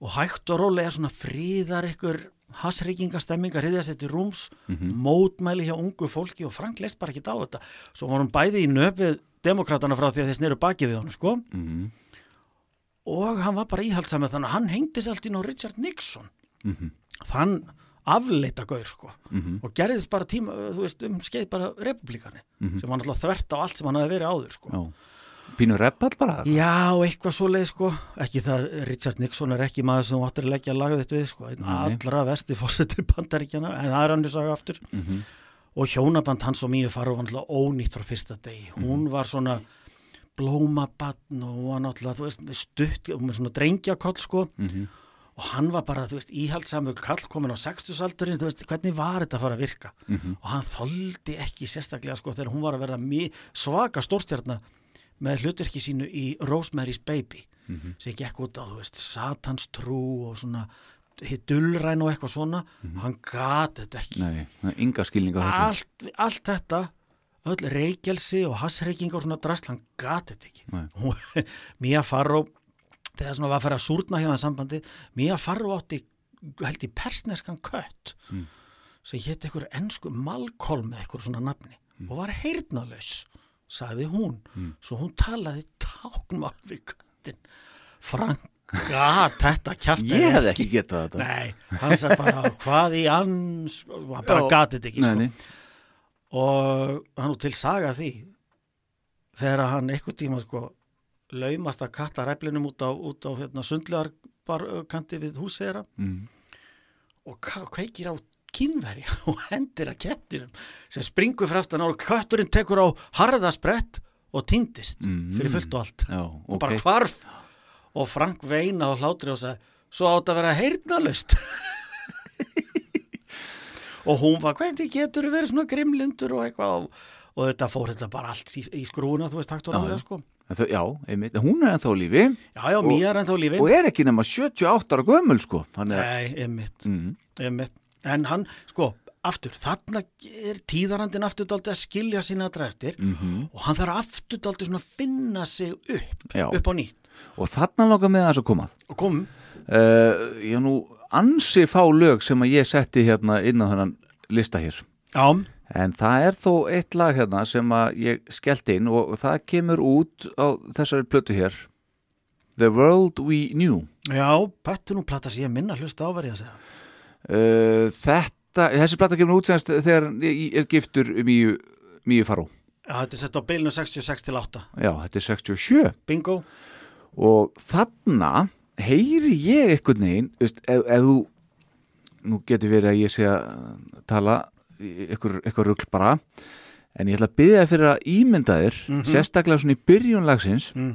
Og hægt og rólega svona fríðar ykkur hasryggingastemmingar hriðja sér til rúms mótmæli hjá ungu fólki og Frank leist bara ekki á þetta. Svo hann bæði í nöfið demokratana frá því að þeir sneru baki við honum sko. Mhm. Og hann var bara íhaldsamið þannig að hann hengdi sér allt inn á Richard Nixon. Þann afleita gaur sko og gerðist bara tíma, þú veist, um skeið bara republikani sem var náttúrulega þvert á allt sem hann hafi verið áður sko. Já, pínu reppall bara Já, eitthvað svo leið sko. Ekki það, Richard Nixon er ekki maður sem áttur að leggja lagað þetta við sko. Allra vesti fórseti bandaríkjana en það er hann þess að aftur. Og hjónaband hans og mýju faru var náttúrulega ónýtt frá fyrsta degi. Hún var svona blómabann og var náttúrulega, þú veist, stutt og með svona drengjakoll sko. Og hann var bara, þú veist, íhaldsamur kall komin á sextusaldurinn, þú veist, hvernig var þetta að fara að virka? Og hann þoldi ekki sérstaklega sko þegar hún var að verða svaka stórstjarnar með hlutverki sínu í Rosemary's Baby sem gekk út á, þú veist, satans trú og svona dullræn og eitthvað svona. Hann gat þetta ekki. Nei, ynga skilning á þessu. Allt, allt þetta öll reykjelsi og hassreykingar og svona drast, hann gat þetta ekki <laughs> Mía Farró þegar svona var að fara að súrna hjá það sambandi Mía Farró átti held í persneskan kött Mm. sem hétt einhver ennsku Malcolm með einhver svona nafni og var heyrnalaus sagði hún svo hún talaði táknmál við köttin Frank gat þetta kjafta Ég hefði ekki getað þetta Nei, hann sagði bara hvað í ans hann bara Já. gat þetta ekki Nei, sko. nei. Og hann nú til saga því þegar hann einhvern tíma sko laumast að katta ræflinum út á, út á hérna, sundlegar kanti við húsið þeirra Mm. og kveikir á kynverja <laughs> og hendir að kettinum sem springur fyrir aftan á og kötturinn tekur á harðasprett og týndist Mm. fyrir fullt og allt Já, og ok. bara hvarf og Frank veina og hlátri og sagði svo átt að vera heyrnalust <laughs> og hún var hvernig getur verið svona grimlindur og eitthvað? Og, og þetta fór þetta bara allt í, í skrúna þú veist takt og Já, já. sko. Þau- Já, einmitt, hún er ennþá lífi. Já já, Mía er ennþá lífi. og er ekki nema 78 ára gömul sko. Nei, einmitt, mm. einmitt. En hann, sko, aftur þarna er tíðarandin aftur dálítið að skilja sína dræftir Mhm. og hann þarf aftur dálítið svona að finna sig upp Já. upp á nýtt. Og þarna langar með þess að komað og kom, uh, Ég nú ansi fá lög sem að ég setti hérna inn á þennan lista hér. Já, En það er þó eitt lag hérna sem að ég skellt inn og það kemur út á þessari plötu hér. The World We Knew. Já, pættu nú plata sem ég minna hlusta áverið að segja. Uh, Þetta, þessi plata kemur út semst þegar ég er giftur Míu, Míu Faró. Já, þetta er sett á bilinu 66 til 8 Já, þetta er 67 Bingo. Og þarna heyri ég veist, ef, ef þú nú getur verið að ég sé að tala einhver rugl bara en ég ætla að byggja þér fyrir að ímynda þér sérstaklega svona í byrjun lagsins mm.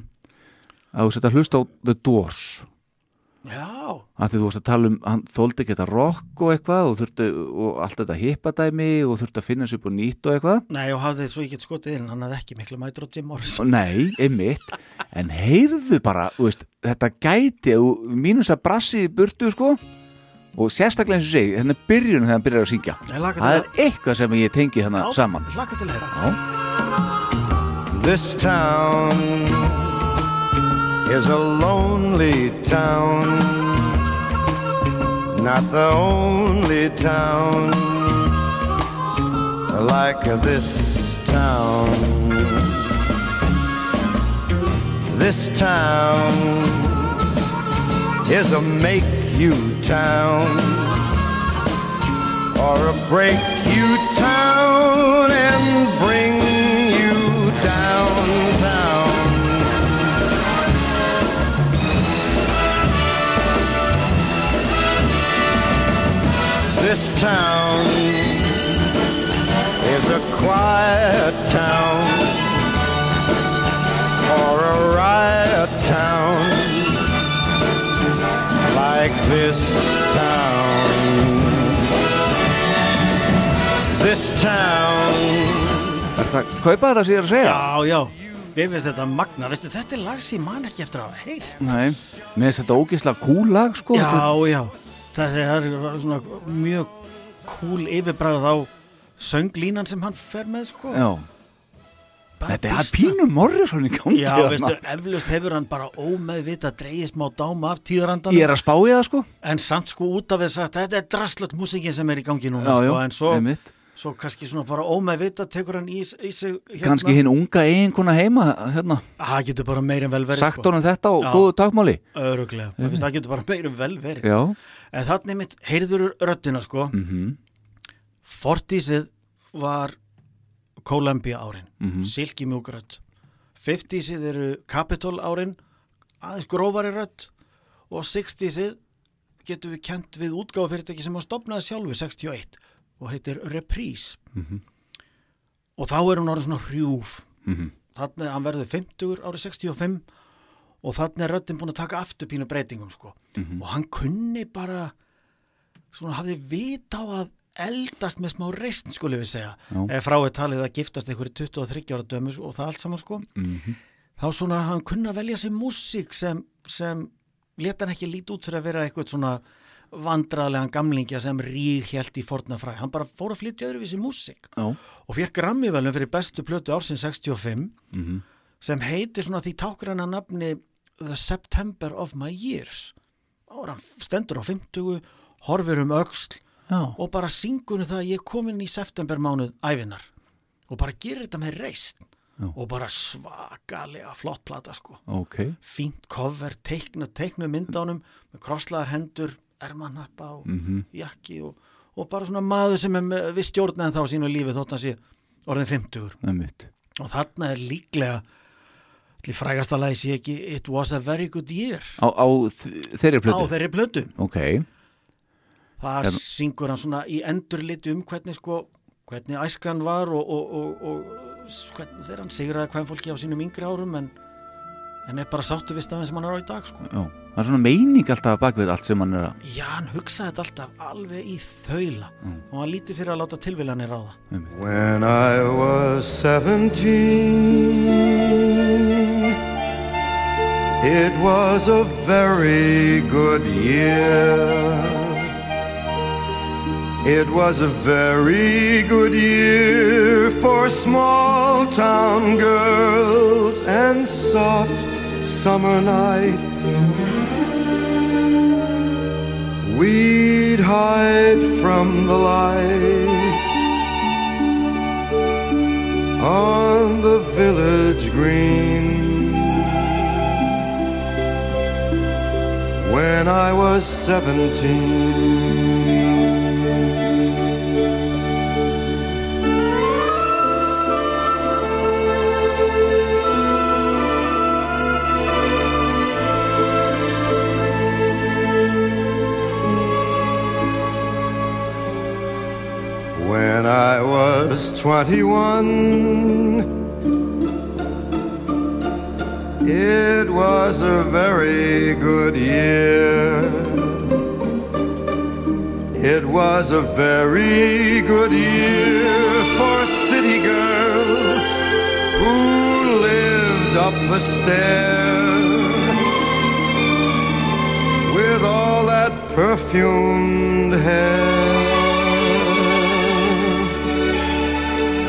að þú setja að hlusta á The Doors að því þú varst að tala um, hann þóldi ekki þetta rock og eitthvað og, þurfti, og allt þetta hippadæmi og þurfti að finna sér upp og nýtt og eitthvað? Nei og hafði svo ég get skotið inn hann hafði ekki miklu mætur á Jim Morrison. Nei, einmitt. En heyrðu bara, þú veist, þetta gæti mínus að brassi í burtu sko. Og sérstaklega eins og segi hérna er byrjunum þegar hann byrjar að syngja. Laka Það er eitthvað sem ég tengi Já, saman. Laka til að heyra. This town is a lonely town, not the only town like this town. This town is a make you town or a break you town and bring This town is a quiet town for a riot town like this town. This town. Er það kaupa þetta sem ég er að segja? Já, já, við finnst þetta magna Veistu, þetta er lag sem ég man ekki eftir að hafa heyrt Nei, mér finnst þetta ógislega cool lag sko Já, já, það er svona mjög cool yfirbræð á sönglínan sem hann fer með sko. Já. Þetta er býsna- pínu Morrison í gangi Já, veistu, eflaust hefur hann bara ómeðvita dreigist má dáma af tíðarandan Ég er að spá í það sko. En samt sko út af þess að þetta er drastlögt músikin sem er í gangi núna Já, já, sko, en svo, einmitt. svo kannski svona bara ómeðvita tekur hann í, í sig hérna. Kanski hinn unga eiginkona heima hérna, Það getur bara meir en vel verið sagt honum þetta og Já. góðu takmáli Öruglega, það getur bara meir en vel verið. Já En þannig mitt, heyrður röddina sko. Mm Fortísið var Columbia árin, Mhm. Silky mjúkrödd 50síð eru Capitol árin aðeins grófari rödd. Og 60síð getum við kent við útgáfafyrirtæki sem hann stopnaði sjálfu 61 og heitir Reprise. Og þá er hún orðið svona hrjúf. Mhm. þannig að hann verður 50 árið 65 og þannig er röddin búin að taka aftur pínu breytingum sko. Og hann kunni bara svona hafði vit á að eldast með smá reist skulle við segja. Ef frá er talið að giftast einhverju 23 ára dömus og það allt saman sko. Mhm. þá svona hann kunna velja sér músík sem, sem leta hann ekki lít út fyrir að vera eitthvað svona vandraðlegan gamlingja sem rík held í fornafræ hann bara fór að flytja öðruvísi músík. Og fekk Grammy-velun fyrir bestu plötu ársins 65 Mhm. sem heitir svona því tákræna nafni The September of My Years og hann stendur á 50 horfir um Já. og bara syngur um það að ég er komin í septembermánuð æfinar og bara gerir þetta með reist Já. og bara svakalega flott plata sko Ok. fínt cover, teiknu, teiknu myndánum með krosslaðar hendur ermanappa og Mhm. jakki og, og bara svona maður sem er við stjórna en þá sínu lífi þótt hann sé orðin 50 Einmitt. og þarna er líklega allir frægasta lagi sé ekki It was a very good year Á, á þeirri á plötu? þeirri plötu Ok. það En- syngur hann svona í endurliti um hvernig sko hvernig æskan var og, og, og, og hvernig þegar hann sigraði hvern fólki á sínum yngri árum en, en er bara sáttu við staðin sem hann er á í dag sko Já. Það er svona meining alltaf bak við allt sem hann er að... Já, hann hugsaði þetta alltaf alveg í þaula Mm. og hann lítið fyrir að láta tilviljanir ráða. When I was seventeen, it was a very good year. It was a very good year for small town girls and soft summer nights. We'd hide from the lights on the village green. When I was seventeen. When I was 21, it was a very good year. It was a very good year for city girls who lived up the stair with all that perfumed hair.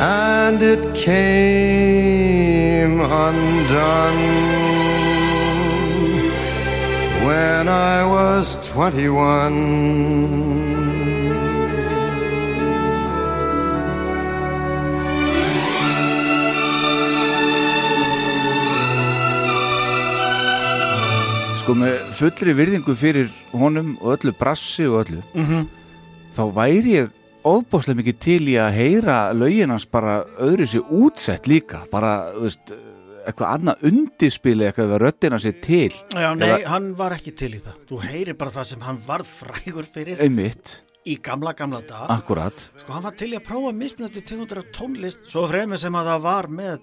And it came undone when I was 21. Sko með fullri virðingu fyrir honum og öllu brassi og öllu Mhm. þá væri ég ofbáslega mikið til í að heyra lögin hans bara öðru sér útsett líka bara, þú veist, eitthvað annað undirspili eitthvað við röddina sér til Já, nei, Eða- hann var ekki til í það. Þú heyrir bara það sem hann varð frægur fyrir einmitt, í gamla, gamla dag. akkurat Sko, hann var til í að prófa mismunandi tegundur af tónlist svo fremur sem að það var með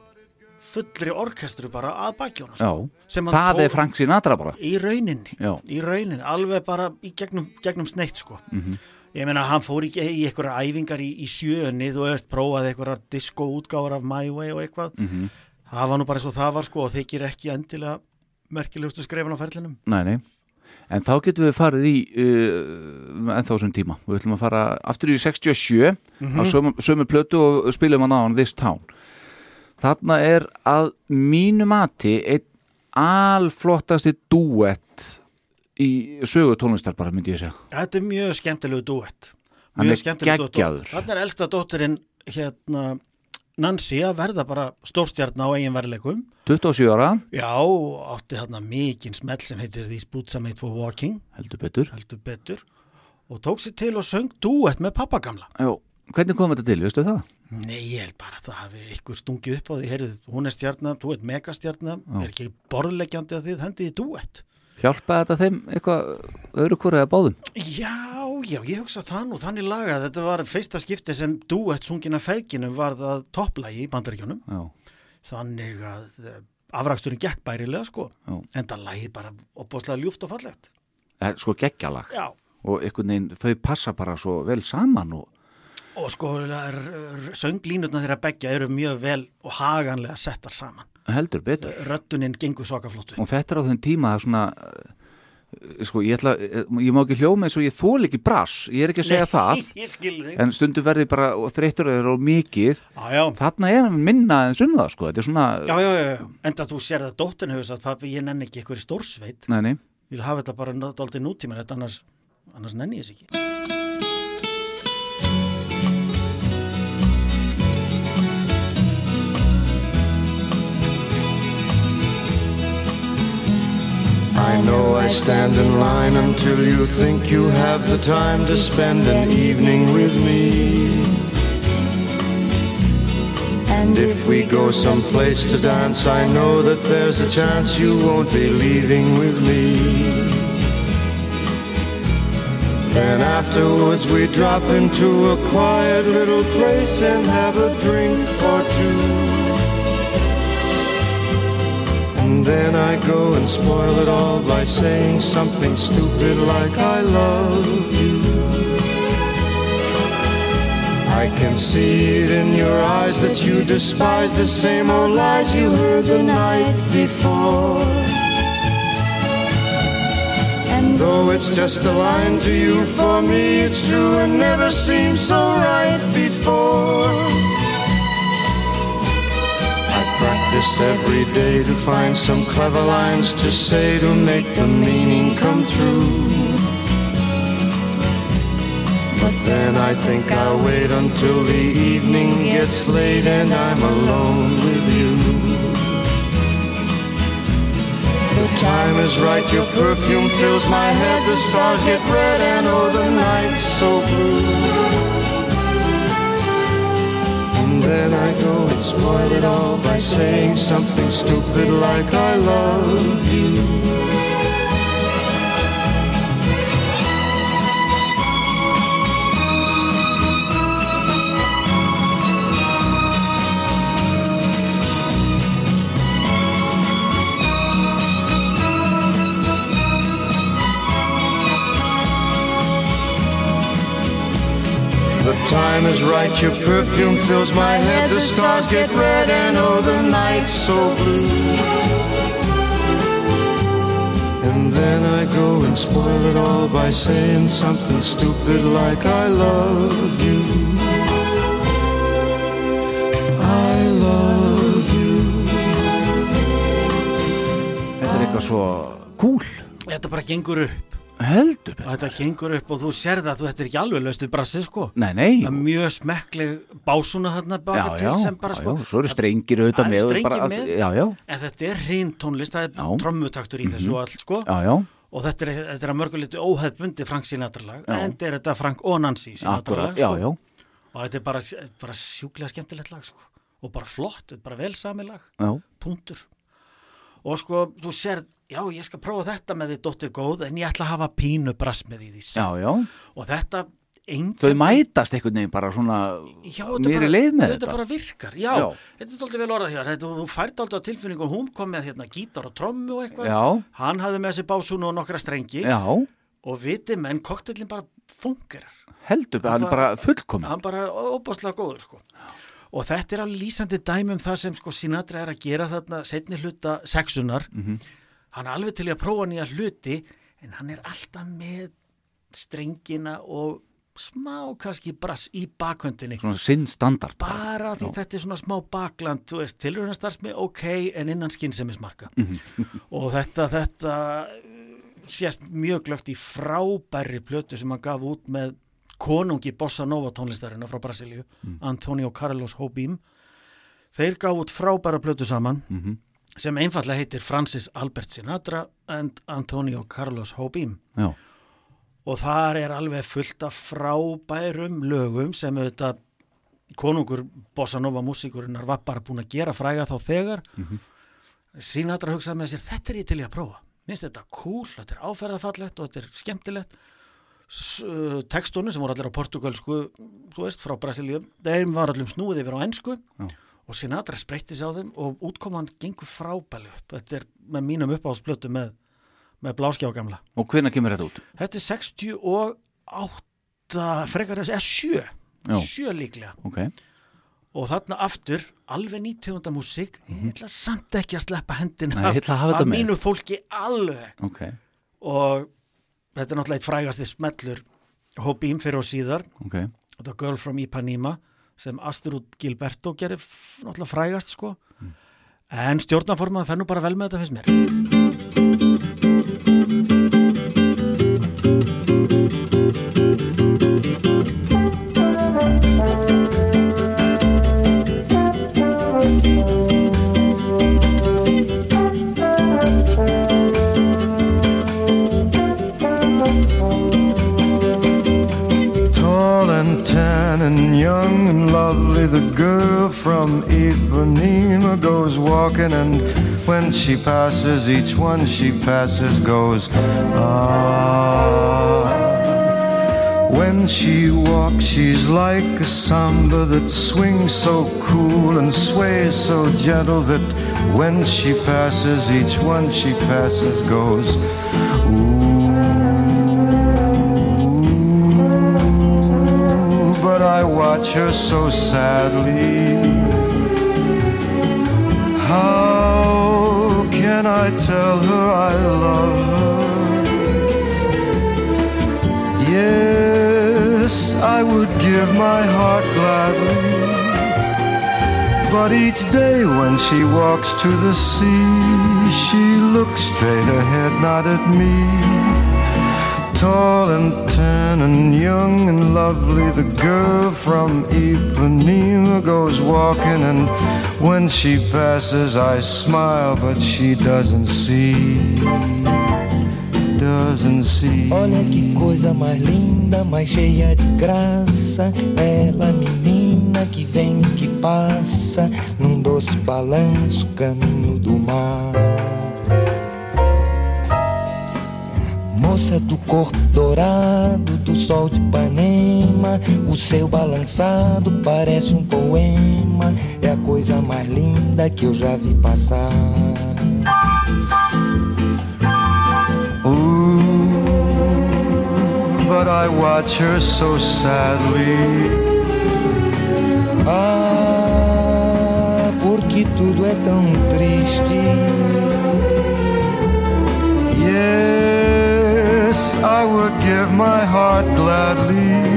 fullri orkestru bara að Sem hann það er Frank Sinatra bara Í rauninni. Já. Í rauninni, alveg bara í gegnum, gegnum sneitt, sko. Mhm. Ég meina, hann fór í, í einhverja æfingar í, í sjöunni, þú veist, prófaði einhverjar disco-útgáfar af My Way og eitthvað. Mhm. Það var nú bara svo það var, sko, og þykir ekki endilega merkilegustu skrefin á ferlinum. Nei, nei En þá getum við farið í uh, ennþá þessum tíma. Við ætlum að fara aftur í 67 á sömu, sömu plötu og spilum hann á hann This Town. Þarna er að mínu mati einn alflottasti duett í sögu tónlistar bara myndi ég segja. Þetta er mjög skemmtilegu duett. Mjög skemmtilegu duett. Þarna er elsta dóttirinn hérna Nancy að verða bara stórstjarn á eigin verðleikum. 27 ára, Já, átti þarna mikinn smell sem heitir These Boots Are Made for Walking, heldur betur. heldur betur, og tók sér til og söng duett með pappa gamla. Já, hvernig kom þetta til, veistu það? Nei, ég held bara að það hafi ykkur stungið upp á því, heyrðu, hún er stjarnar, þú ert megastjarnar, er ekki borðleggjandi að þið hendið í duett. Hjálpaði þetta þeim eitthvað öðru hvora eða báðum? Já, já, ég hugsa það nú, þannig lagað, þetta var fyrsta skipti sem duett sungin af feðginum var það topplægi í bandaríkjónum, þannig að eh, afraksturinn gekk bærilega sko, Já. en það lægi bara opbóðslega ljúft og fallegt. er sko geggjalag og einhvern veginn þau passa bara svo vel saman og Og sko, sönglínutna þeirra begja eru mjög vel og haganlega settar saman. heldur betur. Röttunin gengur svaka flottu. og þetta er á þeim tíma að svona uh, sko, ég ætla, ég má ekki hljóma eins og ég þól ekki brass, ég er ekki að segja það. <laughs> skil þig. En stundu verði bara og þreyttur eða mikið. Já, já, þarna er minna en um það sko, þetta er svona já, já, já, enda þú sér það dóttin hefur sagt, pappi, ég nenni ekki eitthvað í stórsveit. Nei, nei, ég vil hafa þetta bara dálítið nútíma þetta annars, annars nenni ég þess ekki I know I stand in line until you think you have the time to spend an evening with me. And if we go someplace to dance, I know that there's a chance you won't be leaving with me. Then afterwards we drop into a quiet little place and have a drink or two. Then I go and spoil it all by saying something stupid like I love you. I can see it in your eyes that you despise the same old lies you heard the night before. And though it's just a line to you, for me it's true and never seemed so right before. Practice every day to find some clever lines to say to make the meaning come through. But then I think I'll wait until the evening gets late and I'm alone with you. The time is right, your perfume fills my head, the stars get red and oh the night's so blue. Then I go and spoil it all by saying something stupid like I love you. The time is right, your perfume fills my head, the stars get red and oh the night's so blue. And then I go and spoil it all by saying something stupid like I love you. I love you. þetta er eitthvað svo cool Þetta bara gengur upp heldur betur. þetta gengur upp og þú sér það þú þetta er ekki alveg löstu brassi sko nei, nei, það er mjög smekkleg básuna þarna já, baka já, til sem bara já, sko já, svo eru strengir auðvitað Það með eru og strengir með. já, já, en þetta er hrein tónlist, það er Já. Mhm. trommutaktur í þessu og allt sko já, já, og þetta er, þetta er að mörguleitu óhefbundi Frank Sinatra lag Já. en þetta er þetta Frank og Nancy Sinatra akkurat, lag já, sko. já og þetta er bara, bara sjúklega skemmtilegt lag sko. og bara flott, þetta er bara vel sami lag já, punktur og sko, þú sér, já ég skal prófa þetta með því dóttir góð en ég ætla að hafa pínu brass með því því já, já. Og þetta einkenni- þau mætast einhvern veginn bara svona Já, mér bara- í leið með þetta þetta. bara virkar, já, Já. þetta er alltaf vel orðað hér þú færði alltaf á tilfinningu og hún kom með hérna gítar og trommu og eitthvað. Já, hann hafði með þessi básún og nokkra strengi. Já, og viti menn koktellin bara fungerar. Heldur, hann er bara fullkomin hann bara óbáslega góður sko. Og þetta er alveg lýsandi dæmi um það sem sko Sinatra er að gera þarna setni hluta sexunar Mhm. Hann er alveg til að prófa nýja hluti en hann er alltaf með strengina og smá kannski brass í bakhöndinni. Svona sinn standard bara. Því þetta er svona smá bakland veist, tilraunastarsmi ok en innan skynnsemismarka og þetta, þetta uh, sést mjög glögt í frábærri plötu sem hann gaf út með konungi bossa nova tónlistarina frá Brasilíu Antonio Carlos Jobim. Þeir gaf út frábæra plötu saman sem einfallega heitir Francis Albert Sinatra and Antonio Carlos Jobim. Já, og þar er alveg fullt af frábærum lögum sem auðvitað konungur Bossa Nova músíkurinnar var bara búin að gera fræga þá þegar. Sinatra hugsaði með sér þetta er ég til í að prófa. Minnst þetta cool, þetta er áferðafallegt og þetta er skemmtilegt. Uh, textunum sem voru allir á portugalsku þú veist, frá Brasilíu þeim var allum snúið yfir á ensku. Já. Og Sinatra spreytti sig á þeim og útkoman gengur frábæli upp. Þetta er með mínum uppáhaldsplötu með, með bláskjá gamla. Og hvenær kemur þetta út? Þetta er 68 frekar þess, eða 7 Já. 7 líklega. Ok, og þarna aftur, alveg nýttegunda músík ég ætla samt ekki að sleppa hendina Nei, að af með. mínu fólki alveg. Ok. Og þetta er náttúrulega eitt frægasti smellur Hobím fyrir og síðar. Ok, The Girl from Ipanema sem Astrud Gilberto gerir náttúrulega frægast sko. En stjórnaformaðan fennum bara vel með þetta fyrst mér she passes, each one she passes goes, ah. When she walks, she's like a samba that swings so cool and sways so gentle that when she passes, each one she passes goes, ooh. But I watch her so sadly. How can I tell her I love her? Yes, I would give my heart gladly. But each day when she walks to the sea, she looks straight ahead, not at me. Tall and tan and young and lovely, the girl from Ipanema goes walking, and when she passes, I smile, but she doesn't see. Doesn't see. Olha que coisa mais linda, mais cheia de graça. Ela, menina que vem, que passa, num doce balanço, caminho do mar. Do corpo dourado, do sol de Ipanema, o seu balançado parece um poema. É a coisa mais linda que eu já vi passar. Ooh, but I watch her so sadly. Ah, porque tudo é tão triste. Yes, I would give my heart gladly.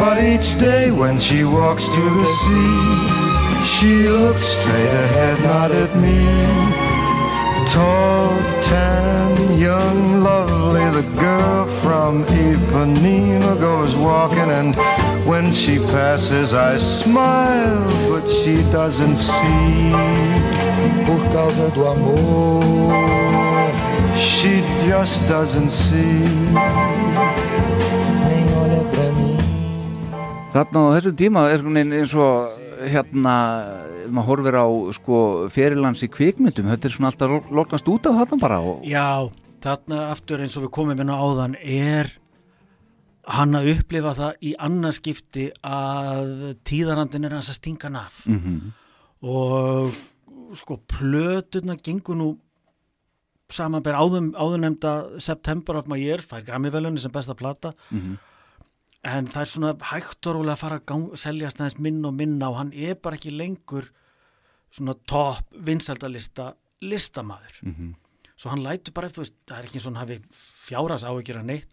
But each day when she walks to the sea, she looks straight ahead, not at me. Tall, tan, young, lovely, the girl from Ipanema goes walking, and when she passes, I smile, but she doesn't see. Por causa do amor, She just doesn't see. Þarna á þessum tíma er eins og hérna, ef maður horfir á sko ferilans í kvikmyndum, þetta er svona alltaf lokast út af þarna bara og Já, þarna aftur eins og við komum inn á áðan er hann að upplifa það í annarskipti að tíðarandin er hans að stinga hann af Mhm. og sko plötuna gengur nú samanber áðum, áðurnemda September of my year, fær Grammy-velunni sem besta plata Mhm. en það er svona hægt og rólega að fara að gang, seljast aðeins minna og minna og hann er bara ekki lengur svona topp vinsældalista listamaður Mhm. svo hann lætur bara, veist, það er ekki hann hafi fjáras áhyggjur að neitt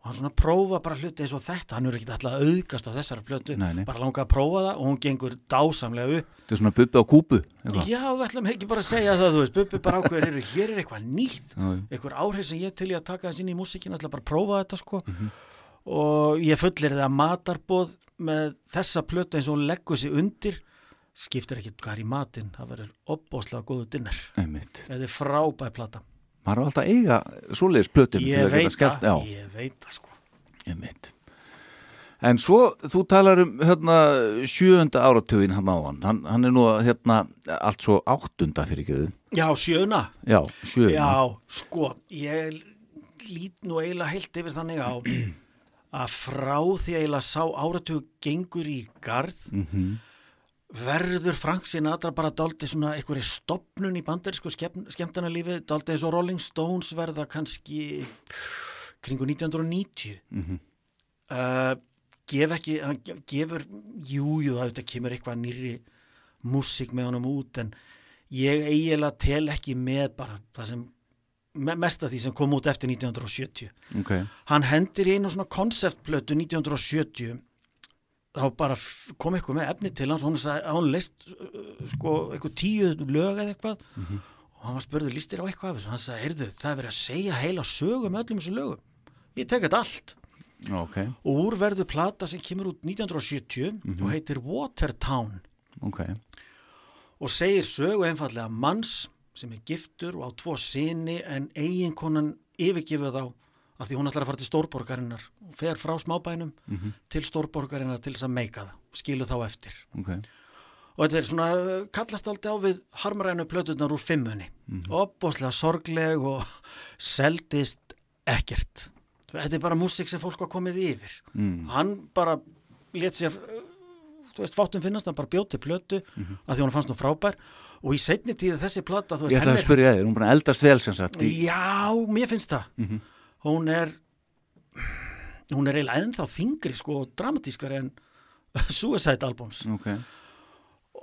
og hann svona prófa bara hluti eins og þetta. Hann er ekki alltaf auðgast á þessara plötu. Nei, nei. bara langa að prófa það og hún gengur dásamlega upp. Þetta er svona bubbi á kúpu eitthvað. já, við ætlum ekki bara að segja það, þú veist. Bubbi bara ákveður, hér er eitthvað nýtt. Eitthvað áhrif sem ég til í að taka þess inn í músikinu ætla bara að prófa þetta sko. Mhm. og ég fullir það matarbóð með þessa plötu eins og hún leggur sig undir skiptir ekki hvað er í matinn. Það verður opbóðslega góðu dinner. Þetta er frábæð plata maður er alltaf að eiga svoleiðis plötum ég veit það, ég veit það sko. Einmitt. En svo, þú talar um hérna, sjöunda áratugin hann áðan, hann, hann er nú hérna, allt svo áttunda fyrir ekki já, sjöuna. Já, sjöunda Já, sko, ég lít nú eiginlega heilt yfir þannig á að frá því að eiginlega sá áratug gengur í garð Mhm. Verður Frank Sinatra bara daldið svona einhverju stopnun í bandarísku skemmtana lífi, daldið eins og Rolling Stones verða kannski kringu 1990 Mhm. uh, gef ekki, hann ge- gefur jú, jú, það auðvitað kemur eitthvað nýri músík með honum út en ég eiginlega tel ekki með bara það sem me- mest af því sem kom út eftir 1970 ok, hann hendir í einu svona konceptplötu 1970 þá bara kom eitthvað með efni til hans sagði, hún leist sko eitthvað tíu lög eða eitthvað. Og hann var spurður listir á eitthvað af þessu? Hann sagði, heyrðu, það er verið að segja heila sögum öllum þessu lögum. Ég tek þetta allt. Ok, og úr verður plata sem kemur út 1970 og heitir Watertown. Ok. Og segir sögu einfallega manns sem er giftur og á tvo sinni en eiginkonan yfirgifur þá af því hún ætlar að fara til stórborgarinnar. Og fer frá smábænum til stórborgarinnar til þess að meika það, skilu þá eftir. Ok, og þetta er svona uh, kallast aldrei á við harmarænu plötunar úr fimmunni. Og opbóðslega sorgleg og <laughs> seldist ekkert. Þetta er bara músík sem fólk var komið yfir. Mm. hann bara let sér uh, þú veist, fátum finnast, hann bara bjóti plötu að því hún fannst nú frábær. Og í seinni tíð þessi plata, þú veist, ég ætla að henni spyrja þér, hún bara eldast vel sem sagt í, Já, mér finnst það hún er hún er eiginlega ennþá þingri sko og dramatískari en <laughs> Suicide Albums. Ok,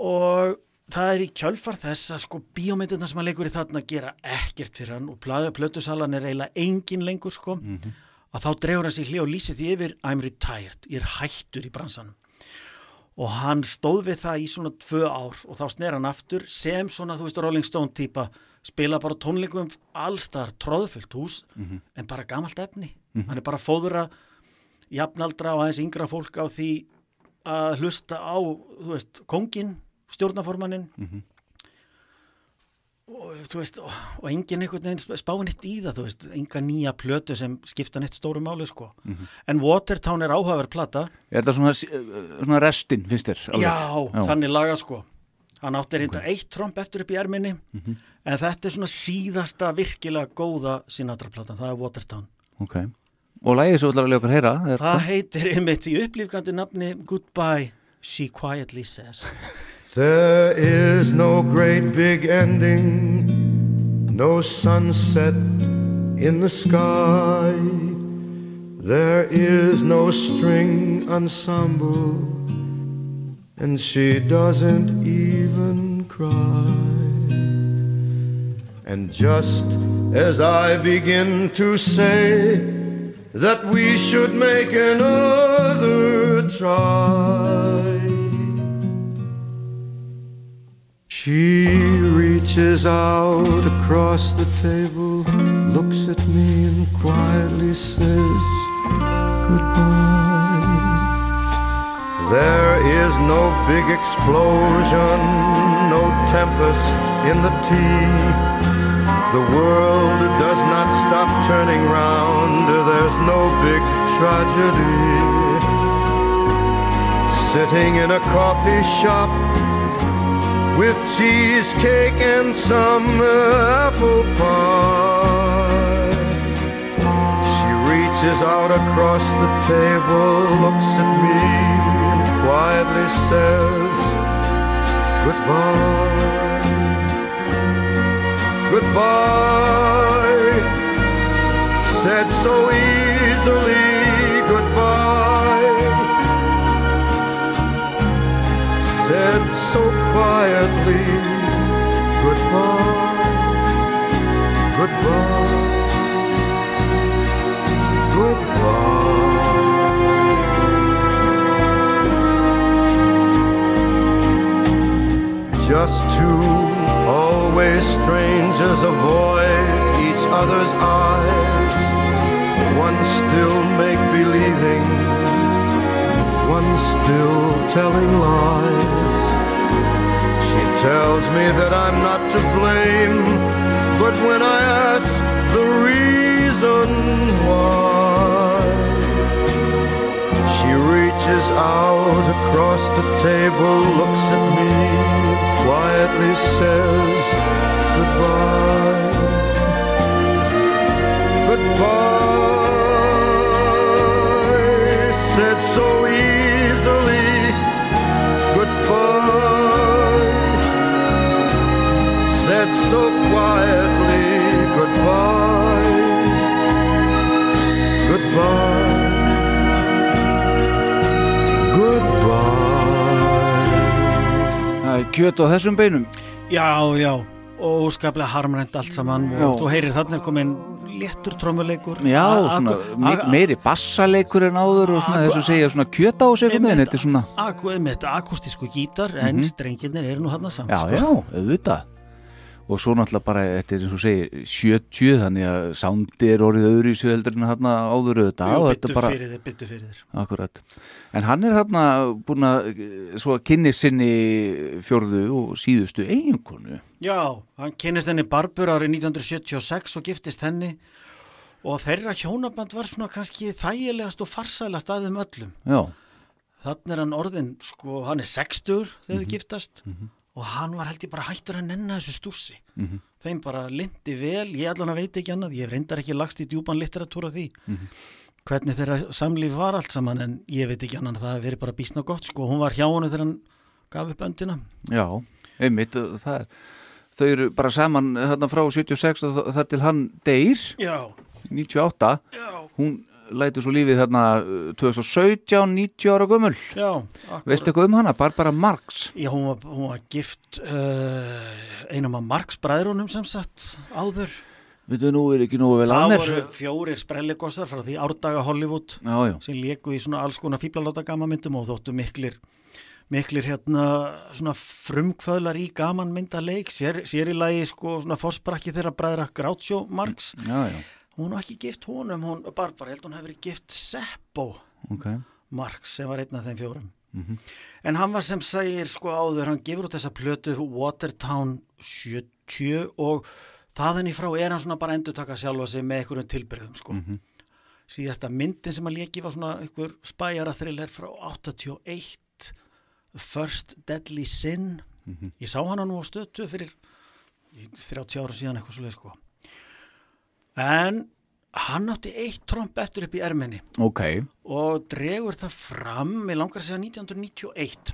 og það er í kjölfar þess að sko bíómyndirna sem hann leikur í þarna gera ekkert fyrir hann og plötusalan er eiginlega engin lengur sko. Að þá dregur hann sig hlið og lýsi því yfir I'm retired, ég er hættur í bransanum. Og hann stóð við það í svona tvö ár og þá sner hann aftur sem svona, þú veist, Rolling Stone típa spila bara tónleikum allstar tróðfullt hús en bara gamalt efni. Hann er bara fóðura jafnaldra og aðeins yngra fólk á því að hlusta á, þú veist, kongin stjórnaformannin og þú veist og, og engin einhvern veginn spáin eitt í það þú veist, enga nýja plötu sem skipta neitt stóru máli sko. En Watertown er áhugaverð plata. Er þetta svona, uh, svona restin, finnst þér? alveg? já, þannig laga sko hann átti reynda eitt tromp eftir upp í erminni en þetta er svona síðasta virkilega góða Sinatra-platan, það er Watertown. Ok, og lægið svo lega okkur heyra er, það heitir einmitt í upplýfgandi nafni Goodbye, She Quietly Says. There is no great big ending, no sunset in the sky. There is no string ensemble, and she doesn't even cry. And just as I begin to say that we should make another try. She reaches out across the table, looks at me and quietly says goodbye. There is no big explosion, no tempest in the tea. The world does not stop turning round, there's no big tragedy. Sitting in a coffee shop with cheesecake and some apple pie. She reaches out across the table, looks at me, quietly says goodbye. Goodbye, said so easily, goodbye said so quietly goodbye, goodbye, goodbye. Just two always strangers avoid each other's eyes. One still make believing one still telling lies. She tells me that I'm not to blame, but when I ask the reason why, she reaches out across the table, looks at me, quietly says goodbye. Goodbye, said so easily. Goodbye, said so quietly. Kjöt á þessum beinum? Já, já, og skaplega harmrænt allt saman. Já. og þú heyrir er komin léttur trommuleikur. Já, svona meiri bassaleikur en áður og svona þess að segja svona kjöta á sig veginn, þetta akustísku gítar en strengirnir eru nú hann samt Já, sko. já, auðvitað og svo náttúrulega bara, þetta er eins og segir 70, þannig að soundi er orðið öðru í söðeldur en þarna áður auðvitað. Jú, og byttu þetta bara, fyrir þér, byttu fyrir þér. Akkurat. En hann er þarna búin að svo að kynni sinni fjórðu og síðustu eiginkonu. Já, hann kynist henni Barbur árið 1976 og giftist henni. Og þeirra hjónaband var svona kannski þægilegast og farsælast að þeim öllum. Já, þannig er hann orðin, sko, hann er 60 þegar Mhm. þau giftast og hann var held ég bara hættur að nenna þessu stússi Mhm. þeim bara lindi vel, ég allan að veit ekki annað ég reyndar ekki lagst í djúpan litteratúra því. Mhm. hvernig þeirra samlíf var allt saman en ég veit ekki annað það verið bara bísna gott sko, hún var hjá honum þegar hann gaf upp öndina. Já, einmitt og það er þau eru bara saman þarna frá 76 og þar til hann deyr. Já, 98, já, hún lætur svo lífið þarna uh, 2017, 90 ára gömul. Já veistu eitthvað um hana, Barbara Marx. Já, hún var, hún var gift uh, einum af Marx bræðrunum sem sagt áður. veitu nú er ekki nógu vel að Það voru fjórir sprelligossar frá því árdaga Hollywood já, já, sem leku í svona alls konar fíblaláta gamamyndum og þóttu miklir miklir hérna svona frumkvöðlar í gamanmyndaleik. Sér, sér í lagi sko svona fórsprakki þeirra bræðra Groucho Marx. Já, já, hún var ekki gift honum, hún Barbara held hún hefur verið gift Seppo ok. Marx sem var einn af þeim fjórum. En hann var sem segir sko áður hann gefur út þessa plötu Watertown 70 og þaðan í frá er hann svona bara endur taka sjálfa sig með einhverjum tilbyrðum sko. Síðasta myndin sem að leki var svona einhver spæjara thriller frá 81 The First Deadly Sin. Ég sá hana nú á stötu fyrir 30 ára síðan eitthvað svo sko en hann átti eitt tromp eftir upp í erminni ok, og dregur það fram, ég langar segja 1991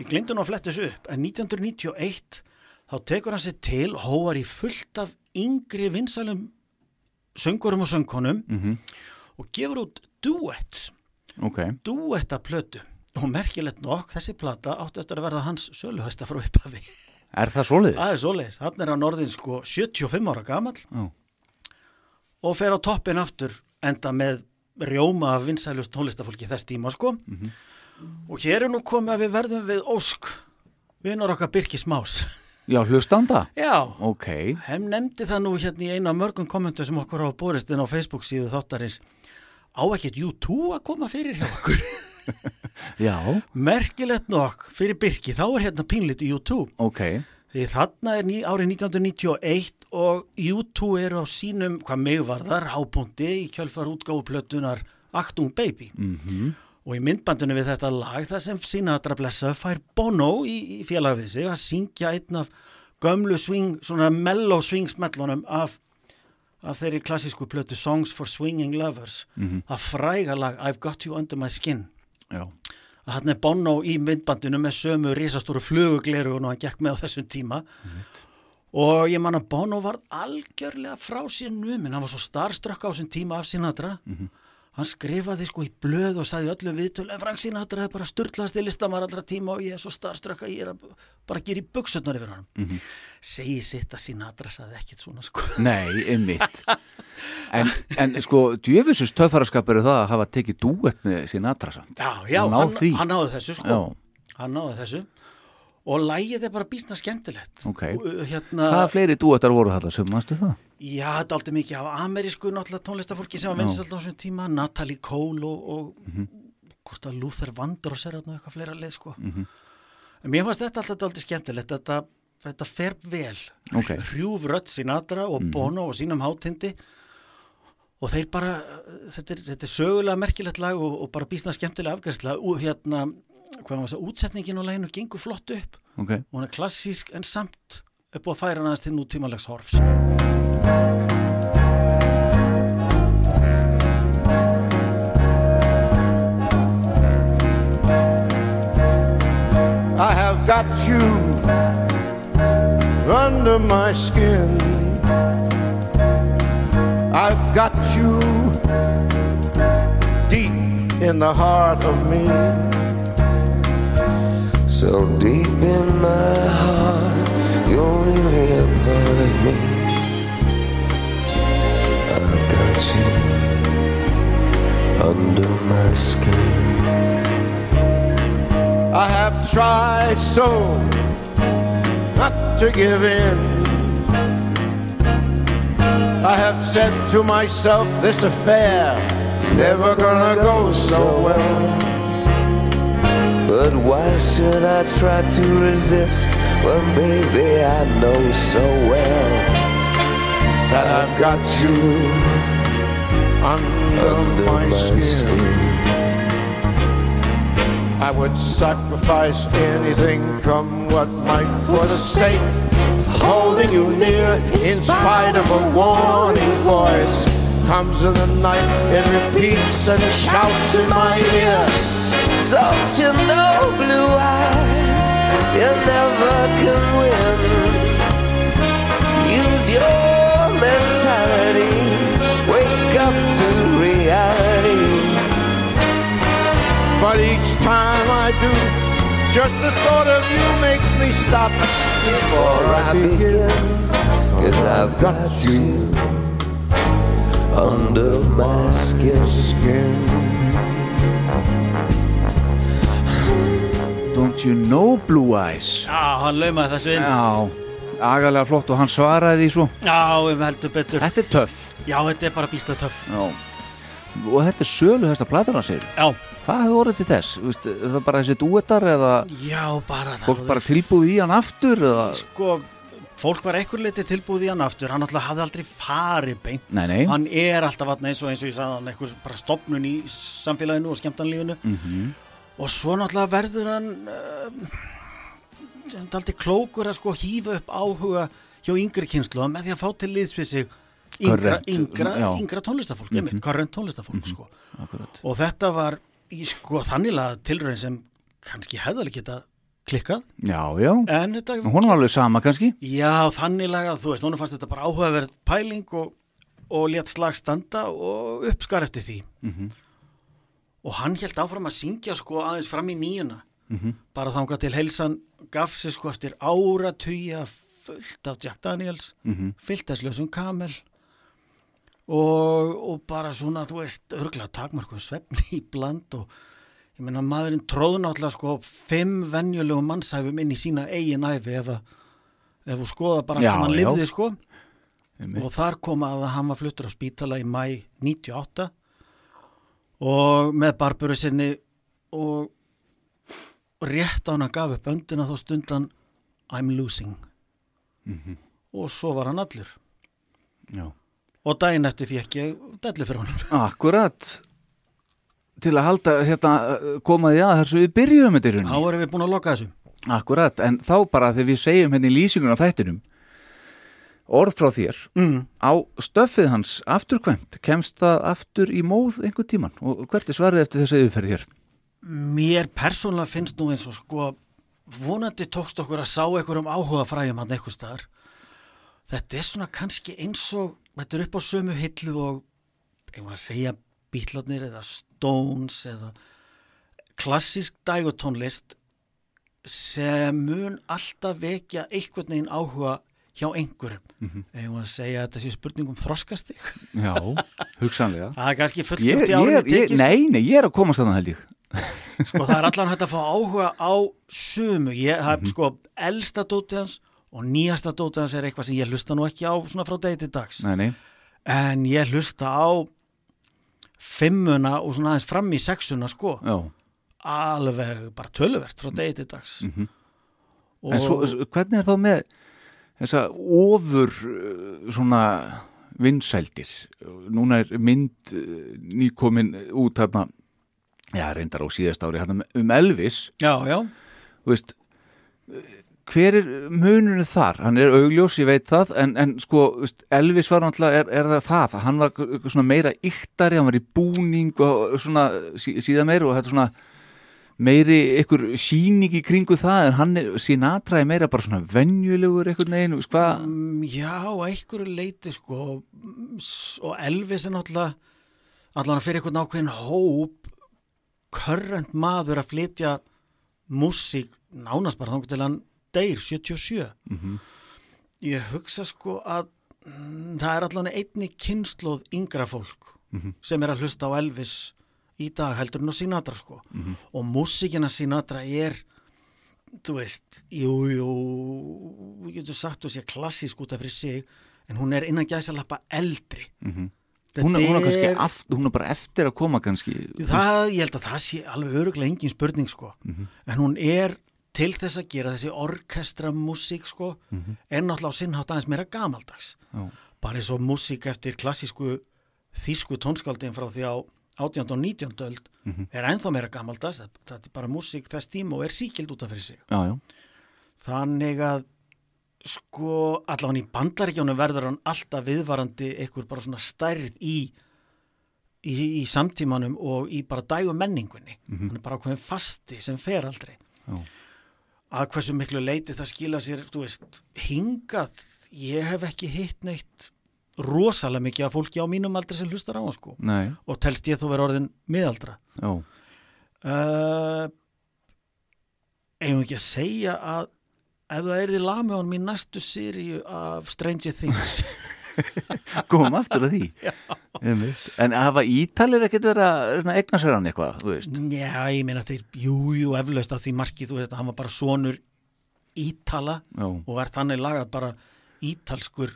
ég glimti nú að fletta þessu upp en 1991 þá tekur hann sér til hóar í fullt af yngri vinsælum söngurum og söngkonum og gefur út duets ok. Duetta plötu og merkilegt nokk þessi plata átti eftir að verða hans söluhösta frá upphafi. Er það svoleiðis? það er svoleiðis, hann er á norðin sko 75 ára gamall. Já. Og fer á toppin aftur enda með rjóma af vinsælust tónlistafólki þess tíma sko. Og hér er nú komið að við verðum við Ósk vinnur okkar Birkis Más. Já, hlustanda? já, ok, heim nefndi það nú hérna í einu af mörgum kommentu sem okkur hafa borist inn á Facebook síðu þáttarins. Á ekkert U2 að koma fyrir hjá okkur? <laughs> Já, merkilegt nokk fyrir Birki. Þá er hérna pínlítið U2 ok Þarna er ný, árið 1991 og U2 eru á sínum, hvað mig varðar, hápunkti í kjölfar útgáfuplötunar Actung Baby. mhm, Og í myndbandinu við þetta lag, það sem Sinatra blessa fær Bono í, í félag við sig að syngja einn af gömlu swing, svona mellow swing smellunum af, af þeirri klassísku plötu Songs for Swinging Lovers. Það fræga lag I've Got You Under My Skin já, að hann er Bono í myndbandinu með sömu risastóru flugugleru og hann gekk með á þessum tíma. Og ég man að Bono var algjörlega frá sér numin, hann var svo starströkk á þessum tíma af Sinatra hann skrifaði sko í blöð og sagði öllum viðtölu en Frank Sinatra er bara styrlaðasti listamar allra tíma og ég er svo starströkk að ég er að bara gera í buksutnar yfir hann segi sitt að Sinatra sagði ekkit svona sko. Nei, einmitt. En, en sko, djöfisins töffaraskap eru það að hafa tekið dúett með Sinatra samt. Já, já, Hann hann náði þessu sko. Já. hann náði þessu og lægið er bara bísna skemmtilegt Ok. Og, uh, hérna, hvaða fleiri dúettar voru þetta sem mannstu það? Já, þetta er aldrei mikið af amerísku tónlistafólki sem var vinsalt á þessum tíma Natalie Cole og, og hvort að Luther Vandross er eitthvað fleira leið sko en mér fannst þetta alltaf aldrei skemmtilegt þetta, þetta fer vel Ok. hrjúf rödd Sinatra og Mhm. Bono og sínum hátindi og þeir bara þetta er, þetta er sögulega merkilegt lag og, og bara bísna skemmtilega afgærsla og hérna, hvað var þess að útsetningin á læginu gengur flott upp ok, og hún er klassísk en samt upp á að færa hann aðeins til nútímalegs horfs I have got you under my skin. I've got you deep in the heart of me. So deep in my heart, you're really a part of me. I've got you under my skin. I have tried so not to give in. I have said to myself, this affair never gonna go so well. But why should I try to resist when, baby, I know so well that I've got you under, under my, my skin. skin? I would sacrifice anything come what might for the sake of holding you near in spite of a warning voice comes in the night it repeats and shouts in my ear Don't you know, blue eyes, you never can win. Use your mentality, wake up to reality. but each time I do just the thought of you makes me stop before I begin Cause I've got you under my skin. skin Don't you know Blue Eyes? Já, hann laumaði þessu inn. Já, agalega flott og hann svaraði því svo. Já, við heldum betur. Þetta er töff. Já, þetta er bara býsta töff. Já. og þetta er sölu þesta platana segir Já, Hvað hefur orðið til þess? Vist, er það bara þessi duetar eða já, bara það fólk bara tilbúið í hann aftur eða? Sko, fólk var einhver leiti tilbúið í hann aftur. Hann alltaf hafði aldrei farið beint. Nei, nei. Hann er alltaf vatn eins og eins og ég sagði hann eitthvað bara stopnun í samfélaginu og skemmtanlífinu. Mhm. Og svo náttúrulega verður hann uh, aldrei klókur að sko hýfa upp áhuga hjá yngri kynslu með því að fá til liðs við sig yngra, yngra, yngra tónlistafólk Mhm. einmitt, current tónlistafólk sko. Akkurat. og þetta var í sko þanniglega tilraun sem kannski hefði alveg geta klikkað Já, já þetta Hún var alveg sama kannski Já, þanniglega, þú veist, hún fannst þetta bara áhugaverð pæling og, og létt slag standa og uppskar eftir því. Mhm. Og hann held áfram að syngja sko aðeins fram í nýjuna. Mhm. Bara þangað til heilsan gaf sig sko eftir áratugja fullt af Jack Daniels, Mhm. fylltæslösum Kamel og, og bara svona, þú veist, örgla takmarkuð svefni í bland og ég meina maðurinn tróð náttúrulega sko fimm venjulegum mannsæfum inn í sína eigin æfi ef að ef þú skoða bara allt sem hann já. lifði sko og þar kom að hann var fluttur á spítala í mæ 98 og með barburu sinni og rétt á hann að gaf upp öndina þá stundan I'm losing. Mhm. og svo var hann allur. Já. og daginn eftir fekk ég dellu fyrir honum. Akkurat. Til að halda, hérna, koma því að þessu við byrjuðum þetta í þá rauninni erum við búin að loka þessu. Akkurat, en þá bara þegar við segjum henni í lýsingun á þættinum orð frá þér mm. á stöffið hans afturkvæmt kemst það aftur í móð einhvern tíman og hvert er svarið eftir þessu yfirferð hér? mér persónulega finnst nú eins og sko vonandi tókst okkur að sá einhverjum áhuga fræjum hann eitthvað staðar þetta er svona kannski eins og þetta er upp á sömu hillu og einhvað að segja bítlarnir eða Stones eða klassísk dægutónlist sem mun alltaf vekja einhvern veginn áhuga hjá einhverjum. Mhm. einhvað að segja að þetta sé spurning um þroskastig? Já, hugsanlega. <laughs> Það er kannski ég, fullgjöft í ég, ég, Nei, nei, ég er að komast þannig held ég. <laughs> Sko það er allan hægt að fá áhuga á sumu, ég haf sko elsta dótið hans og nýjasta dótið hans er eitthvað sem ég hlusta nú ekki á svona frá degi til dags. Nei, nei, en ég hlusta á fimmuna og svona aðeins fram í sexuna sko, já. Alveg bara töluvert frá degi til dags. Mhm. og En svo, hvernig er þá með þessa ofur uh, svona vinsældir. Núna er mynd uh, nýkomin út hérna já, reyndar á síðast ári hérna um Elvis. Já, já, veist hver er mununu þar? Hann er augljós, ég veit það en, en sko, veist, Elvis var náttúrulega er, er það það, hann var svona meira yktari, hann var í búning og svona sí, síðan meira og þetta svona meiri einhver síning í kringu það en hann Sinatra er meira bara svona veginn, þú veist hvað Mm, já, að einhverju leiti sko mm, og Elvis er náttúrulega allan fyrir einhvern ákveðin hóp körrent maður að flytja músík nánast bara þannig til hann deyr 77 Mhm. Ég hugsa sko að mm, það er allan einni kynnslóð yngra fólk Mhm. sem er að hlusta á Elvis í dag heldur en á Sinatra sko Mhm. og músikina Sinatra er þú veist, jú, jú við getum sagt þú sé klassísk út af fyrir sig en hún er innan gæðs að lappa eldri Mhm. Þetta Hún, er- hún, er kannski er- aft, hún er bara eftir að koma kannski það, ég held að það sé alveg öruglega engin spurning sko Mhm. en hún er til þess að gera þessi orkestra músík sko Mhm. er náttúrulega á sinnhátt aðeins meira gamaldags Já. bara eins og músík eftir klassísku þýsku tónskáldin frá því á 18. og 19. öld Mhm. er ennþá meira gamaldags það, það er bara músík þess tíma og er síkild út af fyrir sig Já, já, þannig að sko allavega í bandaríkjónu verður hann alltaf viðvarandi einhver bara svona stærð í í, í samtímanum og í bara dægu menningunni Mhm. hann er bara ákveðin fasti sem fer aldrei Já. að hversu miklu leiti það skila sér þú veist, hingað ég hef ekki hitt neitt rosalega mikið af fólki á mínum aldri sem hlustar á hann sko. Nei, og telst ég þú verið orðin miðaldra. Uh, eigum ekki að segja að ef það er því hann mín næstu sériu af Stranger Things? <laughs> Komum aftur að því. <laughs> En hafa ítalir ekkert verið að egna sér hann eitthvað, Já, ég meina þeir, jú, jú, eflaust að því markið, þú veist, að hann var bara sonur Ítala Já. og er þannig lagað bara ítalskur.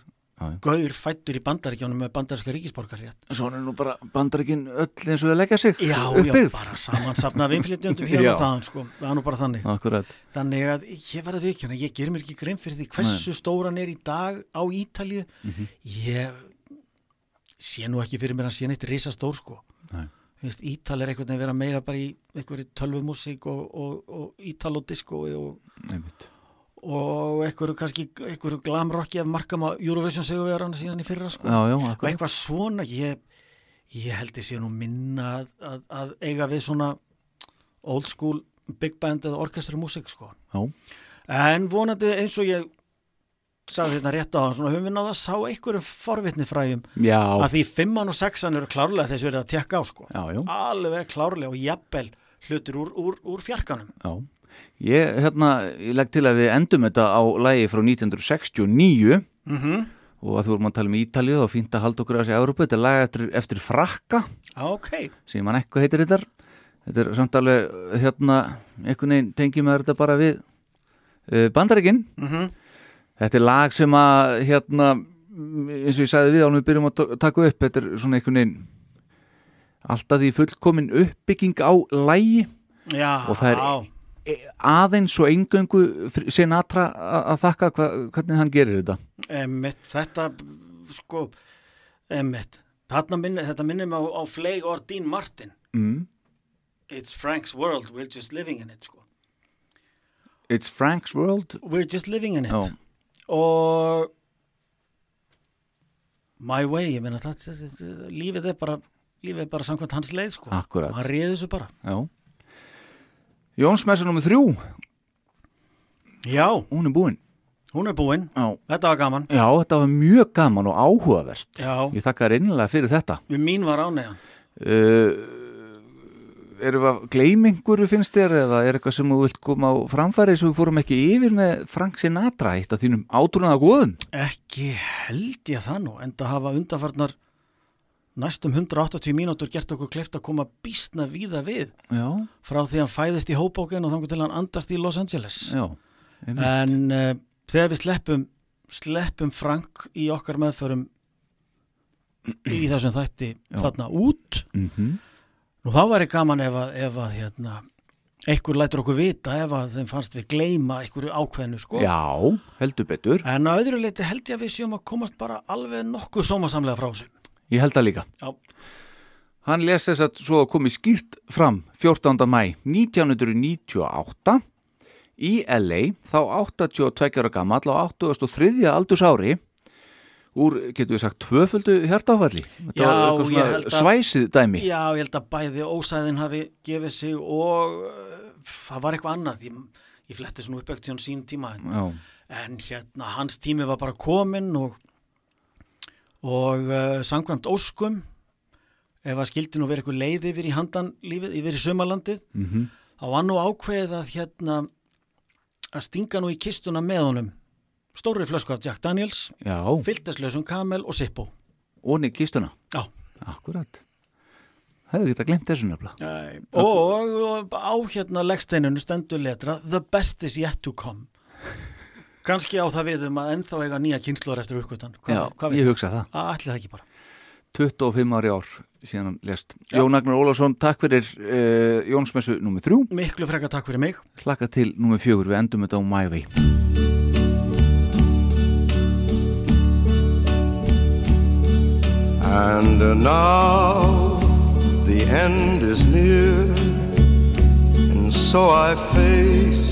Gaur fættur í bandaríkjónum með bandaríska ríkisborgarrétt. Svona er nú bara bandarækin öll eins og þau leggja sig Já, já, uppbyggð. bara samansapna af innflytjöndum hér <laughs> Já. og þaðan, sko, það er nú bara þannig. Akkurat. Þannig að ég verði vikjana, ég ger mér ekki grein fyrir því hversu stóran er í dag á Ítalju. Mhm. Ég sé nú ekki fyrir mér að sé neitt risa stór, sko. Nei. Ítal er einhvern veginn vera meira bara í einhverju tölvumúsík og, og, og Ítalodisko og, Einmitt. og einhverju kannski einhverju glamrocki af markam á Eurovision segur við hann síðan í fyrra, sko. Já, já, og eitthvað svona, ég, ég held ég sé nú minna að, að, að eiga við svona old school big band eða orkestrumúsík, sko. Já. En vonandi eins og ég sagði þetta rétt á hann, svona höfum við náða að sá einhverjum forvitni fræjum Já. að því fimman og sexan eru klárlega þess verið að tekka á sko. Já, já. Alveg klárlega og jafnvel hlutur úr, úr, úr fjarkanum. Já. Ég, hérna, ég legg til að við endum þetta á lægi frá 1969 Mm og að þú vorum að tala um Ítalið og fínt að halda okkur að þessi Európa. Þetta er lag eftir, eftir frakka Ok. sem mann eitthvað heitir þetta. Þetta er samt alveg, hérna, einhvern veginn tengjum að þetta bara við uh, bandaríkinn. Mm Þetta er lag sem að, hérna, eins og ég sagði við ánum við byrjum að ta- taka upp, þetta er svona einhvern veginn alltaf því fullkomin uppbygging á lægi Já. og það er e- aðeins og engöngu fr- Sinatra að þakka hva, hvernig hann gerir þetta. Emmett, þetta, sko. Þarna minni, þetta minnir mig á, á Fleig or Dean Martin. Mm. It's Frank's world, we're just living in it, sko. It's Frank's World. We're just living in it. Já. Og My Way, ég meina, það, það, það, lífið er bara, lífið er bara samkvæmt hans leið, sko. Akkurat. Hann réði þessu bara. Já. Jónsmessa nummið þrjú, Já, hún er búin. hún er búin. Já. Þetta var gaman. Já, þetta var mjög gaman og áhugavert. Já. Ég þakka þér einlega fyrir þetta. Við mín var ánægjan. Uh, erum við einhverju finnst þér eða er eitthvað sem þú vilt koma á framfæri sem við fórum ekki yfir með Frank Sinatra eitt af þínum átrúnaða góðum Ekki held ég það nú, en það hafa undarfarnar næstum 180 mínútur gert okkur kleift að koma býstna víða við Já, frá því hann fæðist í Hoboken og þangur til hann andast í Los Angeles. já. En uh, þegar við sleppum, sleppum Frank í okkar meðförum í þessum þætti Já. þarna út, Mhm. nú þá væri gaman ef að, ef að hérna, einhver lætur okkur vita ef að þeim fannst við gleyma einhverju ákveðnu sko. Já, heldur betur. En að öðru leiti held ég að við séum að komast bara alveg nokkuð sómasamlega frá þessu. Ég held það líka. Já. Hann les þess að svo komið skýrt fram 14. mæ 1998 í LA þá 82 ára gammal á 83. aldurs ári úr, getur við sagt, tvöföldu hjartáfalli. Þetta Já, var eitthvað svona að- svæsið dæmi. Já, ég held að bæði ósæðin hafi gefið sig og uh, það var eitthvað annað. Ég, ég fletti svona uppökt hjá hann sín tíma en, en hérna hans tími var bara kominn og, og uh, sangvæmt óskum ef að skildi nú verið eitthvað leið yfir í handan lífið, yfir í sömalandið Mhm. þá var nú ákveðið að hérna að stinga nú í kistuna með honum. Stóri flösku af Jack Daniels, Já, fyllteslausum kamel og Sippo. og niður kistuna? Já. Akkurat. Hefðu geta glemt þessu nefnilega. Nei, og, og á hérna leggsteininu stendur letra The best is yet to come kannski á það við um að ennþá eiga nýja kynsluðar eftir uppgötan Já, ég hugsa það. Ætli það ekki bara. 25 ári ár síðan hann lest Jón Agnar Ólafsson, takk fyrir uh, Jónsmessu nummer 3 Miklu frekka takk fyrir mig. Hlakka til nummer 4, við endum þetta á My Way. And now the end is near, and so I face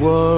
was